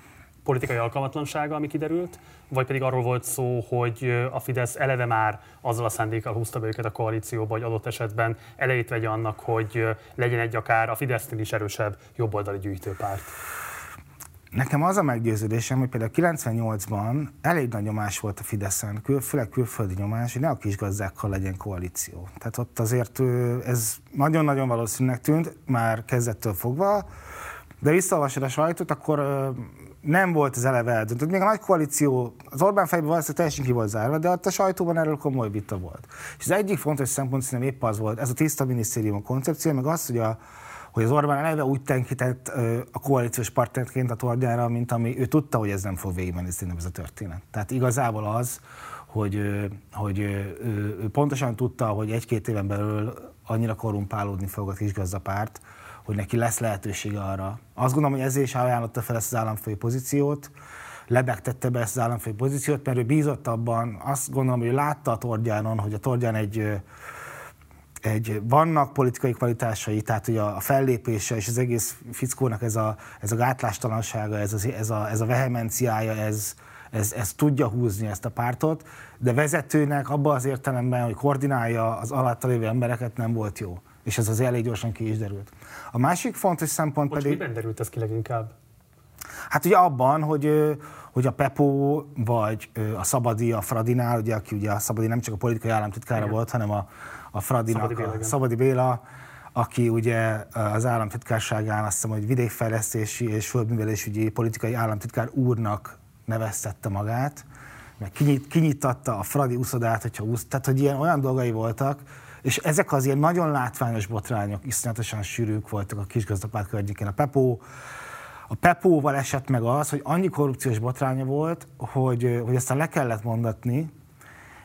politikai alkalmatlansága, ami kiderült, vagy pedig arról volt szó, hogy a Fidesz eleve már azzal a szándékkal húzta be őket a koalícióba, hogy adott esetben elejét vegye annak, hogy legyen egy akár a Fidesznél is erősebb jobboldali gyűjtőpárt. Nekem az a meggyőződésem, hogy például 98-ban elég nagy nyomás volt a Fideszen, kül, főleg külföldi nyomás, hogy ne a kisgazdákkal legyen koalíció. Tehát ott azért ez nagyon-nagyon valószínűnek tűnt, már kezdettől fogva, de visszaolvasod a sajtót, akkor nem volt az eleve eldöntött. Még a nagy koalíció az Orbán fejében valószínűleg teljesen ki volt zárva, de ott a sajtóban erről komoly vita volt. És az egyik fontos szempont szerintem épp az volt, ez a tiszta minisztérium koncepció, meg az, hogy, a, hogy az Orbán eleve úgy tenkített a koalíciós partnerként a Tordjára, mint ami ő tudta, hogy ez nem fog végigmenni szerintem ez a történet. Tehát igazából az, hogy, hogy ő pontosan tudta, hogy egy-két éven belül annyira korrumpálódni fog a kisgazdapárt, hogy neki lesz lehetősége arra. Azt gondolom, hogy ezért is ajánlotta fel ezt az államfői pozíciót, lebegtette be ezt az államfői pozíciót, mert ő bízott abban, azt gondolom, hogy látta a Tordjánon, hogy a Tordján egy, egy, vannak politikai kvalitásai, tehát hogy a, fellépése és az egész fickónak ez a, ez a gátlástalansága, ez, az, ez, a, ez a vehemenciája, ez, ez, ez tudja húzni ezt a pártot, de vezetőnek abban az értelemben, hogy koordinálja az alatta lévő embereket nem volt jó. És ez az elég gyorsan ki is derült. A másik fontos szempont Most pedig... miben derült ez ki leginkább? Hát ugye abban, hogy, hogy a Pepo vagy a Szabadi a Fradinál, ugye, aki ugye a Szabadi nem csak a politikai államtitkára Igen. volt, hanem a, a Fradinak, Szabadi Béla, a Szabadi Béla, aki ugye az államtitkárságán azt hiszem, hogy vidékfejlesztési és földművelésügyi politikai államtitkár úrnak neveztette magát, meg kinyit, kinyitatta a Fradi uszodát, hogyha úsz, tehát hogy ilyen olyan dolgai voltak, és ezek az ilyen nagyon látványos botrányok iszonyatosan sűrűk voltak a kisgazdapárt környékén. A Pepó, a Pepóval esett meg az, hogy annyi korrupciós botránya volt, hogy, hogy aztán le kellett mondatni,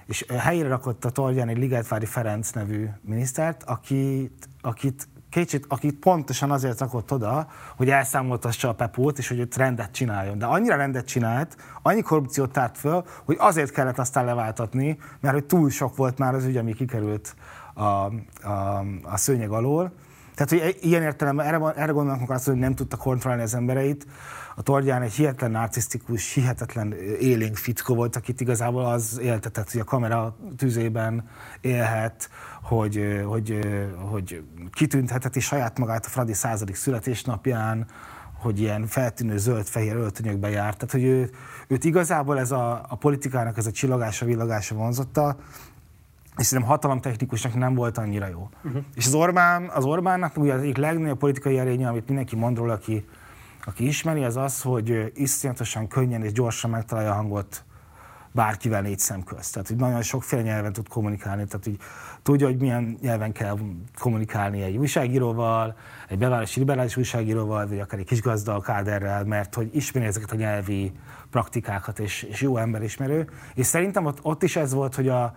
és helyére rakott a Tolgyán egy Ligetvári Ferenc nevű minisztert, akit, akit kicsit, akit pontosan azért rakott oda, hogy elszámoltassa a Pepót, és hogy ott rendet csináljon. De annyira rendet csinált, annyi korrupciót tárt föl, hogy azért kellett aztán leváltatni, mert hogy túl sok volt már az ügy, ami kikerült a, a, a szőnyeg alól. Tehát, hogy ilyen értelemben erre, erre gondolnak azt, hogy nem tudta kontrollálni az embereit. A Tordján egy hihetetlen narcisztikus, hihetetlen élénk fickó volt, akit igazából az éltetett, hogy a kamera tüzében élhet, hogy, hogy, hogy kitüntheteti saját magát a Fradi századik születésnapján, hogy ilyen feltűnő zöld-fehér öltönyökbe járt. Tehát, hogy ő, őt igazából ez a, a politikának ez a csillagása, villagása vonzotta, és szerintem hatalomtechnikusnak nem volt annyira jó. Uh-huh. És az Orbán, az Orbánnak ugye az egyik legnagyobb politikai erénye, amit mindenki mond róla, aki, aki ismeri, az az, hogy iszonyatosan könnyen és gyorsan megtalálja a hangot bárkivel négy szem közt. Tehát, hogy nagyon sokféle nyelven tud kommunikálni, tehát hogy tudja, hogy milyen nyelven kell kommunikálni egy újságíróval, egy bevárosi liberális újságíróval, vagy akár egy kisgazda a káderrel, mert hogy ismeri ezeket a nyelvi praktikákat, és, és jó emberismerő. És szerintem ott, ott is ez volt, hogy a,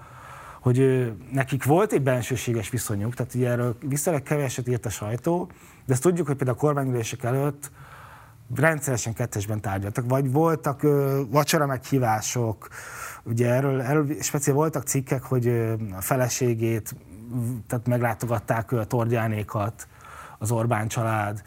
hogy nekik volt egy bensőséges viszonyuk, tehát ugye erről viszonylag keveset írt a sajtó, de ezt tudjuk, hogy például a kormányülések előtt rendszeresen kettesben tárgyaltak, vagy voltak ö, vacsora meghívások, ugye erről, erről speciál voltak cikkek, hogy ö, a feleségét, tehát meglátogatták a Tordjánékat, az Orbán család,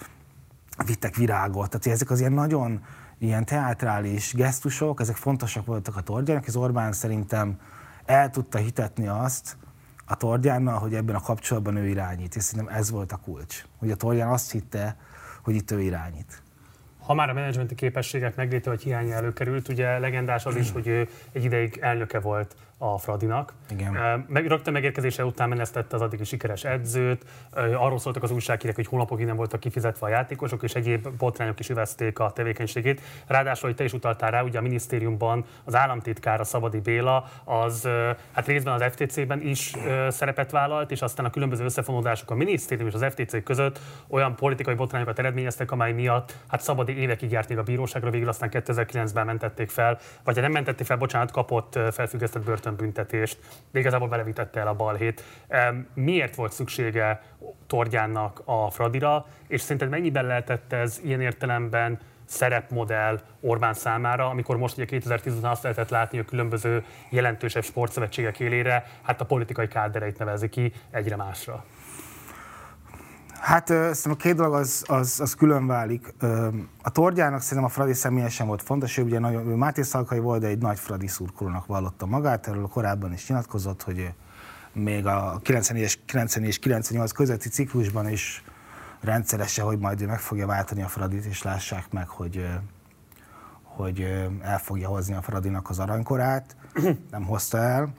vittek virágot, tehát ezek az ilyen nagyon ilyen teátrális gesztusok, ezek fontosak voltak a Tordjának, az Orbán szerintem el tudta hitetni azt a Tordjánnal, hogy ebben a kapcsolatban ő irányít, és szerintem ez volt a kulcs, hogy a Tordján azt hitte, hogy itt ő irányít. Ha már a menedzsmenti képességek megléte vagy hiánya előkerült, ugye legendás az is, hogy ő egy ideig elnöke volt a Fradinak. Igen. Meg, rögtön megérkezése után menesztette az addigi sikeres edzőt, arról szóltak az újságírek, hogy hónapokig nem voltak kifizetve a játékosok, és egyéb botrányok is üvezték a tevékenységét. Ráadásul, hogy te is utaltál rá, ugye a minisztériumban az államtitkára Szabadi Béla, az hát részben az FTC-ben is szerepet vállalt, és aztán a különböző összefonódások a minisztérium és az FTC között olyan politikai botrányokat eredményeztek, amely miatt hát Szabadi évekig járt még a bíróságra, végül aztán 2009-ben mentették fel, vagy ha nem mentették fel, bocsánat, kapott felfüggesztett börtön börtönbüntetést, de igazából belevitette el a balhét. Miért volt szüksége Tordjánnak a Fradira, és szerinted mennyiben lehetett ez ilyen értelemben szerepmodell Orbán számára, amikor most ugye 2010-ben azt lehetett látni, a különböző jelentősebb sportszövetségek élére, hát a politikai kádereit nevezi ki egyre másra. Hát szerintem a két dolog az, az, az külön válik. A Tordjának szerintem a Fradi személyesen volt fontos, ő ugye nagyon, ő Máté Szalkai volt, de egy nagy Fradi szurkolónak vallotta magát, erről korábban is nyilatkozott, hogy még a 94 és 98 közötti ciklusban is rendszeresen, hogy majd ő meg fogja váltani a Fradit, és lássák meg, hogy, hogy el fogja hozni a Fradinak az aranykorát. Nem hozta el.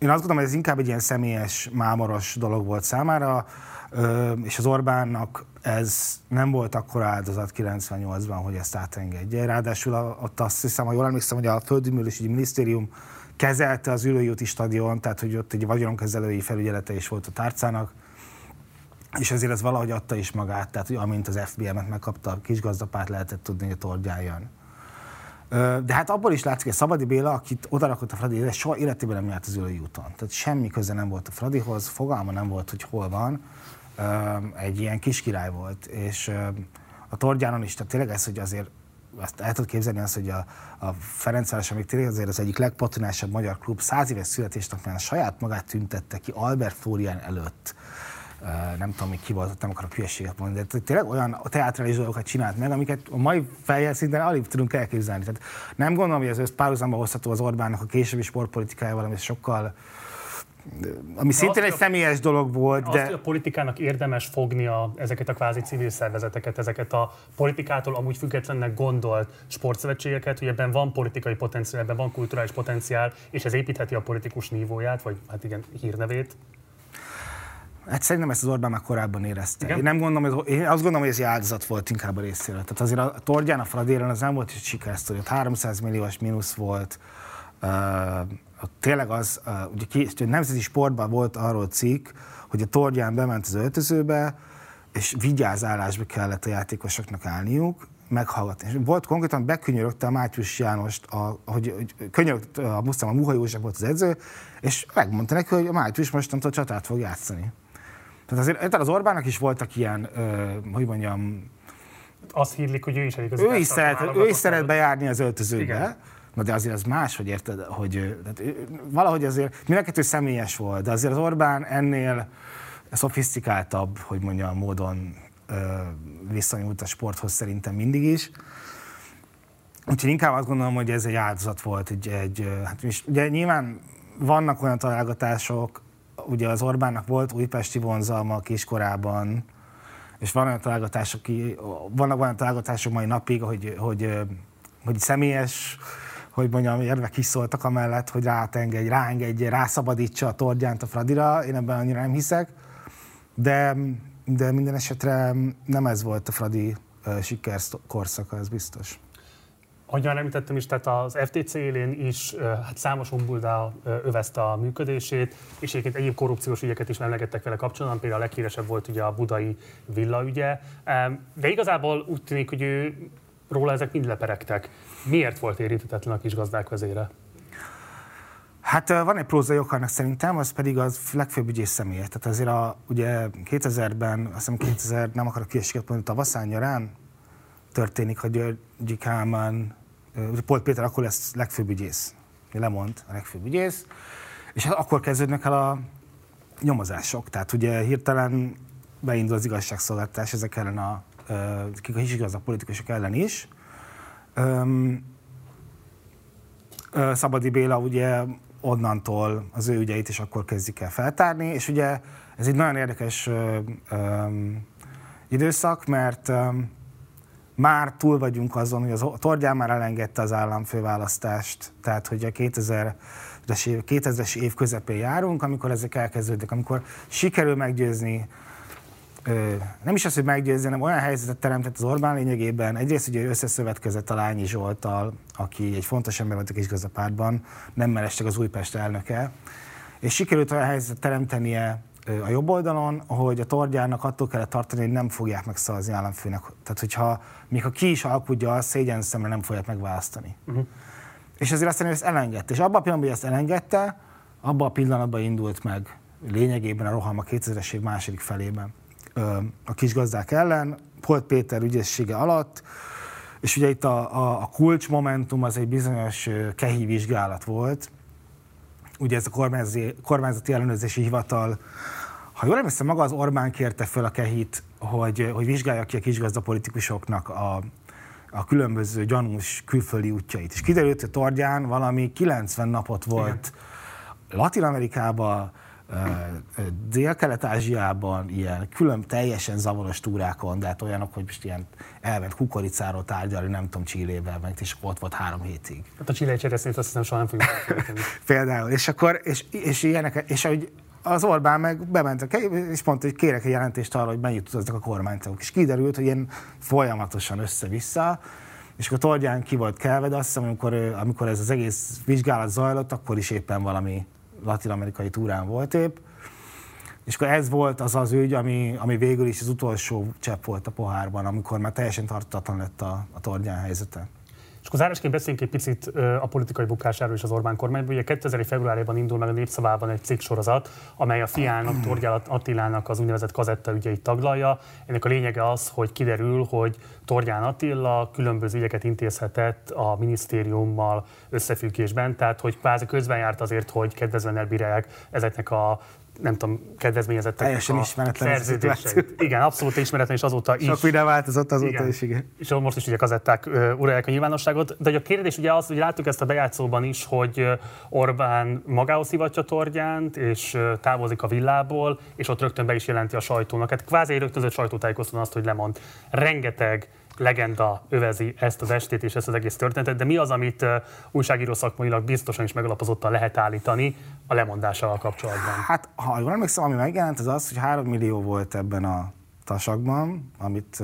Én azt gondolom, hogy ez inkább egy ilyen személyes, mámoros dolog volt számára, és az Orbánnak ez nem volt akkor áldozat 98-ban, hogy ezt átengedje. Ráadásul ott azt hiszem, ha jól emlékszem, hogy a Földművelési Minisztérium kezelte az ülőjúti stadion, tehát hogy ott egy vagyonkezelői felügyelete is volt a tárcának, és ezért ez valahogy adta is magát, tehát hogy amint az FBM-et megkapta, a kisgazdapát lehetett tudni, hogy a tordján jön. De hát abból is látszik, hogy Szabadi Béla, akit odarakott a Fradi, de soha életében nem járt az ülői úton. Tehát semmi köze nem volt a Fradihoz, fogalma nem volt, hogy hol van. Egy ilyen kis király volt. És a Tordjánon is, tehát tényleg ez, hogy azért azt el tudod képzelni azt, hogy a, a Ferencváros, amik tényleg azért az egyik legpatronásabb magyar klub, száz éves születésnapján saját magát tüntette ki Albert Florian előtt nem tudom, még ki volt, nem akarok hülyeséget mondani, de tényleg olyan teátrális dolgokat csinált meg, amiket a mai fejjel szinten alig tudunk elképzelni. Tehát nem gondolom, hogy ez össz párhuzamba hozható az Orbánnak a későbbi sportpolitikájával, ami sokkal ami szintén egy személyes dolog volt, de... Azt, hogy a politikának érdemes fognia ezeket a kvázi civil szervezeteket, ezeket a politikától amúgy függetlennek gondolt sportszövetségeket, hogy ebben van politikai potenciál, ebben van kulturális potenciál, és ez építheti a politikus nívóját, vagy hát igen, hírnevét. Hát szerintem ezt az Orbán már korábban érezte. Igen? Én, nem gondolom, hogy, én azt gondolom, hogy ez egy áldozat volt inkább a részéről. Tehát azért a Tordján, a Fradéren az nem volt egy sikersztori, ott 300 milliós mínusz volt. Uh, tényleg az, uh, ugye ki, nemzeti sportban volt arról cikk, hogy a Tordján bement az öltözőbe, és vigyázálásba kellett a játékosoknak állniuk, meghallgatni. És volt konkrétan bekönyörögte a Mátyus Jánost, a, hogy, hogy könyörögte, a, a Muha József volt az edző, és megmondta neki, hogy a Mátyus mostantól csatát fog játszani. Tehát azért az Orbánnak is voltak ilyen, ö, hogy mondjam... Azt hírlik, hogy ő is egy Ő is szeret, ő is szeret bejárni az öltözőbe. Igen. Na de azért az más, hogy érted, hogy tehát, valahogy azért mindenkettő személyes volt, de azért az Orbán ennél szofisztikáltabb, hogy mondjam, módon ö, viszonyult a sporthoz szerintem mindig is. Úgyhogy inkább azt gondolom, hogy ez egy áldozat volt. Egy, egy, hát ugye nyilván vannak olyan találgatások, ugye az Orbánnak volt újpesti vonzalma kiskorában, és van olyan találgatások, vannak olyan találgatások mai napig, hogy, hogy, hogy személyes, hogy mondjam, érvek is szóltak amellett, hogy rátengedj, ráengedje, rászabadítsa a tordjánt a Fradira, én ebben annyira nem hiszek, de, de minden esetre nem ez volt a Fradi sikerkorszaka, ez biztos. Ahogyan említettem is, tehát az FTC élén is hát számos ombuldá övezte a működését, és egyébként egyéb korrupciós ügyeket is emlegettek vele kapcsolatban, például a leghíresebb volt ugye a budai villa ügye. De igazából úgy tűnik, hogy ő, róla ezek mind leperegtek. Miért volt érintetlen a kis gazdák vezére? Hát van egy prózai ok annak szerintem, az pedig az legfőbb ügyész személye. Tehát azért a, ugye 2000-ben, azt hiszem 2000, nem akarok kiességet mondani, tavaszán nyarán történik, hogy Györgyi Kálmán, Polt Péter akkor lesz legfőbb ügyész. Lemond a legfőbb ügyész. És hát akkor kezdődnek el a nyomozások. Tehát ugye hirtelen beindul az igazságszolgáltatás ezek ellen a, kik a igaz a politikusok ellen is. Szabadi Béla ugye onnantól az ő ügyeit is akkor kezdik el feltárni, és ugye ez egy nagyon érdekes időszak, mert már túl vagyunk azon, hogy az Tordján már elengedte az államfőválasztást, tehát hogy a 2000-es év, 2000-es év közepén járunk, amikor ezek elkezdődnek, amikor sikerül meggyőzni nem is az, hogy meggyőzni, hanem olyan helyzetet teremtett az Orbán lényegében. Egyrészt ugye összeszövetkezett a Lányi Zsoltal, aki egy fontos ember volt a kisgazdapártban, nem mellesleg az Újpest elnöke, és sikerült olyan helyzetet teremtenie a jobb oldalon, hogy a Tordjának attól kellett tartani, hogy nem fogják megszavazni államfőnek. Tehát, hogyha még ha ki is alkudja, az szégyen szemre nem fogják megválasztani. Uh-huh. És ezért aztán ő ezt elengedte. És abban a pillanatban, hogy ezt elengedte, abban a pillanatban indult meg lényegében a roham a 2000-es év második felében a kisgazdák ellen, Holt Péter ügyessége alatt, és ugye itt a, a, a kulcsmomentum az egy bizonyos kehi vizsgálat volt. Ugye ez a kormányzati, kormányzati ellenőrzési hivatal, ha jól emlékszem, maga az Orbán kérte föl a kehit, hogy, hogy vizsgálja ki a kisgazdapolitikusoknak a, a különböző gyanús külföldi útjait. És kiderült, hogy Tordján valami 90 napot volt Latin Amerikába, Dél-Kelet-Ázsiában ilyen külön teljesen zavaros túrákon, de hát olyanok, hogy most ilyen elment kukoricáról tárgyalni, nem tudom, Csillével, meg és ott volt három hétig. Hát a csillai cseresznyét azt hiszem soha nem fogjuk *laughs* Például, és akkor, és, és ilyenek, és ahogy az Orbán meg bement, és mondta, hogy kérek egy jelentést arra, hogy mennyit utaznak a kormánytagok. És kiderült, hogy ilyen folyamatosan össze-vissza, és akkor Tordján ki volt kelve, de azt hiszem, amikor, amikor ez az egész vizsgálat zajlott, akkor is éppen valami latin-amerikai túrán volt épp, és akkor ez volt az az ügy, ami, ami végül is az utolsó csepp volt a pohárban, amikor már teljesen tartatlan lett a, a Tordján helyzete. És akkor zárásként beszéljünk egy picit a politikai bukásáról is az Orbán kormányban. Ugye 2000 februárjában indul meg a Népszavában egy cikk sorozat, amely a fiának, Tordján Attilának az úgynevezett kazetta ügyeit taglalja. Ennek a lényege az, hogy kiderül, hogy Tordján Attila különböző ügyeket intézhetett a minisztériummal összefüggésben, tehát hogy kvázi közben járt azért, hogy kedvezően elbírálják ezeknek a nem tudom, kedvezményezettek. Teljesen a ismeretlen Igen, abszolút ismeretlen, és azóta is. Sok minden változott azóta igen. is, igen. És most is ugye kazetták uralják a nyilvánosságot. De a kérdés ugye az, hogy láttuk ezt a bejátszóban is, hogy Orbán magához szivatja Tordjánt, és távozik a villából, és ott rögtön be is jelenti a sajtónak. Hát kvázi rögtönzött sajtótájékoztatón azt, hogy lemond. Rengeteg legenda övezi ezt az estét és ezt az egész történetet, de mi az, amit újságíró szakmailag biztosan is megalapozottan lehet állítani a lemondással kapcsolatban? Hát, ha jól emlékszem, ami megjelent, az az, hogy 3 millió volt ebben a tasakban, amit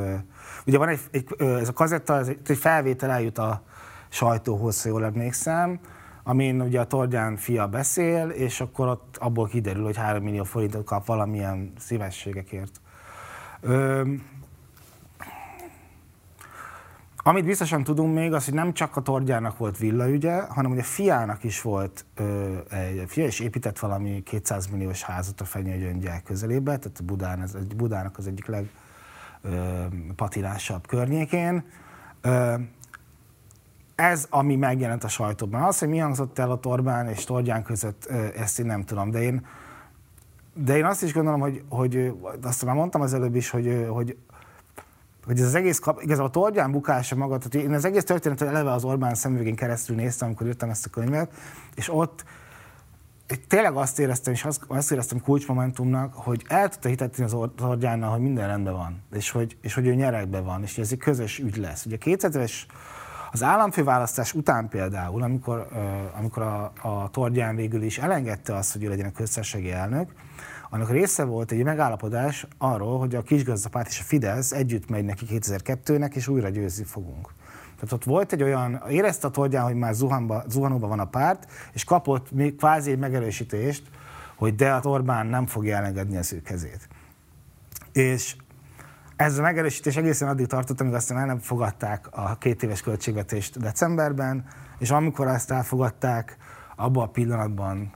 ugye van egy, egy ez a kazetta, ez egy, egy felvétel eljut a sajtóhoz, ha jól emlékszem, amin ugye a Tordján fia beszél, és akkor ott abból kiderül, hogy 3 millió forintot kap valamilyen szívességekért. Ö, amit biztosan tudunk még, az, hogy nem csak a Tordjának volt villaügye, hanem hogy a fiának is volt, ö, egy fia is épített valami 200 milliós házat a Fenyőgyöngyel közelébe, tehát Budán, ez, Budának az egyik legpatinásabb környékén. Ö, ez, ami megjelent a sajtóban. Az, hogy mi hangzott el a Torbán és Tordján között, ezt én nem tudom, de én, de én azt is gondolom, hogy, hogy azt már mondtam az előbb is, hogy, hogy hogy ez az egész, igazából a Tordján bukása maga, tehát én az egész történetet eleve az Orbán szemüvegén keresztül néztem, amikor írtam ezt a könyvet, és ott tényleg azt éreztem, és azt, azt éreztem kulcsmomentumnak, hogy el tudta hitetni az Tordjánnal, hogy minden rendben van, és hogy, és hogy ő nyerekben van, és hogy ez egy közös ügy lesz. Ugye 2000-es az államfőválasztás után például, amikor, amikor a, a Tordján végül is elengedte azt, hogy ő legyen a köztársasági elnök, annak része volt egy megállapodás arról, hogy a kisgazdapárt és a Fidesz együtt megy neki 2002-nek, és újra győzni fogunk. Tehát ott volt egy olyan, érezte a Tordján, hogy már zuhanba, zuhanóban van a párt, és kapott még kvázi egy megerősítést, hogy de hát Orbán nem fogja elengedni az ő kezét. És ez a megerősítés egészen addig tartott, amíg aztán el nem fogadták a két éves költségvetést decemberben, és amikor ezt elfogadták, abban a pillanatban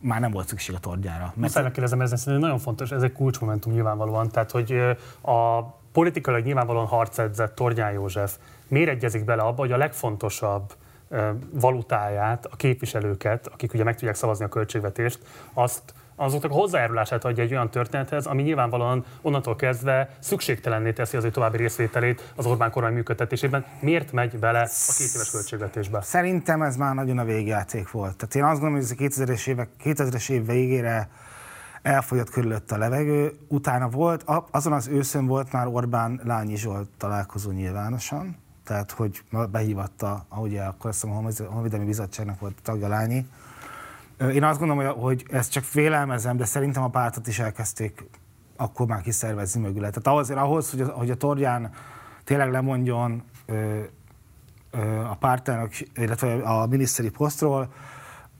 már nem volt szükség a tordjára. Mert... Muszáj megkérdezem, ez nagyon fontos, ez egy kulcsmomentum nyilvánvalóan, tehát hogy a politikailag nyilvánvalóan harcedzett Tordján József miért egyezik bele abba, hogy a legfontosabb valutáját, a képviselőket, akik ugye meg tudják szavazni a költségvetést, azt azoknak a hozzájárulását adja egy olyan történethez, ami nyilvánvalóan onnantól kezdve szükségtelenné teszi az ő további részvételét az Orbán kormány működtetésében. Miért megy bele a két éves költségvetésbe? Szerintem ez már nagyon a végjáték volt. Tehát én azt gondolom, hogy ez a 2000-es, évek, 2000-es év végére elfogyott körülött a levegő. Utána volt, azon az őszön volt már Orbán Lányi Zsolt találkozó nyilvánosan, tehát hogy behívatta, ahogy akkor azt hiszem a Honvédelmi Bizottságnak volt tagja Lányi, én azt gondolom, hogy ezt csak félelmezem, de szerintem a pártot is elkezdték akkor már kiszervezni mögüle. Tehát ahhoz, ahhoz hogy, a, hogy a Torján tényleg lemondjon ö, ö, a pártának, illetve a miniszteri posztról,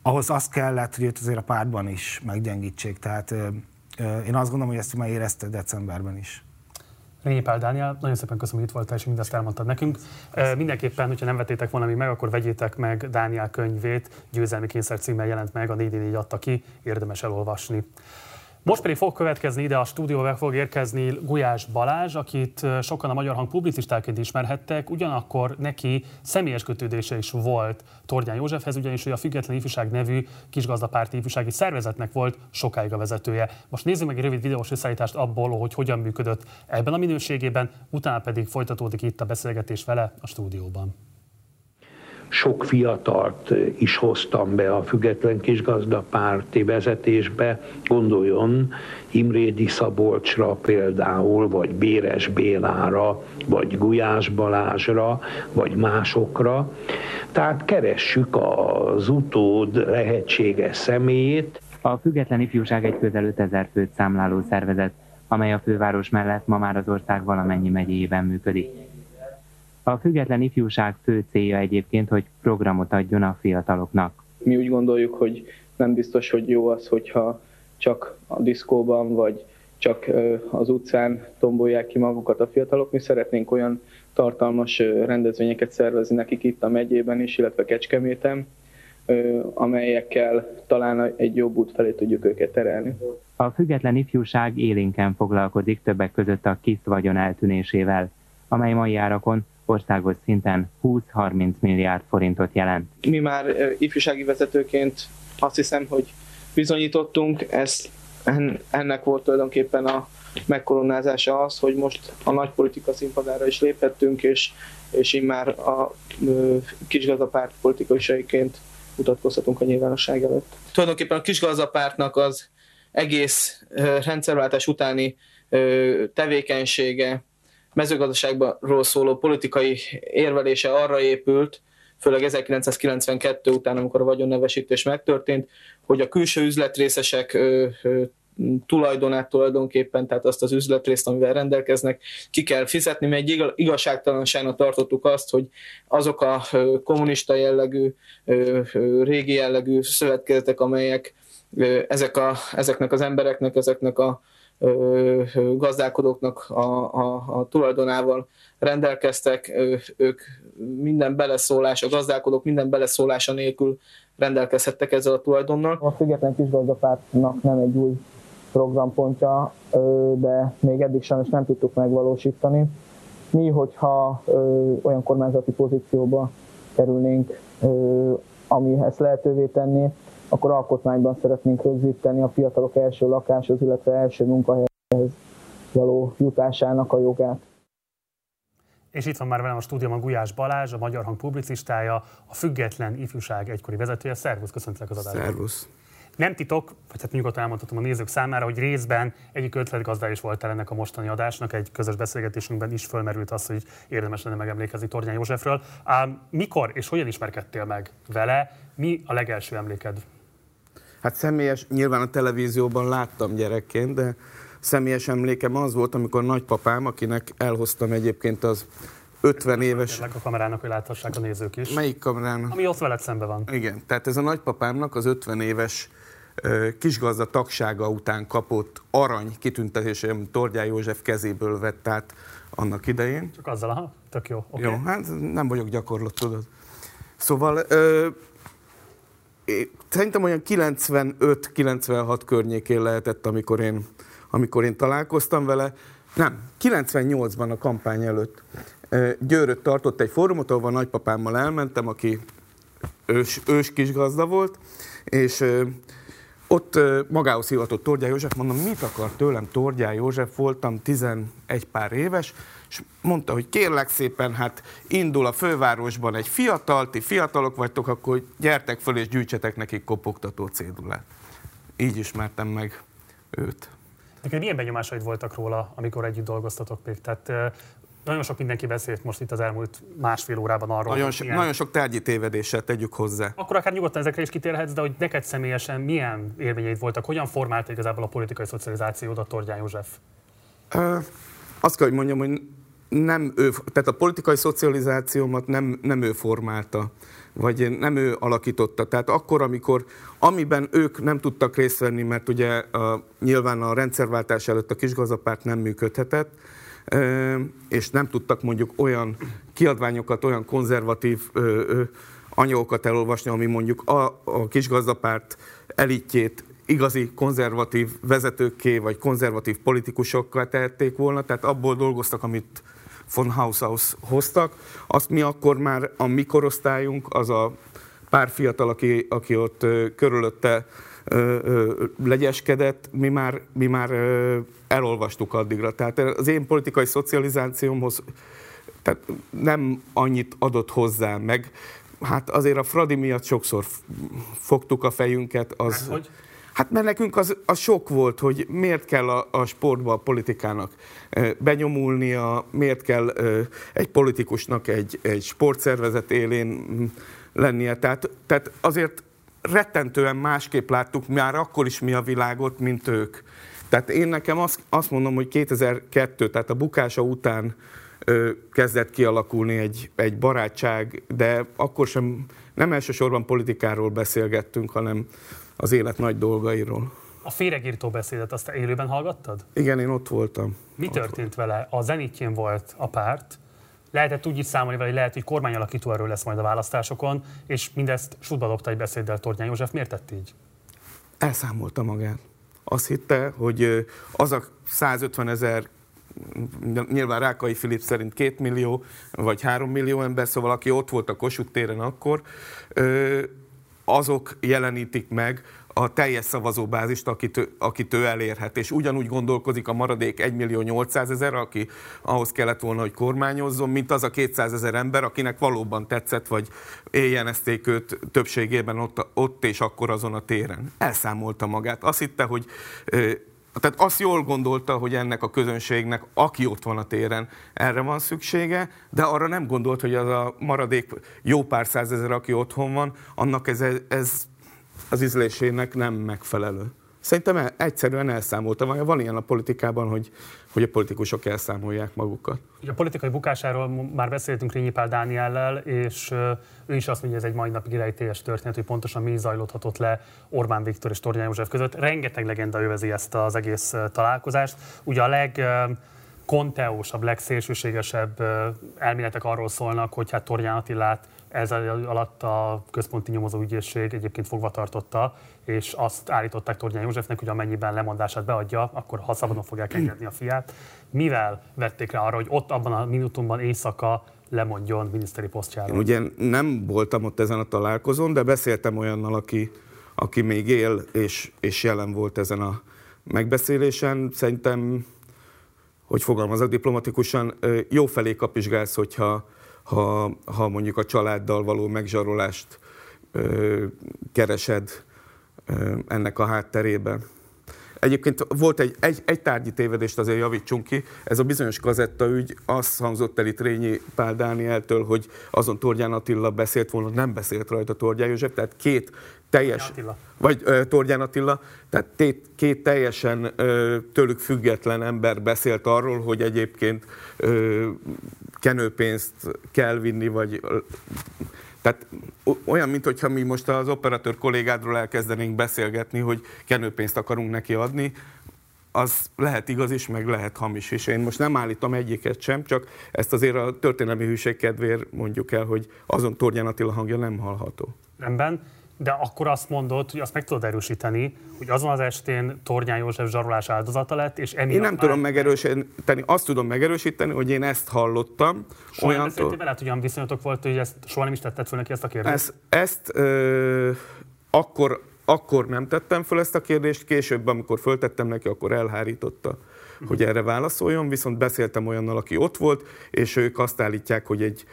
ahhoz azt kellett, hogy őt azért a pártban is meggyengítsék. Tehát ö, ö, én azt gondolom, hogy ezt már érezte decemberben is. Rényi Pál Dániel, nagyon szépen köszönöm, hogy itt voltál, és mindezt elmondtad nekünk. Köszönöm. Mindenképpen, hogyha nem vettétek volna még meg, akkor vegyétek meg Dániel könyvét, Győzelmi Kényszer címmel jelent meg, a 4 adta ki, érdemes elolvasni. Most pedig fog következni ide a stúdióba, fog érkezni Gulyás Balázs, akit sokan a Magyar Hang publicistáként ismerhettek, ugyanakkor neki személyes kötődése is volt Tordján Józsefhez, ugyanis ő a Független Ifjúság nevű kisgazdapárti ifjúsági szervezetnek volt sokáig a vezetője. Most nézzük meg egy rövid videós összeállítást abból, hogy hogyan működött ebben a minőségében, utána pedig folytatódik itt a beszélgetés vele a stúdióban sok fiatalt is hoztam be a független kisgazdapárti vezetésbe, gondoljon Imrédi Szabolcsra például, vagy Béres Bélára, vagy Gulyás Balázsra, vagy másokra. Tehát keressük az utód lehetséges személyét. A Független Ifjúság egy közel 5000 főt számláló szervezet, amely a főváros mellett ma már az ország valamennyi megyéjében működik. A független ifjúság fő célja egyébként, hogy programot adjon a fiataloknak. Mi úgy gondoljuk, hogy nem biztos, hogy jó az, hogyha csak a diszkóban vagy csak az utcán tombolják ki magukat a fiatalok. Mi szeretnénk olyan tartalmas rendezvényeket szervezni nekik itt a megyében is, illetve Kecskeméten, amelyekkel talán egy jobb út felé tudjuk őket terelni. A független ifjúság élénken foglalkozik többek között a KISZ vagyon eltűnésével, amely mai árakon országos szinten 20-30 milliárd forintot jelent. Mi már ifjúsági vezetőként azt hiszem, hogy bizonyítottunk, ez, ennek volt tulajdonképpen a megkoronázása az, hogy most a nagy politika színpadára is léphettünk, és, és így már a kisgazdapárt politikusaiként mutatkozhatunk a nyilvánosság előtt. Tulajdonképpen a kisgazdapártnak az egész rendszerváltás utáni tevékenysége, mezőgazdaságról szóló politikai érvelése arra épült, főleg 1992 után, amikor a vagyonnevesítés megtörtént, hogy a külső üzletrészesek tulajdonát tulajdonképpen, tehát azt az üzletrészt, amivel rendelkeznek, ki kell fizetni, mert egy igazságtalanságnak tartottuk azt, hogy azok a kommunista jellegű, régi jellegű szövetkezetek, amelyek ezek a, ezeknek az embereknek, ezeknek a gazdálkodóknak a, a, a tulajdonával rendelkeztek, ők minden beleszólás, a gazdálkodók minden beleszólása nélkül rendelkezhettek ezzel a tulajdonnal. A Független Kisgazdapártnak nem egy új programpontja, de még eddig sajnos nem tudtuk megvalósítani. Mi, hogyha olyan kormányzati pozícióba kerülnénk, ami ezt lehetővé tenni, akkor alkotmányban szeretnénk rögzíteni a fiatalok első lakáshoz, illetve első munkahelyhez való jutásának a jogát. És itt van már velem a stúdióban Gulyás Balázs, a Magyar Hang publicistája, a Független Ifjúság egykori vezetője. Szervusz, köszöntelek az adásban. Szervusz. Nem titok, vagy hát nyugodtan elmondhatom a nézők számára, hogy részben egyik ötletgazdá is volt ennek a mostani adásnak, egy közös beszélgetésünkben is fölmerült az, hogy érdemes lenne megemlékezni Tornyán Józsefről. Ám mikor és hogyan ismerkedtél meg vele? Mi a legelső emléked Hát személyes, nyilván a televízióban láttam gyerekként, de személyes emlékem az volt, amikor nagypapám, akinek elhoztam egyébként az 50 éves... a kamerának, hogy láthassák a nézők is. Melyik kamerának? Ami ott veled szembe van. Igen, tehát ez a nagypapámnak az 50 éves kisgazda tagsága után kapott arany kitüntetése, amit Tordján József kezéből vett át annak idején. Csak azzal, aha, tök jó. Okay. Jó, hát nem vagyok gyakorlott, tudod. Szóval ö, szerintem olyan 95-96 környékén lehetett, amikor én, amikor én találkoztam vele. Nem, 98-ban a kampány előtt. Győrött tartott egy fórumot, ahol a nagypapámmal elmentem, aki ős, ős kis gazda volt, és ott magához hivatott Tordjá József, mondom, mit akar tőlem Tordjá József, voltam 11 pár éves, és mondta, hogy kérlek szépen, hát indul a fővárosban egy fiatal, ti fiatalok vagytok, akkor gyertek föl és gyűjtsetek nekik kopogtató cédulát. Így ismertem meg őt. Neked milyen benyomásaid voltak róla, amikor együtt dolgoztatok még? Tehát nagyon sok mindenki beszélt most itt az elmúlt másfél órában arról. Nagyon, so, milyen... nagyon sok tárgyi tévedéssel tegyük hozzá. Akkor akár nyugodtan ezekre is kitérhetsz, de hogy neked személyesen milyen élményeid voltak? Hogyan formálta igazából a politikai szocializációdat Tordján József? Uh, azt kell, hogy mondjam, hogy nem ő, tehát a politikai szocializációmat nem, nem ő formálta, vagy nem ő alakította. Tehát akkor, amikor, amiben ők nem tudtak részt venni, mert ugye a, nyilván a rendszerváltás előtt a kisgazapárt nem működhetett, és nem tudtak mondjuk olyan kiadványokat, olyan konzervatív anyagokat elolvasni, ami mondjuk a, a kisgazdapárt elitjét igazi konzervatív vezetőkké, vagy konzervatív politikusokkal tehették volna, tehát abból dolgoztak, amit von Haushaus hoztak. Azt mi akkor már a mi korosztályunk, az a pár fiatal, aki, aki ott körülötte legyeskedett, mi már, mi már elolvastuk addigra. Tehát az én politikai szocializációmhoz tehát nem annyit adott hozzá, meg hát azért a Fradi miatt sokszor fogtuk a fejünket. Az, hát, hogy? Hát mert nekünk az, az sok volt, hogy miért kell a, a sportba a politikának benyomulnia, miért kell egy politikusnak egy, egy sportszervezet élén lennie. Tehát, tehát azért rettentően másképp láttuk már akkor is mi a világot, mint ők. Tehát én nekem azt, azt mondom, hogy 2002, tehát a bukása után ö, kezdett kialakulni egy, egy barátság, de akkor sem, nem elsősorban politikáról beszélgettünk, hanem az élet nagy dolgairól. A féregírtó beszédet azt élőben hallgattad? Igen, én ott voltam. Mi történt vele? A zenitjén volt a párt, lehetett úgy is számolni vele, hogy lehet, hogy kormányalakító erről lesz majd a választásokon, és mindezt sútba dobta egy beszéddel Tornyán József. Miért tett így? Elszámolta magát. Azt hitte, hogy az a 150 ezer nyilván Rákai Filip szerint két millió, vagy három millió ember, szóval aki ott volt a Kossuth téren akkor, azok jelenítik meg a teljes szavazóbázist, akit, akit ő elérhet. És ugyanúgy gondolkozik a maradék 1 millió 800 ezer, aki ahhoz kellett volna, hogy kormányozzon, mint az a 200 ezer ember, akinek valóban tetszett, vagy éjjenezték őt többségében ott, ott és akkor azon a téren. Elszámolta magát. Azt hitte, hogy tehát azt jól gondolta, hogy ennek a közönségnek, aki ott van a téren, erre van szüksége, de arra nem gondolt, hogy az a maradék jó pár százezer, aki otthon van, annak ez, ez az ízlésének nem megfelelő. Szerintem el, egyszerűen elszámolta. Van ilyen a politikában, hogy, hogy a politikusok elszámolják magukat. A politikai bukásáról már beszéltünk Rényi Pál Dániellel, és ő is azt mondja, hogy ez egy mai napig rejtélyes történet, hogy pontosan mi zajlódhatott le Orbán Viktor és Tornyán József között. Rengeteg legenda övezi ezt az egész találkozást. Ugye a leg konteósabb, legszélsőségesebb elméletek arról szólnak, hogy hát Tornyán Attilát ez alatt a központi nyomozóügyészség egyébként fogva tartotta, és azt állították Tornyán Józsefnek, hogy amennyiben lemondását beadja, akkor ha szabadon fogják engedni a fiát. Mivel vették rá arra, hogy ott abban a minutumban éjszaka lemondjon miniszteri posztjáról? Én ugye nem voltam ott ezen a találkozón, de beszéltem olyannal, aki, aki még él és, és jelen volt ezen a megbeszélésen. Szerintem, hogy fogalmazok diplomatikusan, jó felé kapizsgálsz, hogyha ha, ha mondjuk a családdal való megzsarolást keresed ennek a hátterében. Egyébként volt egy, egy, egy tárgyi tévedést azért javítsunk ki. Ez a bizonyos kazetta ügy, azt hangzott el itt Rényi Pál Dánieltől, hogy azon Tordján Attila beszélt volna, nem beszélt rajta Tordján József, tehát két teljes, Attila. vagy uh, Tordján Attila, tehát két, két teljesen uh, tőlük független ember beszélt arról, hogy egyébként uh, kenőpénzt kell vinni, vagy tehát olyan, mintha mi most az operatőr kollégádról elkezdenénk beszélgetni, hogy kenőpénzt akarunk neki adni, az lehet igaz is, meg lehet hamis is. Én most nem állítom egyiket sem, csak ezt azért a történelmi hűség kedvéért mondjuk el, hogy azon Tornyán Attila hangja nem hallható. Rendben. De akkor azt mondod, hogy azt meg tudod erősíteni, hogy azon az estén Tornyán József zsarolás áldozata lett, és emiatt Én nem tudom megerősíteni, azt tudom megerősíteni, hogy én ezt hallottam. Soha olyantól... nem veled, hogy olyan viszonyatok volt, hogy ezt soha nem is tetted föl neki ezt a kérdést? Ezt, ezt ö, akkor, akkor nem tettem föl ezt a kérdést, később, amikor föltettem neki, akkor elhárította, uh-huh. hogy erre válaszoljon, viszont beszéltem olyannal, aki ott volt, és ők azt állítják, hogy egy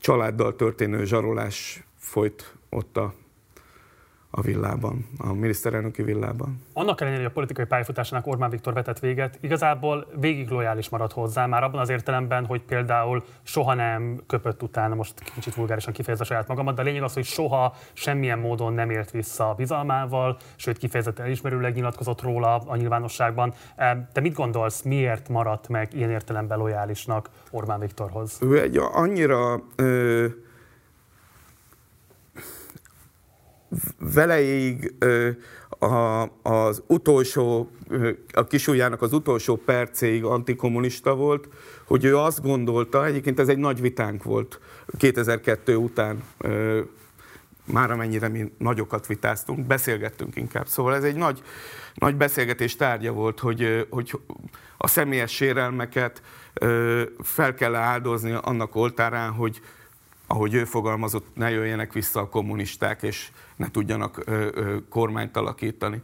családdal történő zsarolás folyt ott a a villában, a miniszterelnöki villában. Annak ellenére, hogy a politikai pályafutásának Orbán Viktor vetett véget, igazából végig lojális maradt hozzá, már abban az értelemben, hogy például soha nem köpött utána, most kicsit vulgárisan kifejezve saját magamat, de a lényeg az, hogy soha semmilyen módon nem ért vissza a bizalmával, sőt kifejezetten elismerőleg nyilatkozott róla a nyilvánosságban. Te mit gondolsz, miért maradt meg ilyen értelemben lojálisnak Orbán Viktorhoz? Ő egy annyira ö, veleig a, az utolsó, a kisúlyának az utolsó percéig antikommunista volt, hogy ő azt gondolta, egyébként ez egy nagy vitánk volt 2002 után, már amennyire mi nagyokat vitáztunk, beszélgettünk inkább. Szóval ez egy nagy, nagy beszélgetés tárgya volt, hogy, hogy a személyes sérelmeket fel kell áldozni annak oltárán, hogy, ahogy ő fogalmazott, ne jöjjenek vissza a kommunisták, és ne tudjanak ö, ö, kormányt alakítani.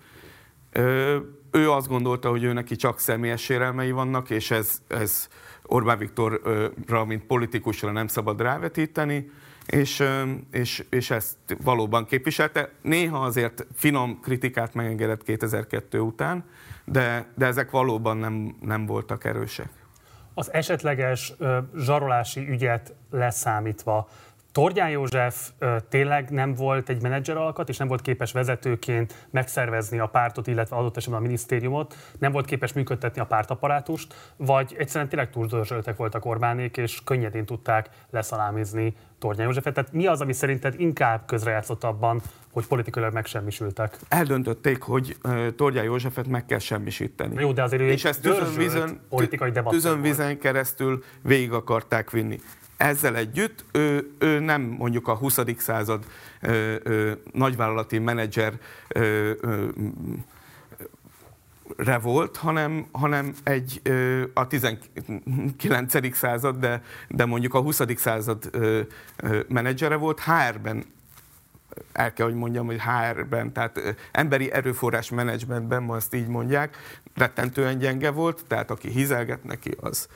Ö, ő azt gondolta, hogy ő neki csak személyes sérelmei vannak, és ez, ez Orbán Viktorra, mint politikusra nem szabad rávetíteni, és, és, és ezt valóban képviselte. Néha azért finom kritikát megengedett 2002 után, de, de ezek valóban nem, nem voltak erősek. Az esetleges zsarolási ügyet leszámítva, Tordján József tényleg nem volt egy menedzser alkat, és nem volt képes vezetőként megszervezni a pártot, illetve adott esetben a minisztériumot, nem volt képes működtetni a pártaparátust, vagy egyszerűen tényleg túldörzsöltek voltak Orbánék, és könnyedén tudták leszalámizni Tordján Józsefet. Tehát mi az, ami szerinted inkább közrejátszott abban, hogy politikailag megsemmisültek? Eldöntötték, hogy Tordján Józsefet meg kell semmisíteni. Jó, de azért és ezt tűzönvízen, politikai tűzönvízen keresztül végig akarták vinni. Ezzel együtt ő, ő nem mondjuk a 20. század ö, ö, nagyvállalati menedzser ö, ö, volt, hanem, hanem egy a 19. század, de, de mondjuk a 20. század menedzsere volt. HR-ben el kell, hogy mondjam, hogy HR-ben, tehát emberi erőforrás menedzsmentben, ma azt így mondják, rettentően gyenge volt, tehát aki hizelget neki, az,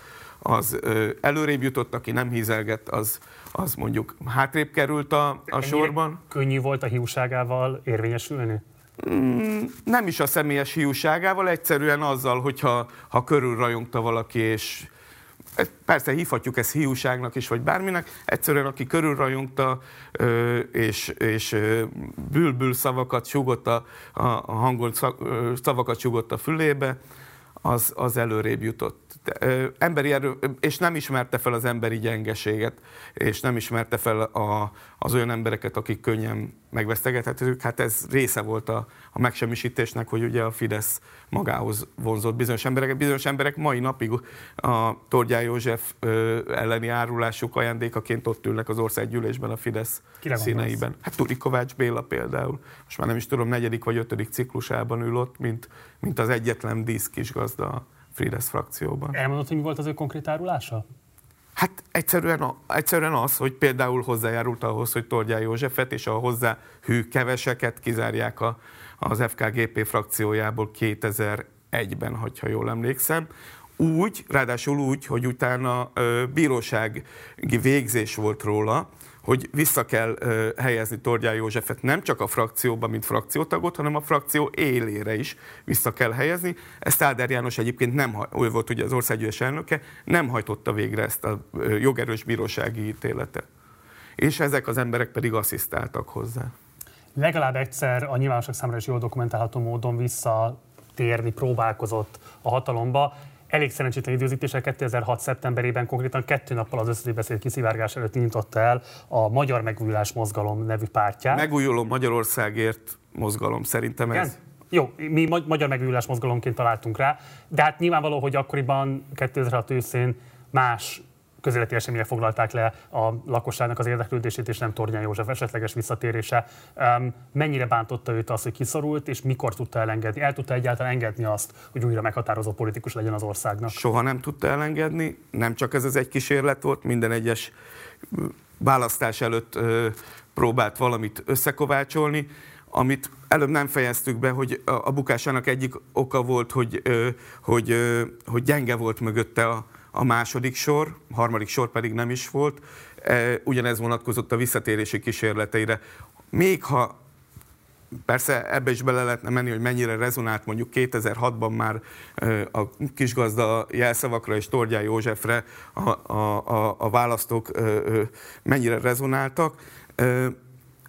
az előrébb jutott, aki nem hízelgett, az, az mondjuk hátrébb került a, a sorban. Könnyű volt a hiúságával érvényesülni? Mm, nem is a személyes hiúságával, egyszerűen azzal, hogyha ha körülrajongta valaki, és persze hívhatjuk ezt hiúságnak is, vagy bárminek, egyszerűen aki körülrajongta, és, és bülbül szavakat súgott a, a hangon szavakat súgott a fülébe, az, az előrébb jutott emberi erő, és nem ismerte fel az emberi gyengeséget, és nem ismerte fel a, az olyan embereket, akik könnyen megvesztegethetők. Hát ez része volt a, a megsemmisítésnek, hogy ugye a Fidesz magához vonzott bizonyos embereket. Bizonyos emberek mai napig a Tordján József elleni árulásuk ajándékaként ott ülnek az országgyűlésben a Fidesz Kire színeiben. Hát Turi Kovács Béla például. Most már nem is tudom, negyedik vagy ötödik ciklusában ül ott, mint, mint az egyetlen dísz kisgazda Fidesz frakcióban. Elmondott, hogy mi volt az ő konkrét árulása? Hát egyszerűen, egyszerűen az, hogy például hozzájárult ahhoz, hogy Tordján Józsefet és a hozzá hű keveseket kizárják a, az FKGP frakciójából 2001-ben, hogyha jól emlékszem. Úgy, ráadásul úgy, hogy utána ö, bírósági végzés volt róla, hogy vissza kell helyezni Tordján Józsefet nem csak a frakcióban, mint frakciótagot, hanem a frakció élére is vissza kell helyezni. Ezt Áder János egyébként nem, ő volt ugye az országgyűlés elnöke, nem hajtotta végre ezt a jogerős bírósági ítéletet. És ezek az emberek pedig asszisztáltak hozzá. Legalább egyszer a nyilvánosság számára is jól dokumentálható módon visszatérni próbálkozott a hatalomba elég szerencsétlen időzítéssel 2006. szeptemberében konkrétan kettő nappal az összes beszéd kiszivárgás előtt nyitotta el a Magyar Megújulás Mozgalom nevű pártját. Megújuló Magyarországért mozgalom, szerintem ez. Igen? Jó, mi Magyar Megújulás Mozgalomként találtunk rá, de hát nyilvánvaló, hogy akkoriban 2006 őszén más közéleti események foglalták le a lakosságnak az érdeklődését, és nem Tornyán József esetleges visszatérése. Mennyire bántotta őt az, hogy kiszorult, és mikor tudta elengedni? El tudta egyáltalán engedni azt, hogy újra meghatározó politikus legyen az országnak? Soha nem tudta elengedni, nem csak ez az egy kísérlet volt, minden egyes választás előtt próbált valamit összekovácsolni, amit előbb nem fejeztük be, hogy a bukásának egyik oka volt, hogy, hogy, hogy gyenge volt mögötte a, a második sor, harmadik sor pedig nem is volt. Ugyanez vonatkozott a visszatérési kísérleteire. Még ha Persze ebbe is bele lehetne menni, hogy mennyire rezonált mondjuk 2006-ban már a kisgazda jelszavakra és Tordján Józsefre a, a, a, a választók mennyire rezonáltak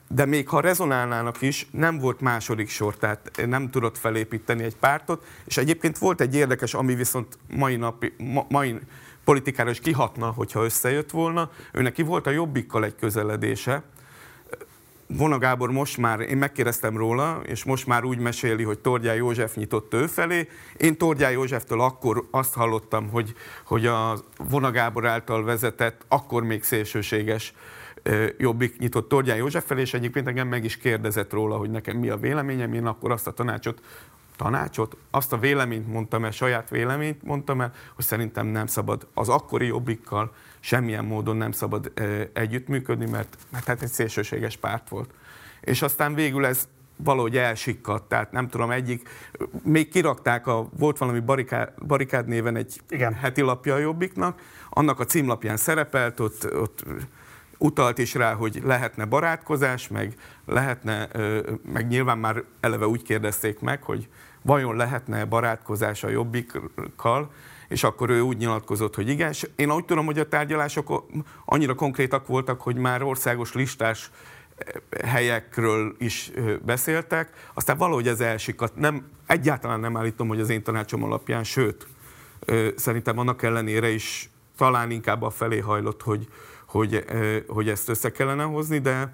de még ha rezonálnának is, nem volt második sor, tehát nem tudott felépíteni egy pártot, és egyébként volt egy érdekes, ami viszont mai, napi, ma, mai politikára is kihatna, hogyha összejött volna. Ő neki volt a Jobbikkal egy közeledése, Vona Gábor most már, én megkérdeztem róla, és most már úgy meséli, hogy Tordján József nyitott ő felé. Én Tordján Józseftől akkor azt hallottam, hogy, hogy a Vona Gábor által vezetett, akkor még szélsőséges Jobbik nyitott Tordján József felé, és egyébként engem meg is kérdezett róla, hogy nekem mi a véleményem, én akkor azt a tanácsot tanácsot, azt a véleményt mondtam el, saját véleményt mondtam el, hogy szerintem nem szabad az akkori jobbikkal semmilyen módon nem szabad együttműködni, mert, mert hát egy szélsőséges párt volt. És aztán végül ez valahogy elsikkadt, tehát nem tudom, egyik, még kirakták, a, volt valami barikád, barikád néven egy Igen. heti lapja a Jobbiknak, annak a címlapján szerepelt, ott, ott utalt is rá, hogy lehetne barátkozás, meg lehetne, meg nyilván már eleve úgy kérdezték meg, hogy vajon lehetne barátkozás a jobbikkal, és akkor ő úgy nyilatkozott, hogy igen. És én úgy tudom, hogy a tárgyalások annyira konkrétak voltak, hogy már országos listás helyekről is beszéltek, aztán valahogy ez elsikadt. Nem, egyáltalán nem állítom, hogy az én tanácsom alapján, sőt, szerintem annak ellenére is talán inkább a felé hajlott, hogy, hogy, hogy ezt össze kellene hozni, de,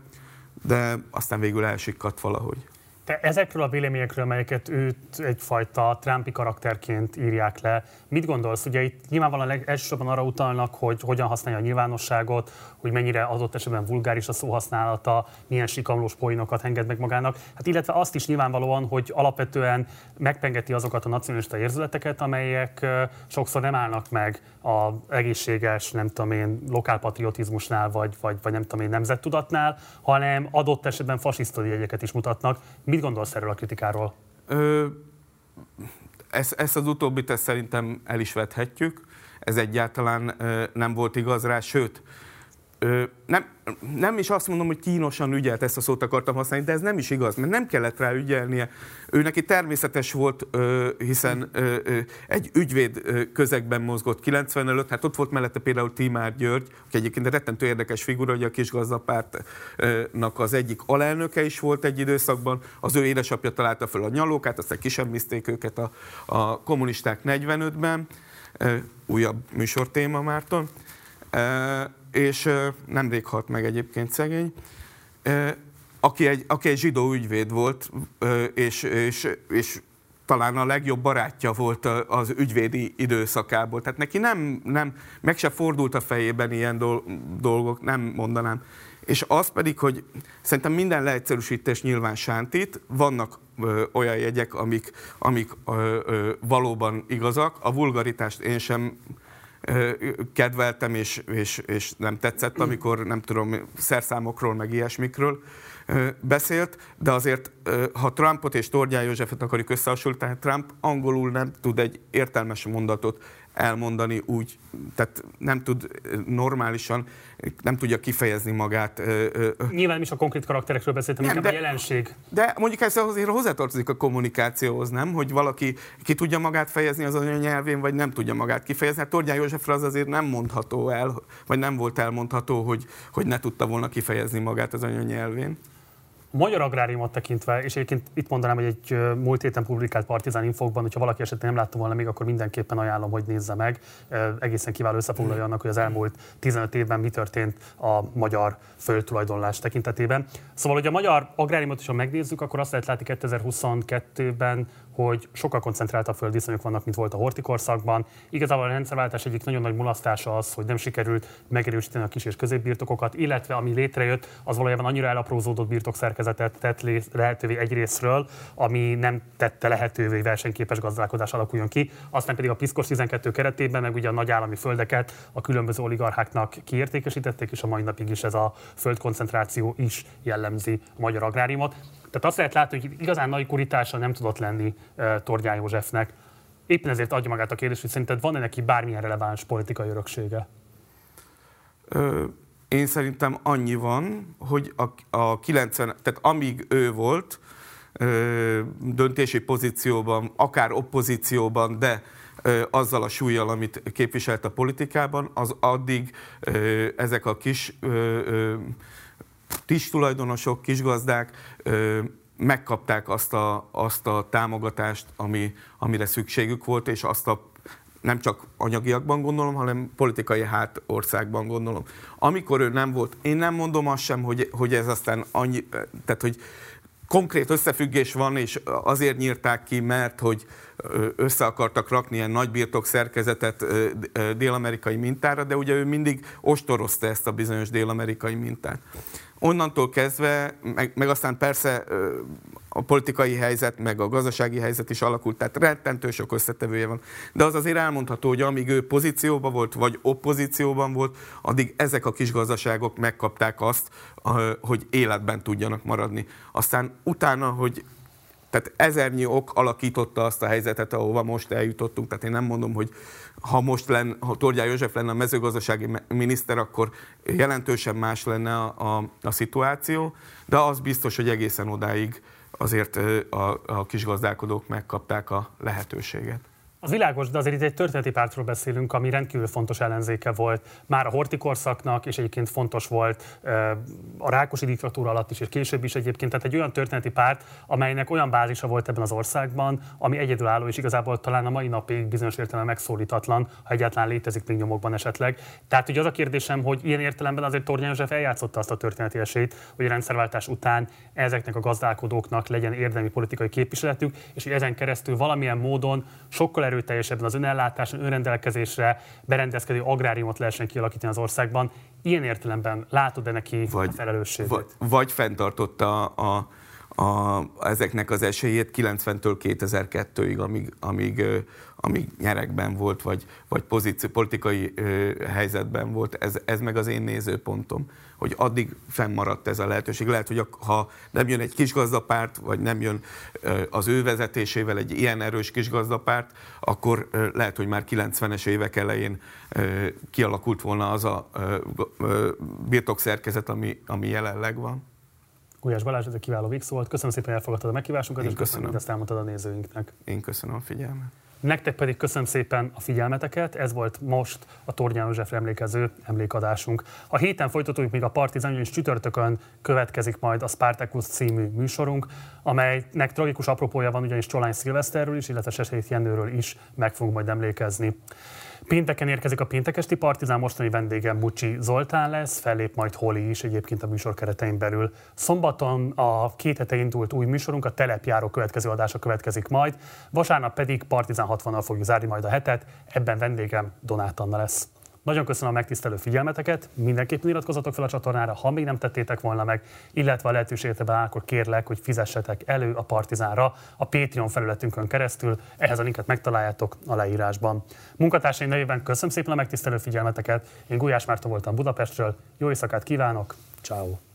de aztán végül elsikadt valahogy. Te ezekről a véleményekről, melyeket őt egyfajta Trumpi karakterként írják le, mit gondolsz? Ugye itt nyilvánvalóan elsősorban arra utalnak, hogy hogyan használja a nyilvánosságot, hogy mennyire adott esetben vulgáris a szóhasználata, milyen sikamlós poénokat enged meg magának. Hát illetve azt is nyilvánvalóan, hogy alapvetően megpengeti azokat a nacionalista érzületeket, amelyek sokszor nem állnak meg az egészséges, nem tudom én, lokálpatriotizmusnál, vagy, vagy, vagy nem tudom én, nemzettudatnál, hanem adott esetben fasisztai jegyeket is mutatnak. Mit gondolsz erről a kritikáról? Ö, ezt, ezt az utóbbit ezt szerintem el is vethetjük. Ez egyáltalán ö, nem volt igaz rá, sőt, nem, nem is azt mondom, hogy kínosan ügyelt, ezt a szót akartam használni, de ez nem is igaz, mert nem kellett rá ügyelnie. Ő neki természetes volt, hiszen egy ügyvéd közegben mozgott 90 előtt, hát ott volt mellette például Timár György, aki egyébként egy rettentő érdekes figura, hogy a kisgazdapártnak az egyik alelnöke is volt egy időszakban, az ő édesapja találta fel a nyalókát, aztán kisemmizték őket a, a kommunisták 45-ben, újabb műsortéma Márton és nemrég halt meg egyébként szegény, aki egy, aki egy zsidó ügyvéd volt, és, és, és talán a legjobb barátja volt az ügyvédi időszakából. Tehát neki nem, nem meg se fordult a fejében ilyen dolgok, nem mondanám. És az pedig, hogy szerintem minden leegyszerűsítés nyilván sántít, vannak ö, olyan jegyek, amik, amik ö, ö, valóban igazak. A vulgaritást én sem kedveltem, és, és, és nem tetszett, amikor nem tudom, szerszámokról, meg ilyesmikről beszélt, de azért, ha Trumpot és Tordján Józsefet akarjuk összehasonlítani, Trump angolul nem tud egy értelmes mondatot elmondani úgy, tehát nem tud normálisan, nem tudja kifejezni magát. Nyilván is a konkrét karakterekről beszéltem, nem, de, a jelenség. De mondjuk ez azért hozzátartozik a kommunikációhoz, nem? Hogy valaki ki tudja magát fejezni az anyanyelvén, vagy nem tudja magát kifejezni. Hát Tordján Józsefre az azért nem mondható el, vagy nem volt elmondható, hogy, hogy ne tudta volna kifejezni magát az anyanyelvén. Magyar agráriumot tekintve, és egyébként itt mondanám, hogy egy múlt héten publikált Partizán infokban, hogyha valaki esetleg nem látta volna még, akkor mindenképpen ajánlom, hogy nézze meg. Egészen kiváló összefoglalja annak, hogy az elmúlt 15 évben mi történt a magyar földtulajdonlás tekintetében. Szóval, hogy a magyar agráriumot is, ha megnézzük, akkor azt lehet látni 2022-ben, hogy sokkal koncentráltabb földviszonyok vannak, mint volt a hortikorszakban. Igazából a rendszerváltás egyik nagyon nagy mulasztása az, hogy nem sikerült megerősíteni a kis és középbirtokokat, illetve ami létrejött, az valójában annyira elaprózódott birtokszerkezetet tett lehetővé egyrésztről, ami nem tette lehetővé versenyképes gazdálkodás alakuljon ki. Aztán pedig a Piszkos 12 keretében, meg ugye a nagy állami földeket a különböző oligarcháknak kiértékesítették, és a mai napig is ez a földkoncentráció is jellemzi a magyar agráriumot. Tehát azt lehet látni, hogy igazán nagy kuritása nem tudott lenni uh, Tordján Józsefnek. Éppen ezért adja magát a kérdés, hogy szerinted van-e neki bármilyen releváns politikai öröksége? Ö, én szerintem annyi van, hogy a, a 90, tehát amíg ő volt ö, döntési pozícióban, akár opozícióban, de azzal a súlyjal, amit képviselt a politikában, az addig ezek a kis kis tulajdonosok, kisgazdák megkapták azt a, azt a támogatást, ami, amire szükségük volt, és azt a nem csak anyagiakban gondolom, hanem politikai hátországban gondolom. Amikor ő nem volt, én nem mondom azt sem, hogy, hogy ez aztán annyi, tehát hogy konkrét összefüggés van, és azért nyírták ki, mert hogy össze akartak rakni ilyen nagybirtok szerkezetet dél-amerikai mintára, de ugye ő mindig ostorozta ezt a bizonyos dél-amerikai mintát onnantól kezdve, meg, meg aztán persze a politikai helyzet, meg a gazdasági helyzet is alakult, tehát rettentő sok összetevője van. De az azért elmondható, hogy amíg ő pozícióban volt, vagy opozícióban volt, addig ezek a kis gazdaságok megkapták azt, hogy életben tudjanak maradni. Aztán utána, hogy tehát ezernyi ok alakította azt a helyzetet, ahova most eljutottunk. Tehát én nem mondom, hogy ha most lenne, ha Tordján József lenne a mezőgazdasági miniszter, akkor jelentősen más lenne a, a, a szituáció, de az biztos, hogy egészen odáig azért a, a kisgazdálkodók megkapták a lehetőséget. Az világos, de azért itt egy történeti pártról beszélünk, ami rendkívül fontos ellenzéke volt már a hortikorszaknak, és egyébként fontos volt a Rákosi diktatúra alatt is, és később is egyébként. Tehát egy olyan történeti párt, amelynek olyan bázisa volt ebben az országban, ami egyedülálló, és igazából talán a mai napig bizonyos értelemben megszólítatlan, ha egyáltalán létezik még nyomokban esetleg. Tehát ugye az a kérdésem, hogy ilyen értelemben azért Tornyán József eljátszotta azt a történeti esélyt, hogy a rendszerváltás után ezeknek a gazdálkodóknak legyen érdemi politikai képviseletük, és hogy ezen keresztül valamilyen módon sokkal erőteljesebben az önellátáson, önrendelkezésre berendezkedő agráriumot lehessen kialakítani az országban. Ilyen értelemben látod-e neki vagy, a felelősséget? Vagy, vagy fenntartotta a, a, ezeknek az esélyét 90-től 2002-ig, amíg, amíg, amíg nyerekben volt, vagy, vagy pozíció, politikai helyzetben volt. Ez, ez meg az én nézőpontom hogy addig fennmaradt ez a lehetőség. Lehet, hogy ha nem jön egy kisgazdapárt, vagy nem jön az ő vezetésével egy ilyen erős kisgazdapárt, akkor lehet, hogy már 90-es évek elején kialakult volna az a birtokszerkezet, ami, ami jelenleg van. Gulyás Balázs, ez egy kiváló végszó volt. Köszönöm szépen, hogy elfogadtad a meghívásunkat, Én és köszönöm, hogy ezt elmondtad a nézőinknek. Én köszönöm a figyelmet. Nektek pedig köszönöm szépen a figyelmeteket, ez volt most a Tornyán Józsefre emlékező emlékadásunk. A héten folytatódik még a Partizán, és csütörtökön következik majd a Spartacus című műsorunk, amelynek tragikus apropója van ugyanis Csolány Szilveszterről is, illetve Sesét Jennőről is meg fogunk majd emlékezni. Pénteken érkezik a péntekesti partizán, mostani vendégem Bucsi Zoltán lesz, fellép majd Holi is egyébként a műsor keretein belül. Szombaton a két hete indult új műsorunk, a telepjáró következő adása következik majd, vasárnap pedig Partizán 60-nal fogjuk zárni majd a hetet, ebben vendégem Donát Anna lesz. Nagyon köszönöm a megtisztelő figyelmeteket, mindenképpen iratkozatok fel a csatornára, ha még nem tettétek volna meg, illetve a lehetőségben akkor kérlek, hogy fizessetek elő a Partizánra a Patreon felületünkön keresztül, ehhez a linket megtaláljátok a leírásban. Munkatársaim nevében köszönöm szépen a megtisztelő figyelmeteket, én Gulyás Márta voltam Budapestről, jó éjszakát kívánok, ciao.